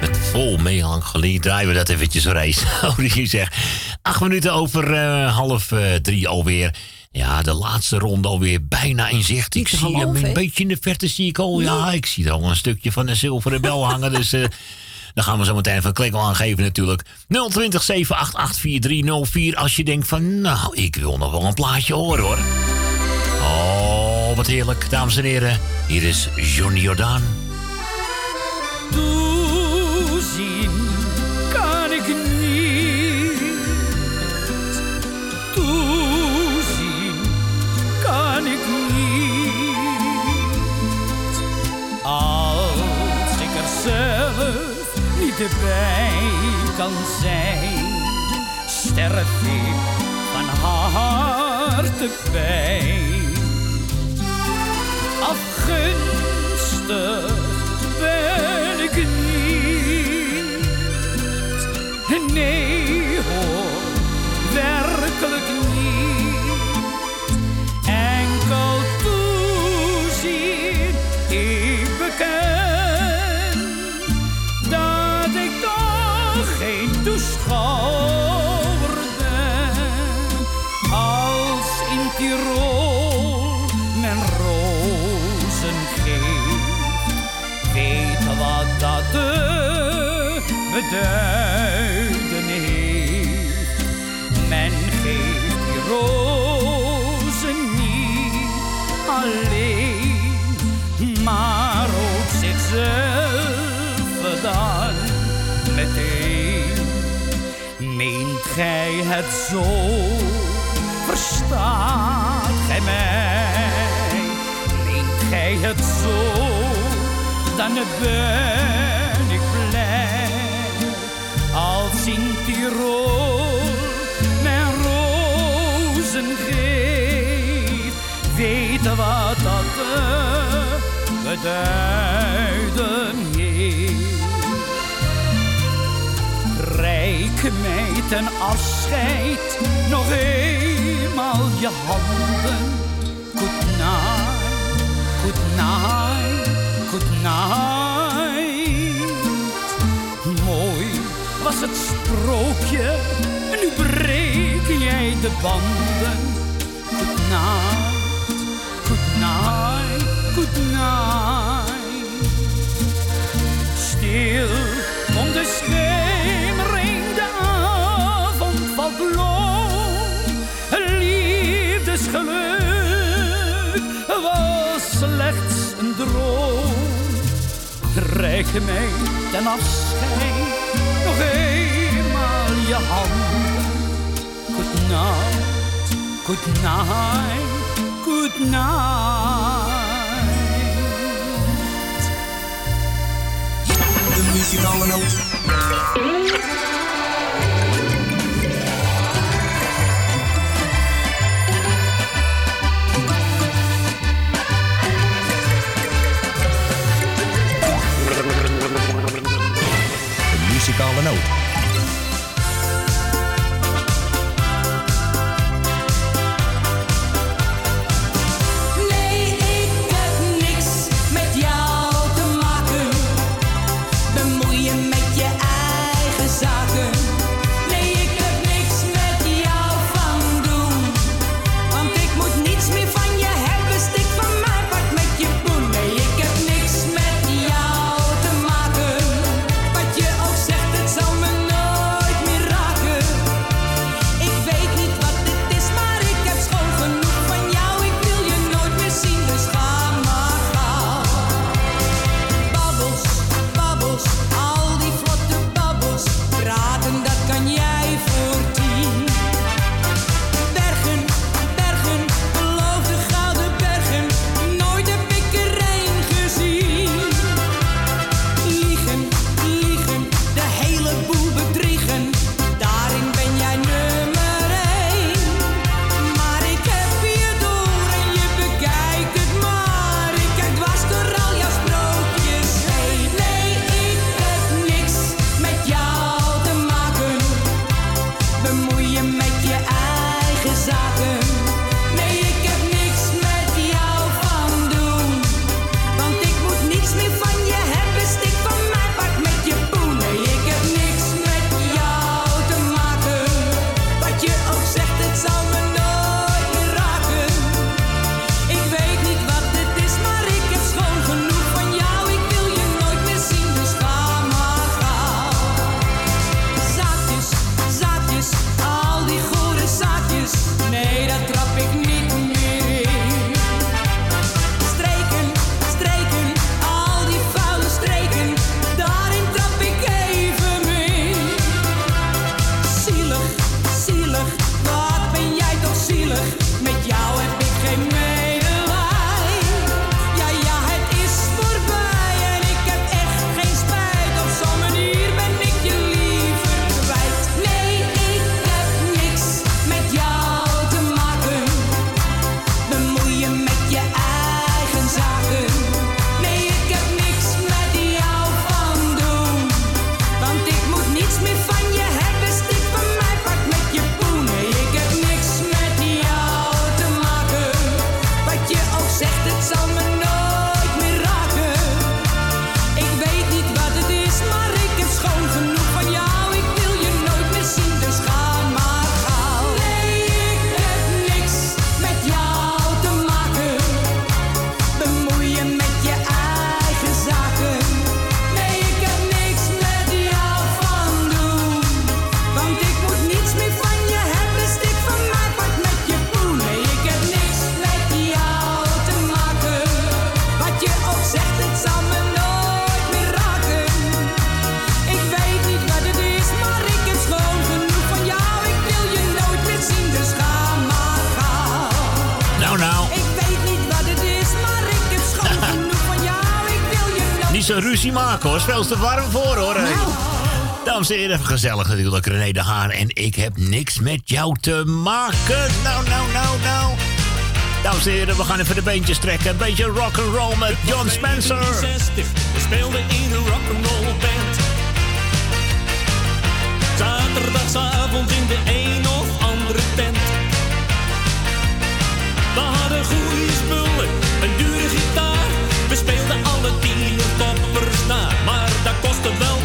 Met vol melancholie draaien we dat eventjes reis. Oh, die zeg. Acht minuten over eh, half uh, drie alweer. Ja, de laatste ronde alweer bijna in zicht. Ik zie hem een beetje in de verte, zie ik al. Ja, ik zie er al een stukje van de zilveren bel hangen. Dus uh, dan gaan we zo meteen van klik aangeven natuurlijk. 020 788 4304 als je denkt van... Nou, ik wil nog wel een plaatje horen hoor. Oh, wat heerlijk, dames en heren. Hier is Johnny Jordaan. Toezien kan ik niet. Toezien kan ik niet. Als ik er zelf niet bij kan zijn, sterf ik van hartepijn afgunstig ben ik niet. Nee hoor, werkelijk niet. Beduiden heeft. Men geeft die rozen niet alleen, maar ook zichzelf dan meteen. Meent gij het zo? Verstaat gij mij? Meent gij het zo? Dan ben in Tirol mijn rozen geeft, weet wat dat beduiden heeft. Reik mij ten afscheid nog eenmaal je handen. Good night, good night, good night. Het sprookje, nu breek jij de banden. Good night, good night, good night. Stil om de schemering, de avond valt blauw. Liefdesgeluk was slechts een droom. Reik mij ten afscheid je handen. Good night, good night, good night. De muzikale noot. Muzikale noot. Veel te warm voor hoor. Dames en heren, even gezellig natuurlijk. René de Haan en ik heb niks met jou te maken. Nou, nou, nou, nou. Dames en heren, we gaan even de beentjes trekken. Een beetje rock and roll met John Spencer. We speelden in een rock'n'roll band. Zaterdagsavond in de een of andere tent. We hadden goede spullen, een dure gitaar. We speelden alle tien toppers na. Maar dat kostte wel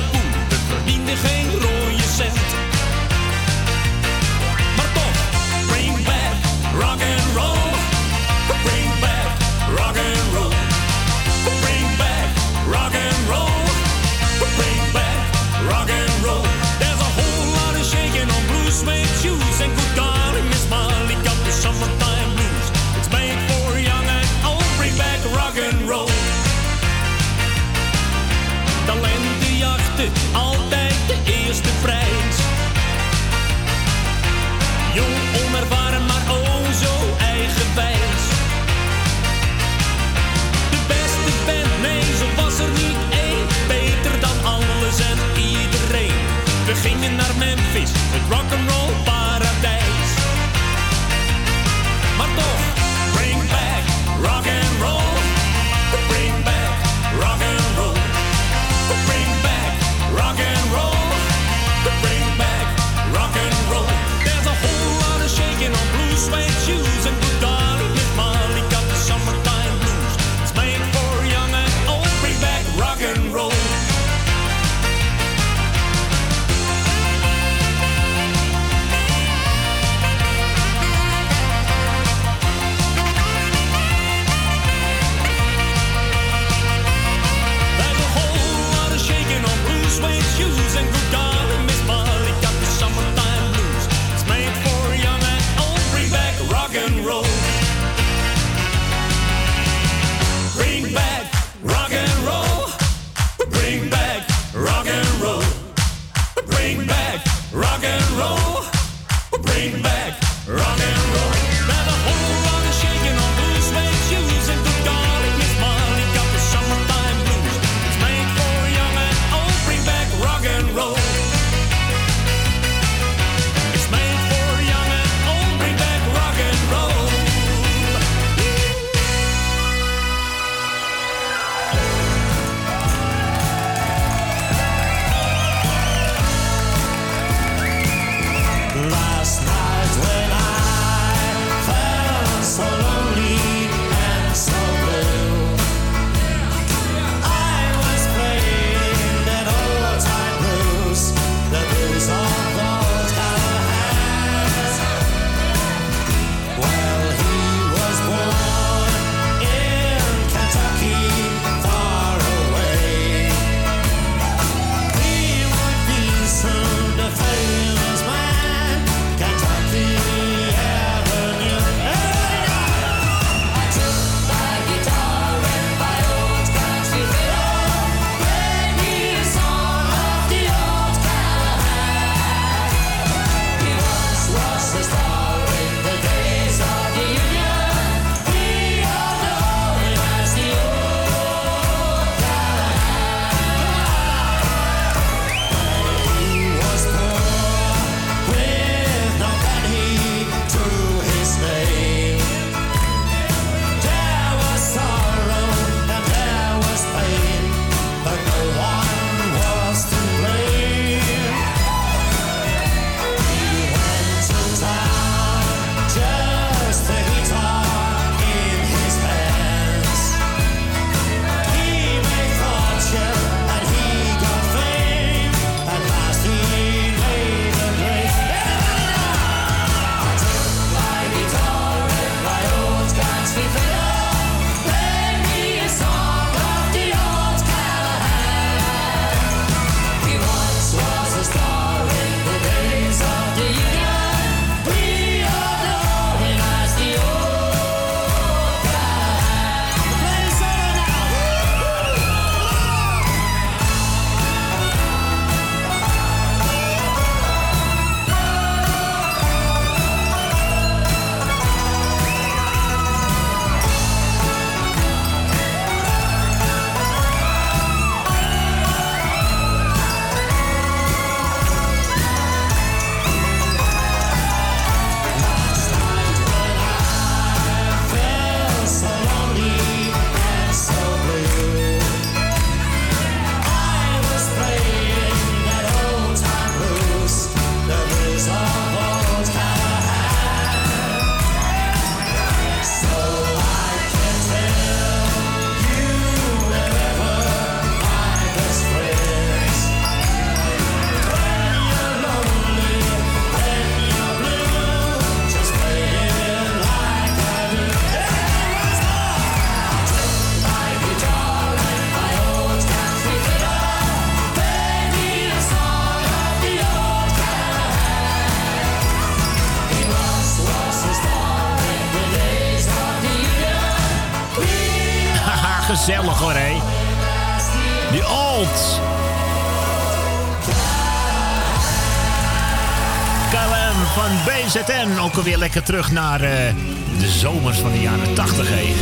terug naar eh, de zomers van de jaren 80, hé.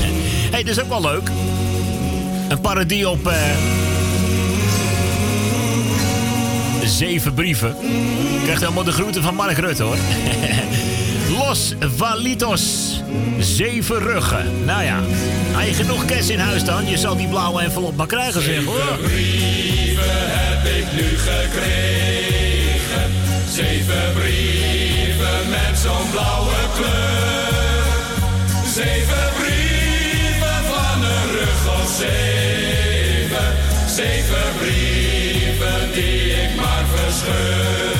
hey, is ook wel leuk. Een parodie op... eh, zeven brieven. Krijgt helemaal de groeten van Mark Rutte, hoor. Los Valitos. Zeven ruggen. Nou ja, had je genoeg cash in huis dan? Je zal die blauwe envelop maar krijgen, zeg hoor. Zeven brieven heb ik nu gekregen. Zeven brieven Zeven brieven van een rug of zeven. Zeven brieven die ik maar verscheur.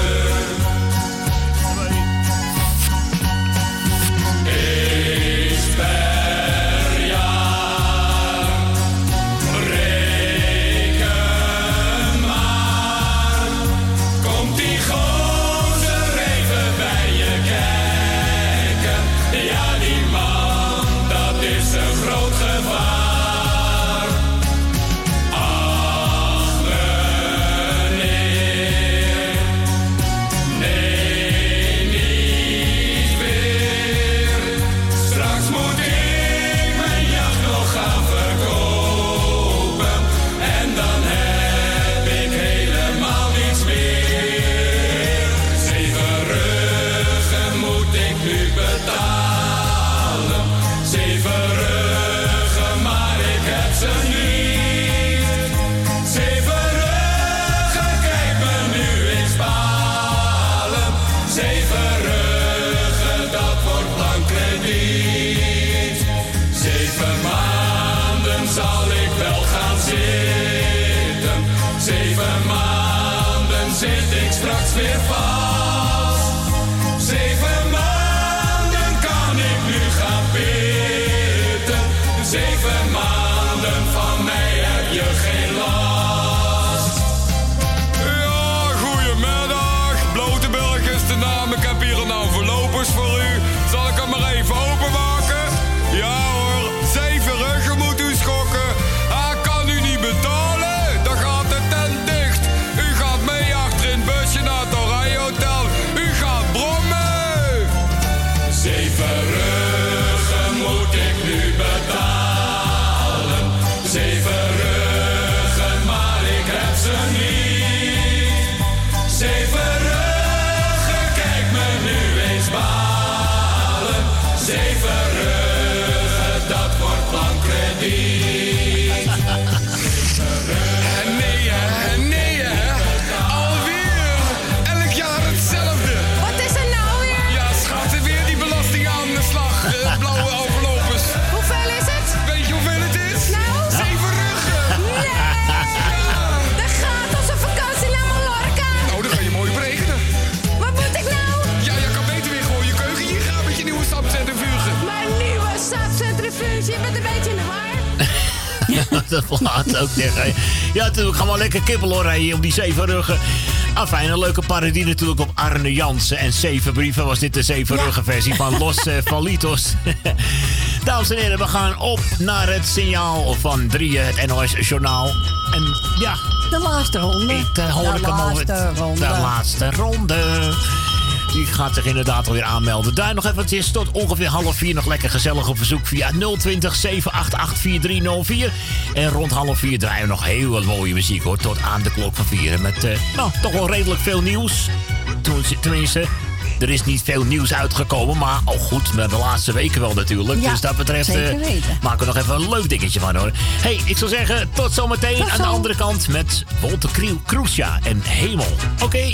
Lekker kibbelen hoor, hier op die zeven ruggen. Afijn, een leuke parodie natuurlijk op Arne Jansen. En zeven brieven was dit de zeven ruggen versie van Los eh, Valitos. Dames en heren, we gaan op naar het signaal van drieën, het NOS Journaal. En ja... De laatste ronde. Ik uh, hoor de ik hem al- laatste ronde. De laatste ronde. Die gaat zich inderdaad alweer aanmelden. Daar nog eventjes tot ongeveer half vier nog lekker gezellig op verzoek via 020 788 4304. En rond half vier draaien we nog heel wat mooie muziek hoor. Tot aan de klok van vier. En Met eh, nou, toch wel redelijk veel nieuws. Toen- Tenminste, er is niet veel nieuws uitgekomen. Maar al goed, met de laatste weken wel natuurlijk. Ja, dus dat betreft weten. maken we nog even een leuk dingetje van hoor. hey, ik zou zeggen, tot zometeen Tot aan de andere kant met Wolter Kroesja en Hemel. Oké.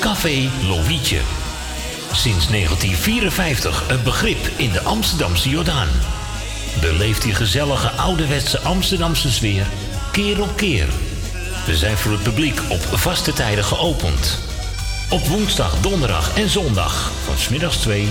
Café Lovietje. Sinds 1954 een begrip in de Amsterdamse Jordaan. Beleeft die gezellige ouderwetse Amsterdamse sfeer keer op keer. We zijn voor het publiek op vaste tijden geopend. Op woensdag, donderdag en zondag van smiddags 2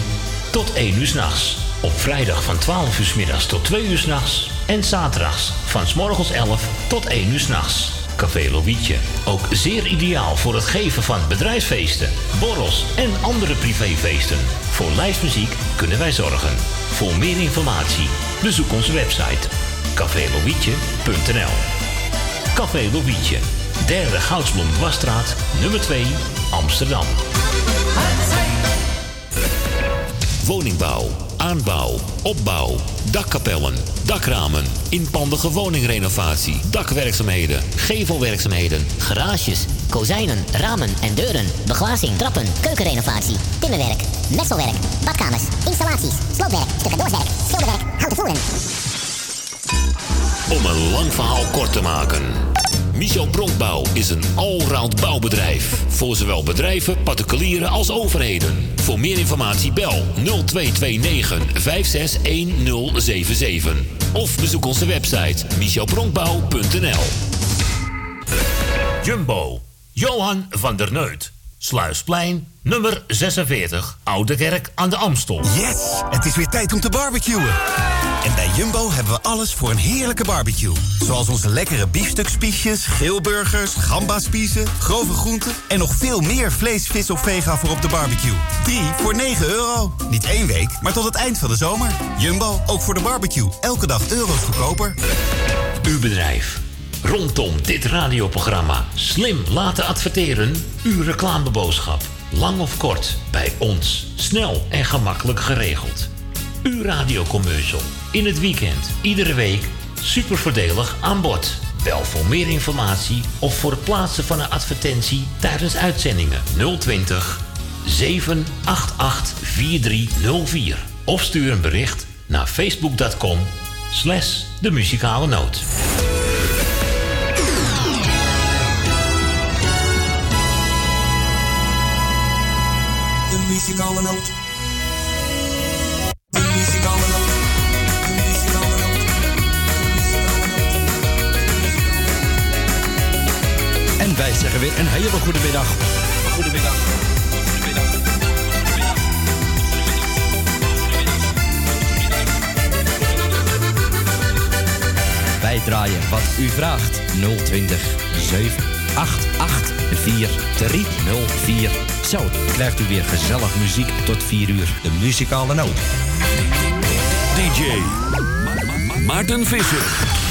tot 1 uur s'nachts. Op vrijdag van 12 uur 's middags tot 2 uur s'nachts. En zaterdags van morgens 11 tot 1 uur s'nachts. Café Lovietje. Ook zeer ideaal voor het geven van bedrijfsfeesten, borrels en andere privéfeesten. Voor lijstmuziek kunnen wij zorgen. Voor meer informatie bezoek onze website cafélovietje.nl Café Lovietje. Derde Goudsblom Dwarsstraat, nummer 2, Amsterdam. Woningbouw, aanbouw, opbouw, dakkapellen, dakramen, inpandige woningrenovatie, dakwerkzaamheden, gevelwerkzaamheden, Garages, kozijnen, ramen en deuren, beglazing, trappen, keukenrenovatie, timmerwerk, messelwerk, badkamers, installaties, sloopwerk, stucadoorswerk, schilderwerk, houten voeren. Om een lang verhaal kort te maken. Michel Bronkbouw is een allround bouwbedrijf. Voor zowel bedrijven, particulieren als overheden. Voor meer informatie bel 0229 561077. Of bezoek onze website michelbronkbouw.nl Jumbo. Johan van der Neut. Sluisplein, nummer 46, Oude Kerk aan de Amstel. Yes! Het is weer tijd om te barbecuen. En bij Jumbo hebben we alles voor een heerlijke barbecue. Zoals onze lekkere biefstukspiesjes, grillburgers, gambaspiezen, grove groenten... en nog veel meer vlees, vis of vega voor op de barbecue. 3 voor 9 euro. Niet één week, maar tot het eind van de zomer. Jumbo, ook voor de barbecue. Elke dag euro's goedkoper. Uw bedrijf. Rondom dit radioprogramma slim laten adverteren. Uw reclameboodschap. Lang of kort, bij ons. Snel en gemakkelijk geregeld. Uw radiocommercial. In het weekend, iedere week. Super voordelig aan bod. Bel voor meer informatie of voor het plaatsen van een advertentie tijdens uitzendingen 020 788 4304. Of stuur een bericht naar facebook.com slash de muzikale noot. De muzikale noot. En wij zeggen weer een hele goede middag. Goedemiddag. Wij draaien wat u vraagt. 020 788 4304. Zo krijgt u weer gezellig muziek tot 4 uur. De muzikale noot. DJ Maarten Visser.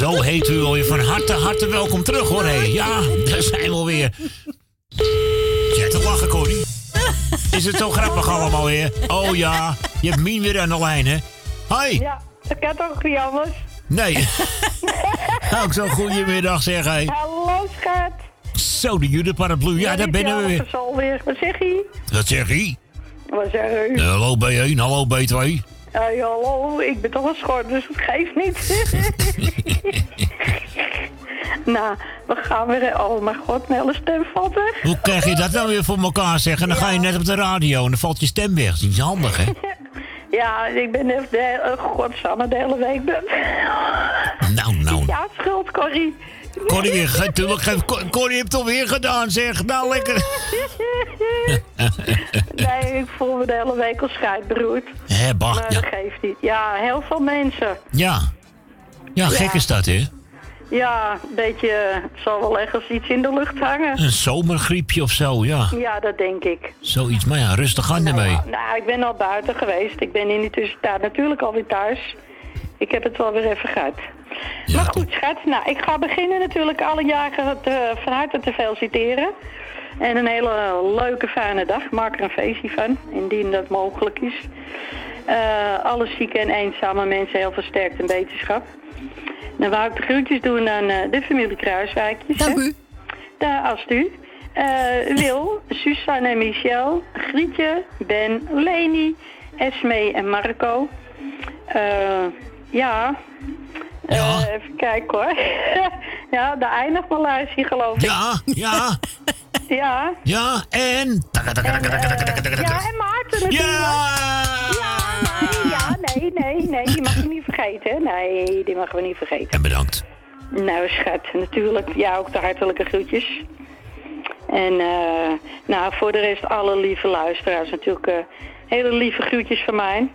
Zo heet u alweer van harte, harte welkom terug hoor. Hé. Ja, daar zijn we alweer. Jij te lachen, Corrie. Is het zo grappig allemaal weer? Oh ja, je hebt Mien weer aan de lijn, hè? Hoi. Ja, dat kan toch niet anders? Nee. Ook zo'n goedemiddag, zeg hij. Hallo, schat. Zo, de Judith paraplu. Ja, daar ben we weer. weer. Wat zeg je? Wat zeg je? Wat zeg je? Hallo B1, hallo B2. Hey, hallo, ik ben toch een schort, dus het geeft niet. nou, we gaan weer... Oh mijn god, mijn hele stem valt weg. Hoe krijg je dat nou weer voor elkaar zeggen? Dan ga je net op de radio en dan valt je stem weg. Dat is niet handig, hè? Ja, ik ben even de, uh, godsamme de hele week... ben- Nou, nou. Ja, schuld, Corrie. Corrie weer, Corrie heeft het alweer gedaan, zeg. Nou, lekker. Nee, ik voel me de hele week al scheidberoerd. Hé, bah, Maar ja. dat geeft niet. Ja, heel veel mensen. Ja. Ja, gek Ja. is dat, hè? Ja, een beetje, het zal wel ergens iets in de lucht hangen. Een zomergriepje of zo, ja. Ja, dat denk ik. Zoiets, maar ja, rustig aan ermee. Nou, ik ben al buiten geweest. Ik ben in die tussentijd natuurlijk alweer thuis. Ik heb het wel weer even gehad. maar goed, schat. Nou, ik ga beginnen natuurlijk alle jaren te, van harte te feliciteren. En een hele leuke, fijne dag. Maak er een feestje van, indien dat mogelijk is. Eh, alle zieke en eenzame mensen heel versterkt en wetenschap. Dan wou ik de groetjes doen aan eh, de familie Kruiswijkjes. Dank u. Daar, als u. Eh, Wil, Suzanne en Michel, Grietje, Ben, Leni, Esme en Marco. Eh, ja. Eh, even kijken hoor. ja, mijn lijstje geloof ik. Ja, ja. ja. Ja, en... Ja, en Maarten natuurlijk. Ja! ja, nee, nee, nee, die mag je niet vergeten. Nee, die mogen we niet vergeten. En bedankt. Nou, schat, natuurlijk. Ja, ook de hartelijke groetjes. En eh, nou, voor de rest alle lieve luisteraars natuurlijk eh, hele lieve groetjes van mij.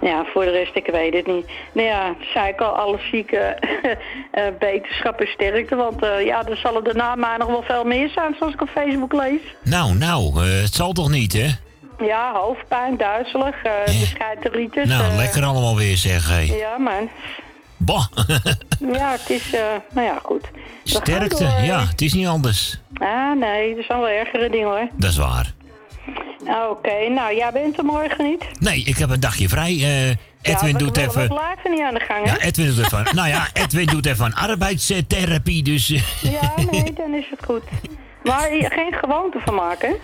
Ja, voor de rest, ik weet het niet. Nou ja, zei ik al, alle zieke eh beterschap en sterkte. Want eh, ja, er zullen daarna maar nog wel veel meer zijn, zoals ik op Facebook lees. Nou, nou, eh, het zal toch niet, hè? Ja, hoofdpijn, duizelig, uh, bescheiteritis. Nou, eh, lekker allemaal weer, zeg, hé. Ja, man. Bah. Ja, het is, eh, nou ja, goed. We Sterkte, ja, het is niet anders. Ah, nee, er zijn wel ergere dingen hoor. Dat is waar. Ah, Oké, nou, jij bent er morgen niet. Nee, ik heb een dagje vrij. eh, Edwin ja, doet even... We blijven niet aan de gang, hè? Ja, Edwin doet even... nou ja, Edwin doet even een arbeidstherapie, dus... Ja, nee, dan is het goed. Maar geen gewoonte van maken.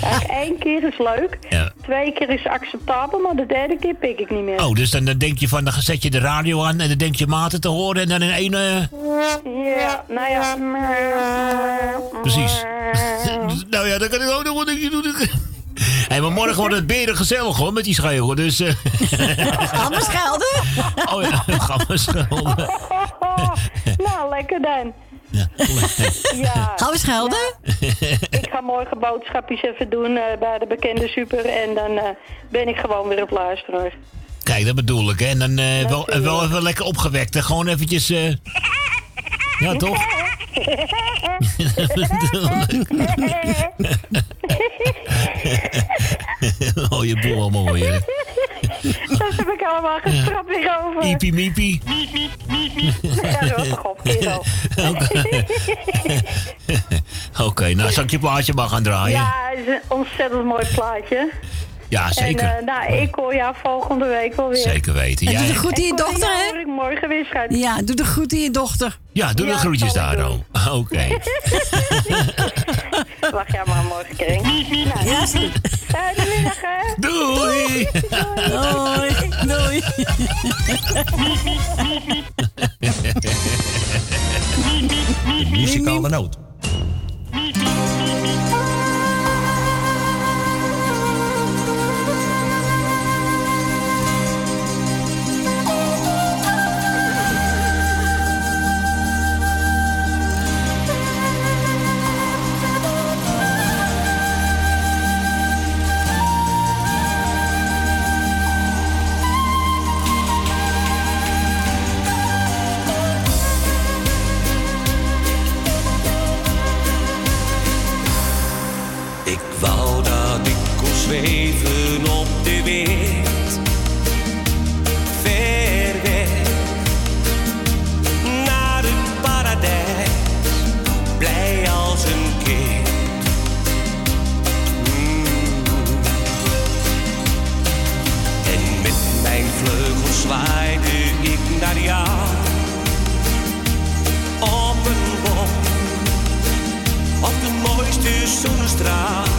Kijk, één keer is leuk. Ja. Twee keer is acceptabel, maar de derde keer pik ik niet meer. Oh, dus dan, dan denk je van, dan zet je de radio aan en dan denk je maten te horen en dan in één... eh, Ja, nou ja. precies. nou ja, dan kan ik ook nog wat dingetje doen. Hé, maar morgen wordt het beren gezellig hoor, met die schreeuwen, dus... eh Gaan we schelden? oh ja, gaan we schelden. nou, lekker dan. Ja. Gaan we schelden? Ik ga morgen boodschapjes even doen eh, bij de bekende super en dan eh, ben ik gewoon weer op luisteraar. Kijk, dat bedoel ik, hè. En dan eh, wel, wel even lekker opgewekt, hè. Gewoon eventjes... eh, Ja, toch? oh, je boel allemaal mooi, hè. Dat heb ik allemaal gestrapt weer over. Iepie miepie. Ja, rot toch op, kerel. Oké, nou zal ik je plaatje maar gaan draaien? Ja, Ja, het is een ontzettend mooi plaatje. zeker. En eh, nou, ik hoor jou volgende week wel weer. Zeker weten. En doe Jij... de goed in je dochter, hè? ik morgen weer, schat. Ja, doe de goed in je dochter. Ja, doe de Ja, groetjes daar, oh. Wacht jij maar morgen, Kring. Nou, Ja, is goed. Fijne middag, hè? Doei! Doei. Doei. De muzikale noot. Mooiste zonnestraal. Alleen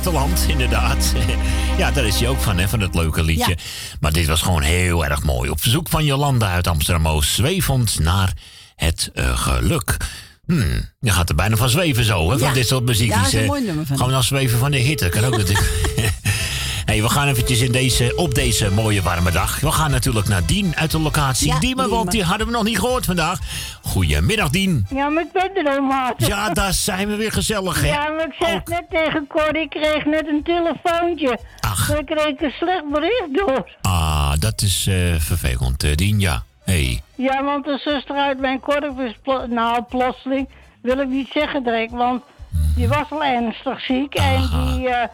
platteland, inderdaad. Ja, daar is hij ook van, hè, van het leuke liedje. Ja. Maar dit was gewoon heel erg mooi. Op verzoek van Jolanda uit Amsterdam-Oost, zwevend naar het eh, geluk. Hmm, je gaat er bijna van zweven zo, hè, van dit soort muziek. Ja, dat is een mooi nummer van Gaan we dan zweven van de hitte, kan ook natuurlijk. Hey, we gaan eventjes in deze, op deze mooie warme dag. We gaan natuurlijk naar Dien uit de locatie Ja, Diemen, want die hadden we nog niet gehoord vandaag. Goedemiddag, Dien. Ja, maar ik ben er al, maat. Ja, daar zijn we weer gezellig, hè? Ja, maar ik zeg net tegen Cor, ik kreeg net een telefoontje. Ach. Ik kreeg een slecht bericht door. Ah, dat is eh, vervelend, eh, Dien, ja. Hey. Ja, want de zuster uit mijn korf is, plo- nou, plotseling, wil ik niet zeggen direct, want die was al ernstig ziek en die, eh,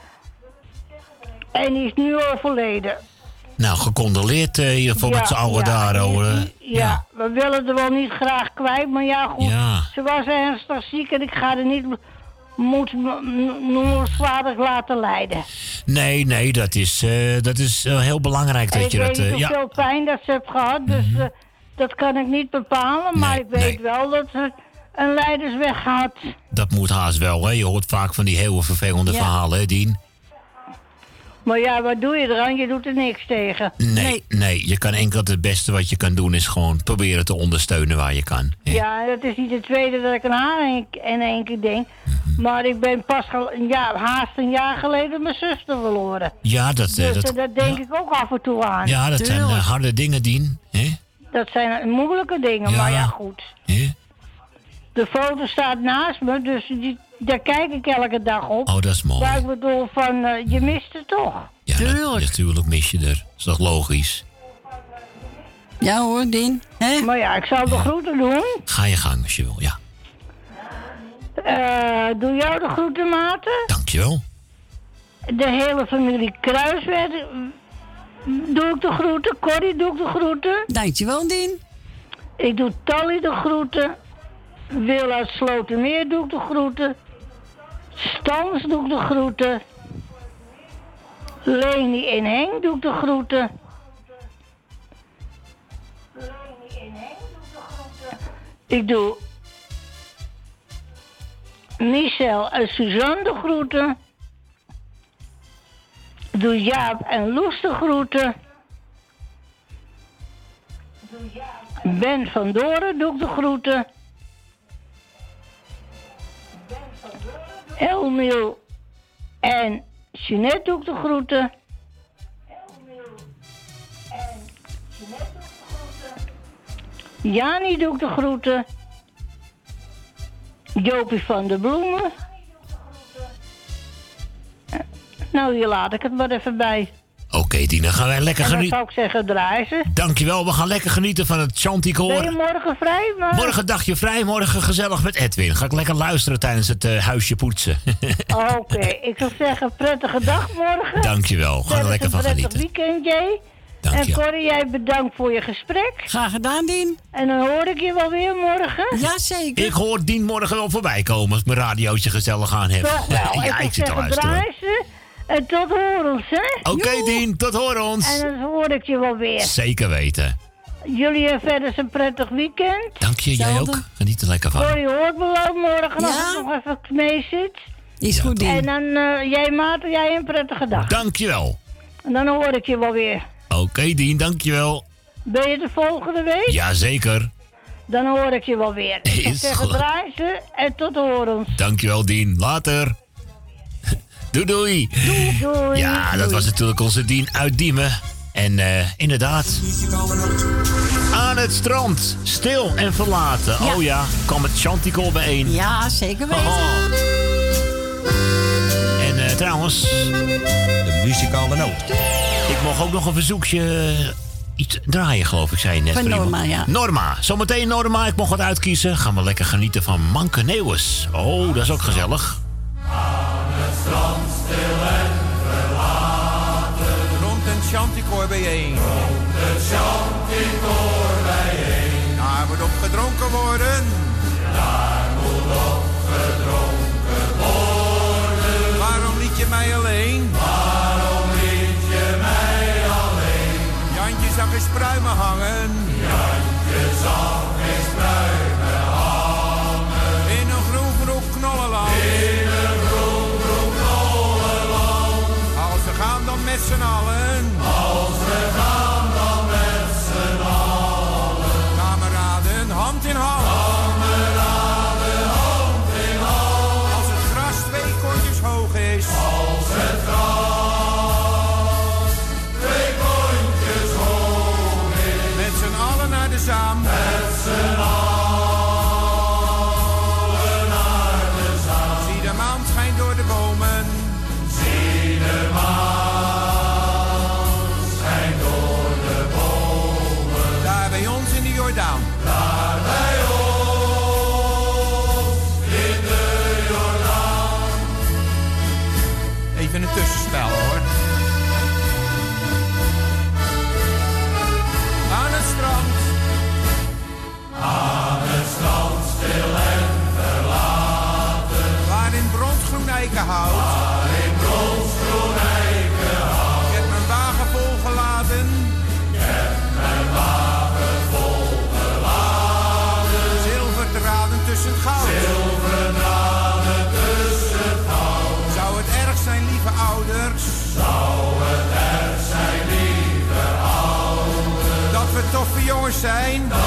en die is nu overleden. Nou, gecondoleerd eh, in ieder geval met z'n allen daar, hoor. Ja, we willen er wel niet graag kwijt, maar ja, goed. Ja. Ze was ernstig ziek en ik ga er niet moet noemenswaardig laten lijden. Nee, nee, dat is, eh, dat is eh, heel belangrijk dat ik je weet dat... niet eh, ja, Mhm. hoeveel pijn dat ze heeft gehad, dus eh, dat kan ik niet bepalen. Maar ik weet wel dat ze een leidersweg gaat. dat moet haast wel, hè. Je hoort vaak van die heel vervelende Ja. verhalen, hè, Dien? Maar ja, wat doe je eraan? Je doet er niks tegen. Nee, nee, je kan enkel het beste wat je kan doen is gewoon proberen te ondersteunen waar je kan. Ja, dat is niet de tweede dat ik aan haar in, één keer denk. Mhm. Maar ik ben pas een jaar, haast een jaar geleden mijn zuster verloren. Ja, dat, eh, dus dat, eh, dat denk ik ook af en toe aan. ja, dat zijn eh, harde dingen, Dien. hè? Dat zijn moeilijke dingen, Ja. maar ja, goed. Ja. De foto staat naast me, dus die, daar kijk ik elke dag op. Oh, dat is mooi. Maar ik bedoel, van, eh, je mist het toch? Ja, dat- natuurlijk mis je er. is toch logisch? Ja hoor, Dien. Maar ja, ik zal de groeten doen. Ga je gang als je wil, ja. Eh, doe jou de groeten, Maarten. Dankjewel. De hele familie Kruisweg doe ik de groeten. Corrie doe ik de groeten. Dankjewel, Dien. Ik doe Tally de groeten. Wil uit Slotermeer doe ik de groeten. Stans doe ik de groeten. Leni en Henk doe ik de groeten. Ik doe Michel en Suzanne de groeten. Ik doe Jaap en Loes de groeten. Ben van Doren doe ik de groeten. Elmiel en Jeanette doe ik de groeten. Jani doe ik de groeten. Jopie van de Bloemen. Nou, hier laat ik het maar even bij. Oké, Dina, gaan wij lekker dan genieten. zou ik zeggen, draaien ze. Dankjewel, we gaan lekker genieten van het Ben je Chanticoor. morgen vrij? Maar... Morgen dagje vrij, morgen gezellig met Edwin. Ga ik lekker luisteren tijdens het eh, huisje poetsen. Oké, ik zou zeggen, prettige dag morgen. Dankjewel, ga er Verder lekker van een prettig genieten. weekend, Jay. Dank En. Corrie, jij bedankt voor je gesprek. Graag gedaan, Dien. En dan hoor ik je wel weer morgen. Ja, zeker. Ik hoor Dien morgen wel voorbij komen als ik mijn radiootje gezellig aan heb. Toch wel. ja, ik ik zit te luisteren. draaien. En tot horens, hè? Oké, Dien, tot horen ons. En dan hoor ik je wel weer. Zeker weten. Jullie hebben verder een prettig weekend. Dank je, jij ook. Geniet er lekker van. Corrie hoort me wel morgen Ja. als ik nog even mee zit. Is goed, Dien. En dan, eh, jij Maarten, jij een prettige dag. Dankjewel. En dan hoor ik je wel weer. Oké, Dien, dankjewel. Ben je de volgende week? Jazeker. Dan hoor ik je wel weer. Ik Is zeggen, goed. draai ze en tot horens. Dankjewel, Dien. Later. Doei, doei. Doei. Ja, dat was natuurlijk onze Dien uit Diemen. En eh, inderdaad. Aan het strand. Stil en verlaten. Ja. Oh ja, kwam het Chanticoor bijeen. Ja, zeker weten. Oh. En eh, trouwens... De muzikale noot. Ik mocht ook nog een verzoekje... eh, Iets draaien, geloof ik, zei je net. Van. Norma, ja. Norma. Zometeen Norma. Ik mocht wat uitkiezen. Gaan we lekker genieten van Manke Neuwes. Oh, dat is ook gezellig. Rond een chanticoor bijeen. Rond een chanticoor bijeen. Daar moet op gedronken worden. Daar moet op gedronken worden. Waarom liet je mij alleen? Waarom liet je mij alleen? Jantje zag eens pruimen hangen. Z'n allen. Jongens zijn.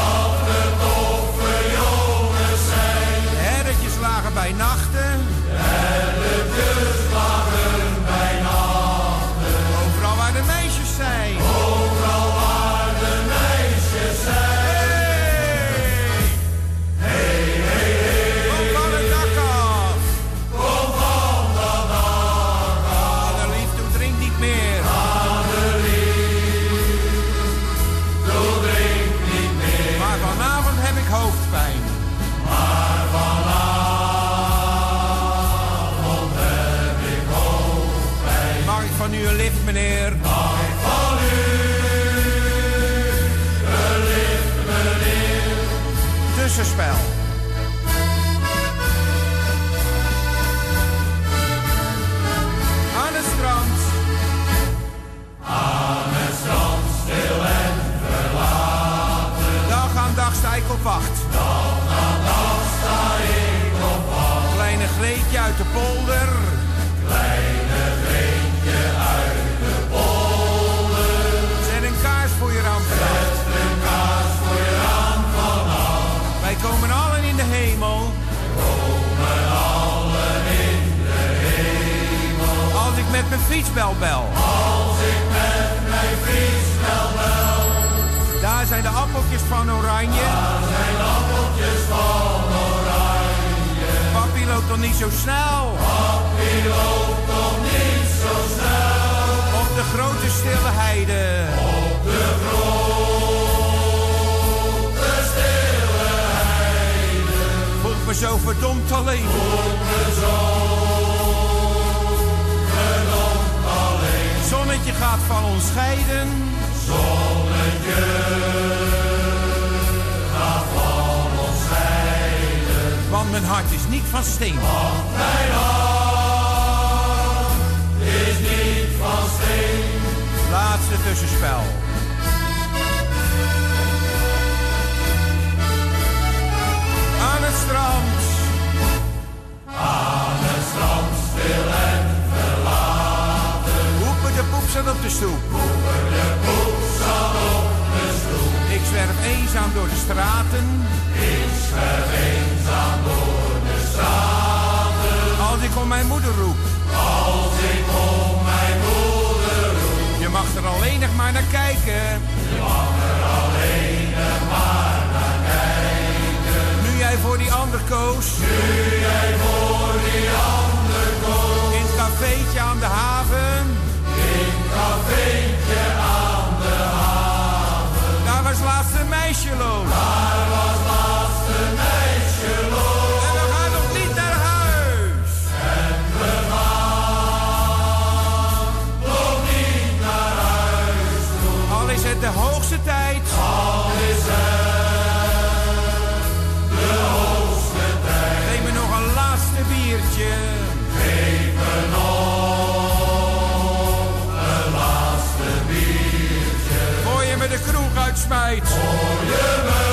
Aan het strand. Aan het strand, stil en verlaten. Dag aan dag sta ik op wacht. Dag aan dag sta ik op wacht. Kleine Greetje uit de Pool met mijn fietsbel bel. Als ik met mijn fietsbel bel. Daar zijn de appeltjes van oranje. Daar zijn de appeltjes van oranje. Papi loopt toch niet zo snel? Papi loopt toch niet zo snel? Op de grote stille heide. Op de grote stille heide. Voelt me zo verdomd alleen. Voelt me zo Zonnetje gaat van ons scheiden. Zonnetje gaat van ons scheiden. Want mijn hart is niet van steen. Want mijn hart is niet van steen. Laatste tussenspel. Aan het strand. Aan het strand stil. Zat op de stoep. De zat op de stoep. Ik zwerf eenzaam door de straten. Ik zwerf eenzaam door de straten. Als ik om mijn moeder roep. Als ik om mijn moeder roep. Je mag er alleen nog maar naar kijken. Je mag er alleen nog maar naar kijken. Nu jij voor die ander koos. Nu jij voor die ander koos. In het cafeetje aan de haven. In het cafeetje aan de haven. Daar was laatste meisje loos. Daar was laatste meisje loos. En we gaan nog niet naar huis. En we gaan nog niet naar huis. Al is het de hoogste tijd. Al is het de hoogste tijd. Neem me nog een laatste biertje. De kroeg uitsmijt. Je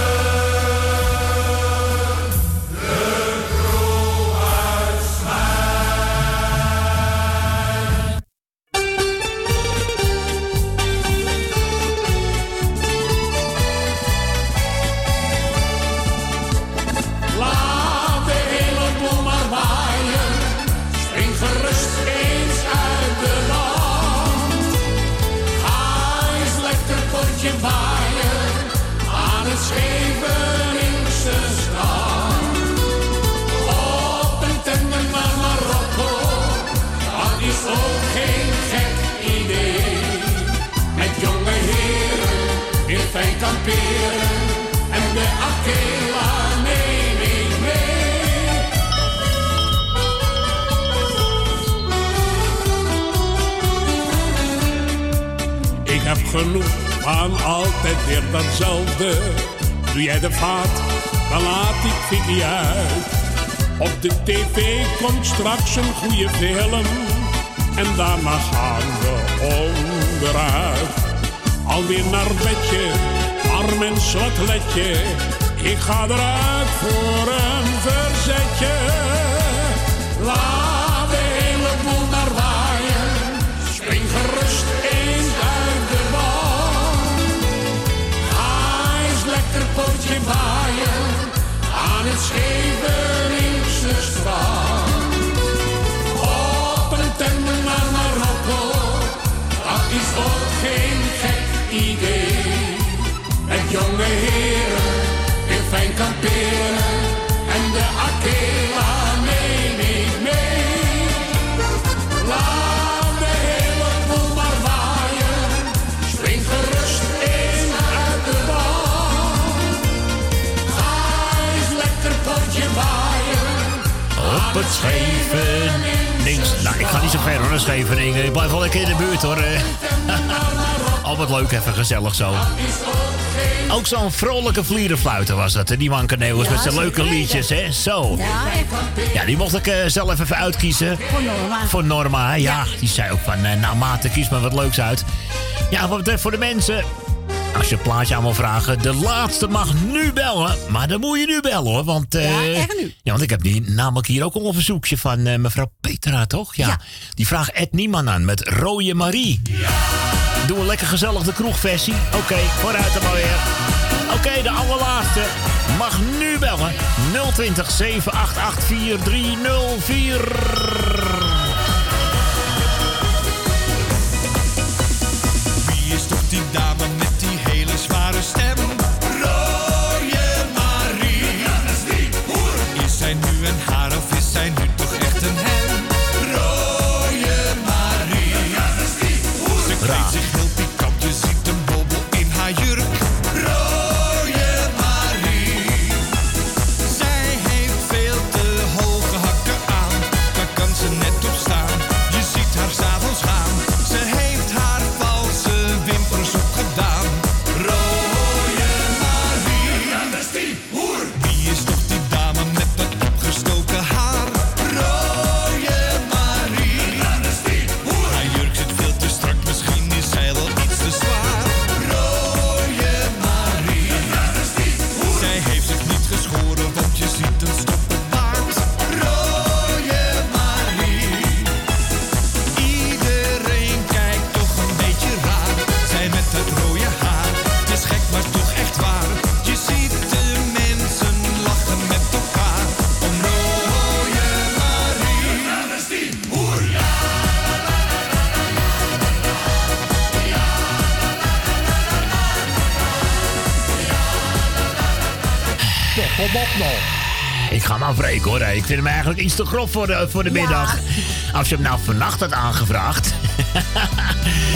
straks een goede film. En daarna gaan we onderuit. Alweer naar bedje, arm en slotletje. Ik ga eruit voor een verzetje. Laat de hele boel maar waaien. Spring gerust eens uit de band. Ga eens lekker potje waaien aan het Scheveningse fijn kamperen en de Akela neem ik mee. Laat de hele boel maar waaien, spring gerust eens uit de band. Ga eens lekker potje waaien. Op het Scheveningen. Nou, ik ga niet zo ver hoor, naar Scheveningen. Ik blijf wel lekker in de buurt hoor. eh. Al wat leuk, even gezellig zo. Ook zo'n vrolijke vlierenfluiter was dat, hè? die Mankeneeuwers met zijn leuke liedjes, hè? Zo. Ja, die mocht ik eh, zelf even uitkiezen. Voor Norma. Voor Norma, hè? ja. Die zei ook van, eh, nou mate, kies maar wat leuks uit. Ja, wat betreft voor de mensen... Als je een plaatje aan wil vragen, de laatste mag nu bellen. Maar dan moet je nu bellen hoor. Want, eh, Ja, echt nu. Ja, want ik heb die, namelijk hier ook al een verzoekje van eh, mevrouw Petra, toch? Ja. Die vraagt Ed Nieman aan met Rode Marie. Doe een lekker gezellig de kroegversie. Oké, vooruit dan maar weer. Oké, de allerlaatste. Mag nu bellen. 020 788 4304. Ik vind hem eigenlijk iets te grof voor de, voor de middag. Als je hem nou vannacht had aangevraagd.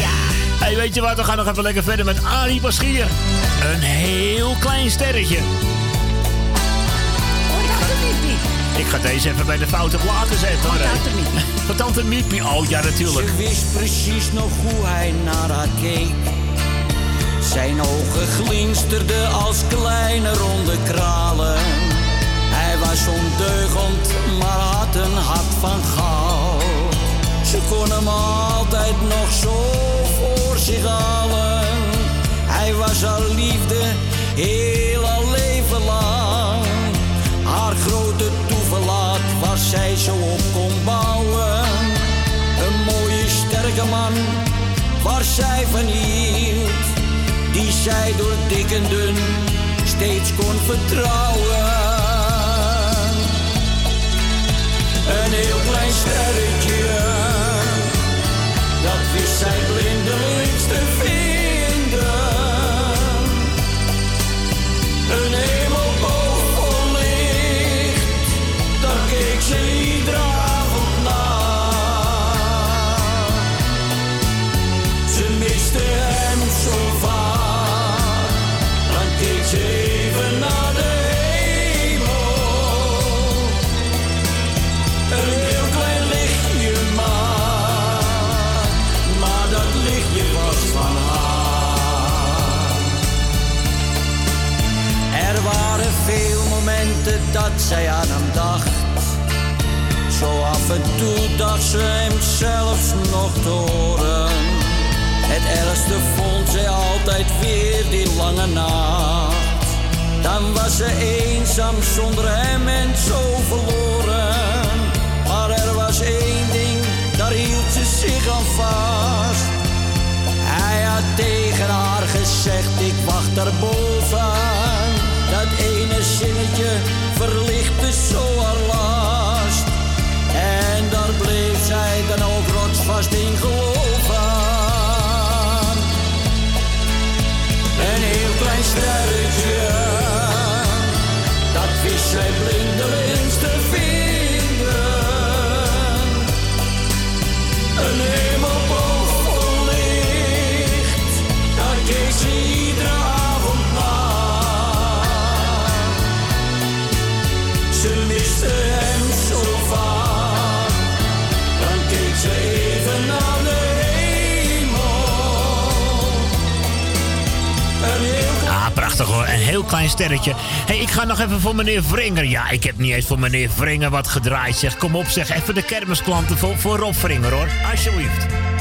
ja. Hey, weet je wat? We gaan nog even lekker verder met Ali Baschier. Een heel klein sterretje. Ik ga deze even bij de foute platen zetten hoor. Van Tante Miepie. Oh ja, natuurlijk. Ze wist precies nog hoe hij naar haar keek. Zijn ogen glinsterden als kleine ronde kralen. Ondeugend, maar had een hart van goud. Ze kon hem altijd nog zo voor zich halen. Hij was haar liefde heel haar leven lang. Haar grote toeverlaat waar zij zo op kon bouwen. Een mooie sterke man waar zij van hield. Die zij door dik en dun steeds kon vertrouwen. Heel klein sterretje, dat wist zij blindelings te dat zij aan hem dacht. Zo af en toe dacht ze hem zelfs nog te horen. Het ergste vond zij altijd weer die lange nacht. Dan was ze eenzaam zonder hem en zo verloren. Maar er was één ding, daar hield ze zich aan vast. Hij had tegen haar gezegd, ik wacht daarboven. Dat ene zinnetje verlichtte zo haar. En daar bleef zij dan ook rotsvast in geloven. Een heel klein sterretje, dat wist zij blindelings hoor. Een heel klein sterretje. hey, ik ga nog even voor meneer Vringer. Ja, ik heb niet eens voor meneer Vringer wat gedraaid. Zeg, kom op zeg. Even de kermisklanten voor, voor Rob Vringer hoor. Alsjeblieft.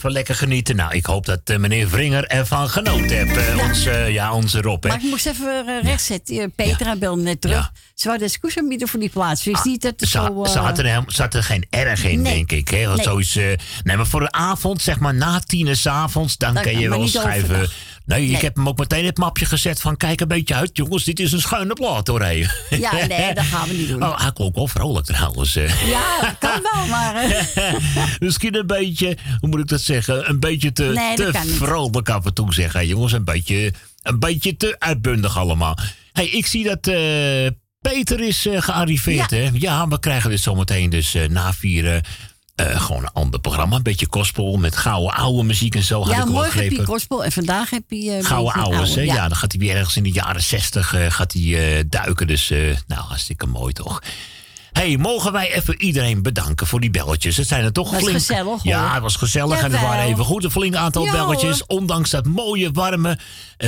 Even lekker genieten. Nou, ik hoop dat eh, meneer Vringer ervan genoten heeft. eh, onze, ja, onze Rob, hè. Maar ik moest even rechtzetten. Eh, Petra belde net terug. Ze waren excuus aanbieden voor die plaats. Wist niet dat Ze, zo... ze, eh, had er, helemaal- ze had er geen erg in, Nee. denk ik. Hè? Want Nee. zo is, eh, nee, maar voor de avond, zeg maar na tien avonds, dan Dan kan je wel schrijven. overdag. Nee, ik Nee. heb hem ook meteen in het mapje gezet van kijk een beetje uit, jongens, dit is een schuine plaat hoor. Ja, nee, dat gaan we niet doen. Oh, hij klonk wel vrolijk trouwens. Ja, kan wel, maar... eh, Misschien een beetje, hoe moet ik dat zeggen? Een beetje te, Nee, dat te vrolijk af en toe zeggen, jongens. Een beetje, een beetje te uitbundig allemaal. hey, ik zie dat eh, Peter is eh, gearriveerd, Ja. hè? Ja, we krijgen dus zometeen dus na vieren eh, gewoon een ander programma. Een beetje gospel met gouden oude muziek en zo. had ik ja, wel morgen heb je gospel en vandaag heb je... een Gouden hè? oude, Ja. dan gaat hij weer ergens in de jaren zestig eh, gaat hij, duiken. Dus, nou, hartstikke mooi toch? hey, mogen wij even iedereen bedanken voor die belletjes? Het zijn er toch Was flink... gezellig, hoor. Ja, het was gezellig en er waren even goed een flink aantal belletjes. hoor. Ondanks dat mooie, warme,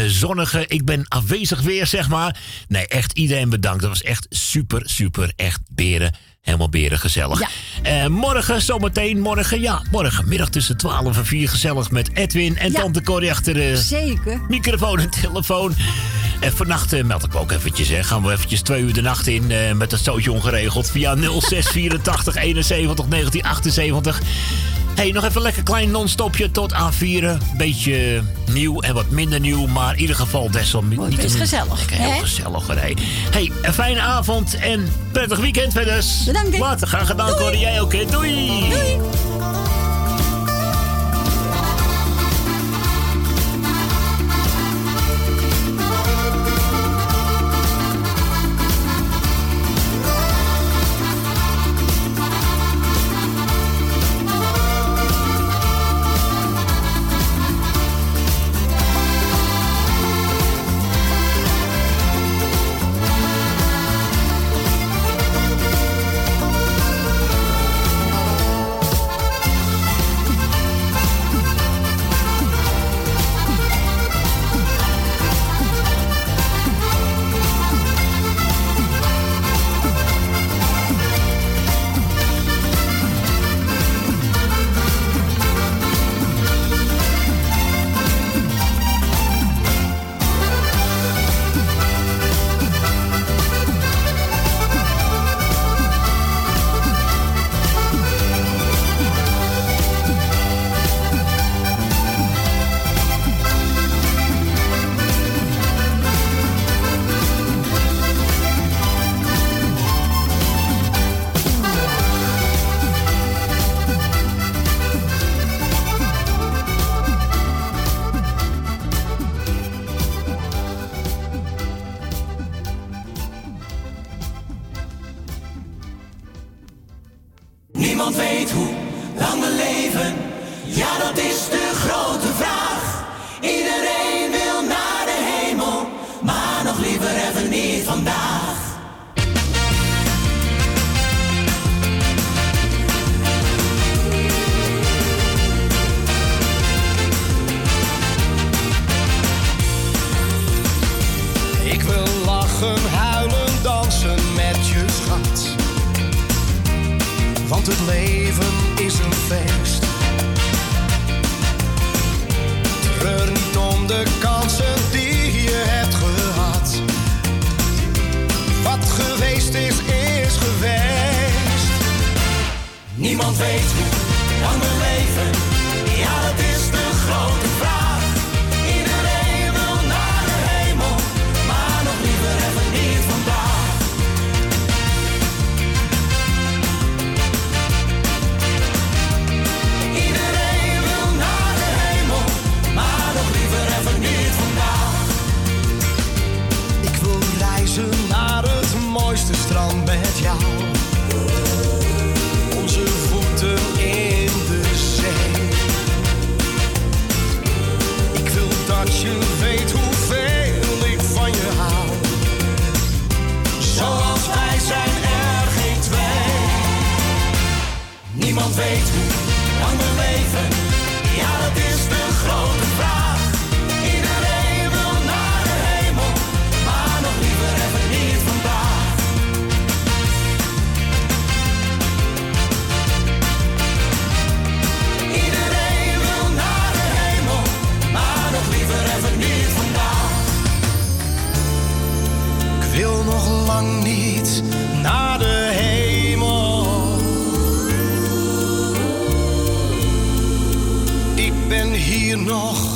zonnige, ik ben afwezig weer, zeg maar. Nee, echt iedereen bedankt. Dat was echt super, super, echt beren. Helemaal beren gezellig. Ja. Eh, morgen, zometeen, morgen, ja, morgenmiddag tussen 12 en 4 gezellig met Edwin en Ja. Tante Corrie achter de Zeker. microfoon en telefoon. En vannacht eh, meld ik me ook eventjes. Hè. Gaan we eventjes twee uur de nacht in eh, met het stootje ongeregeld. Via 0684 71 1978. hey, nog even lekker klein non-stopje tot A4. Beetje nieuw en wat minder nieuw. Maar in ieder geval desalniettemin... Mooi, best gezellig, Lekker, heel hè? gezellig. hoor, Hey. een fijne avond en prettig weekend verder. Bedankt. hè. Later, graag gedaan, Corrie. Jij ook, hè. Doei. Doei. weet hoe lang we leven? Ja, dat is de grote vraag. Iedereen wil naar de hemel, maar nog liever even niet vandaag. Iedereen wil naar de hemel, maar nog liever even niet vandaag. Ik wil nog lang niet je nog?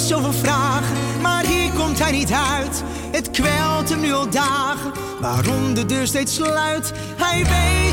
zoveel vragen, maar hier komt hij niet uit. Het kwelt hem nu al dagen, waarom de deur steeds sluit. Hij weet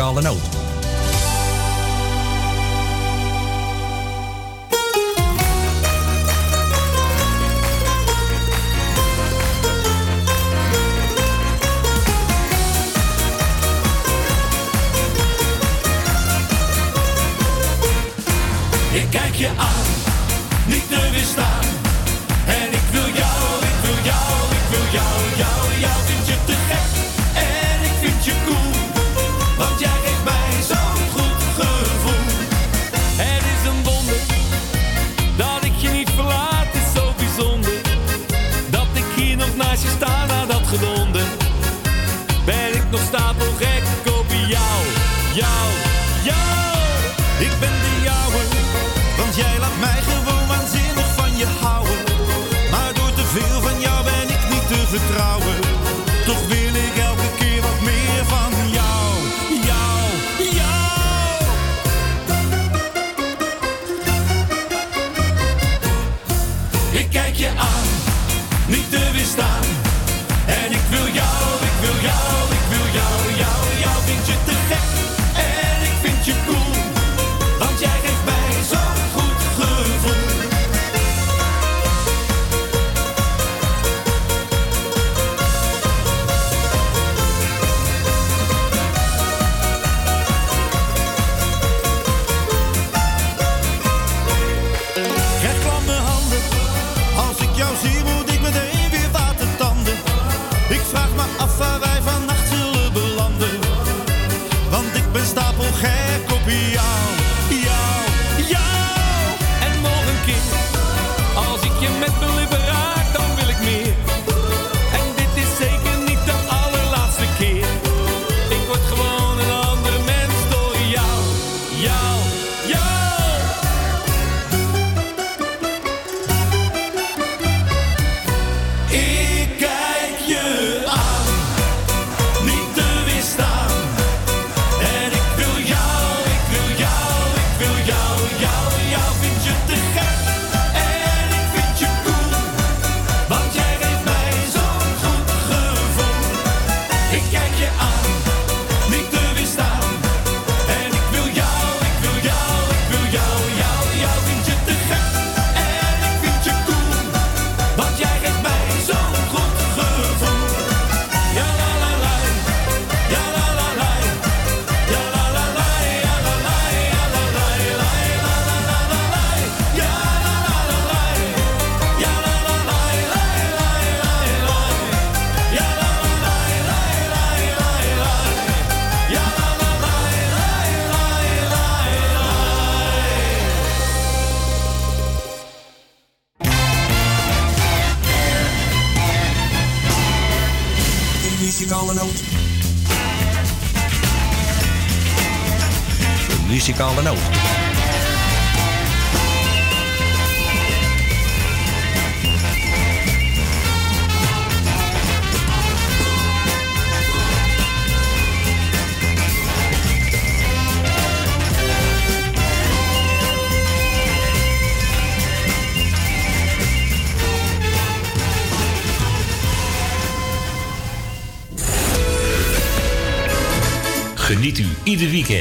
muzikale noot.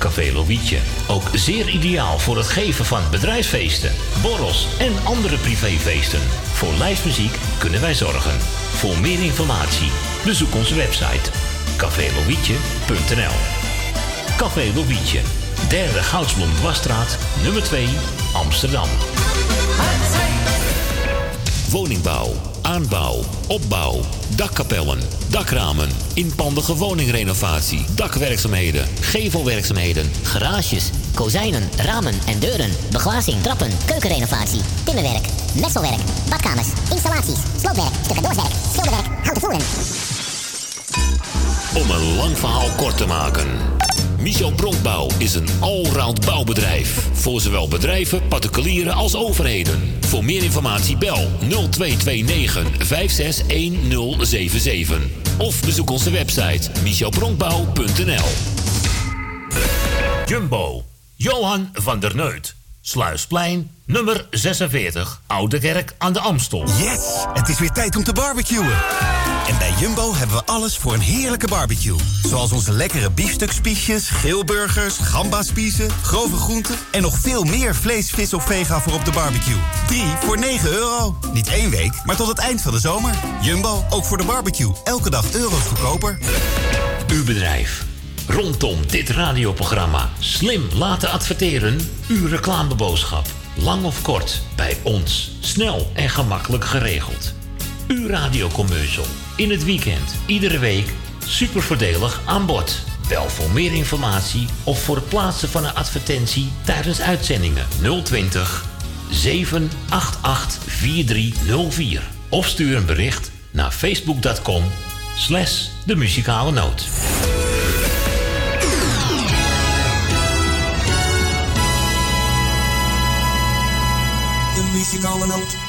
Café Lovietje. Ook zeer ideaal voor het geven van bedrijfsfeesten, borrels en andere privéfeesten. Voor lijstmuziek kunnen wij zorgen. Voor meer informatie bezoek onze website cafélovietje.nl Café Lovietje, derde Goudsblom Dwarsstraat, nummer 2, Amsterdam. Woningbouw, aanbouw, opbouw, dakkapellen, dakramen, inpandige woningrenovatie, dakwerkzaamheden, gevelwerkzaamheden, Garages, kozijnen, ramen en deuren. Beglazing, trappen, keukenrenovatie, timmerwerk, messelwerk, badkamers, installaties, sloopwerk, stucadoorswerk, schilderwerk, houten voeren. Om een lang verhaal kort te maken. Michel Bronkbouw is een allround bouwbedrijf. Voor zowel bedrijven, particulieren als overheden. Voor meer informatie bel 0229 561077. Of bezoek onze website michelbronkbouw.nl Jumbo. Johan van der Neut. Sluisplein, nummer 46, Oude Kerk aan de Amstel. Yes! Het is weer tijd om te barbecuen. En bij Jumbo hebben we alles voor een heerlijke barbecue. Zoals onze lekkere biefstukspiesjes, geelburgers, gambaspiezen, grove groenten... en nog veel meer vlees, vis of vega voor op de barbecue. 3 voor 9 euro. Niet één week, maar tot het eind van de zomer. Jumbo, ook voor de barbecue. Elke dag euro's goedkoper. Uw bedrijf. Rondom dit radioprogramma slim laten adverteren. Uw reclameboodschap. Lang of kort, bij ons. Snel en gemakkelijk geregeld. Uw radiocommercial. In het weekend, iedere week. Super voordelig aan bod. Bel voor meer informatie of voor het plaatsen van een advertentie tijdens uitzendingen 020 788 4304. Of stuur een bericht naar facebook.com slash de muzikale noot. De muzikale noot.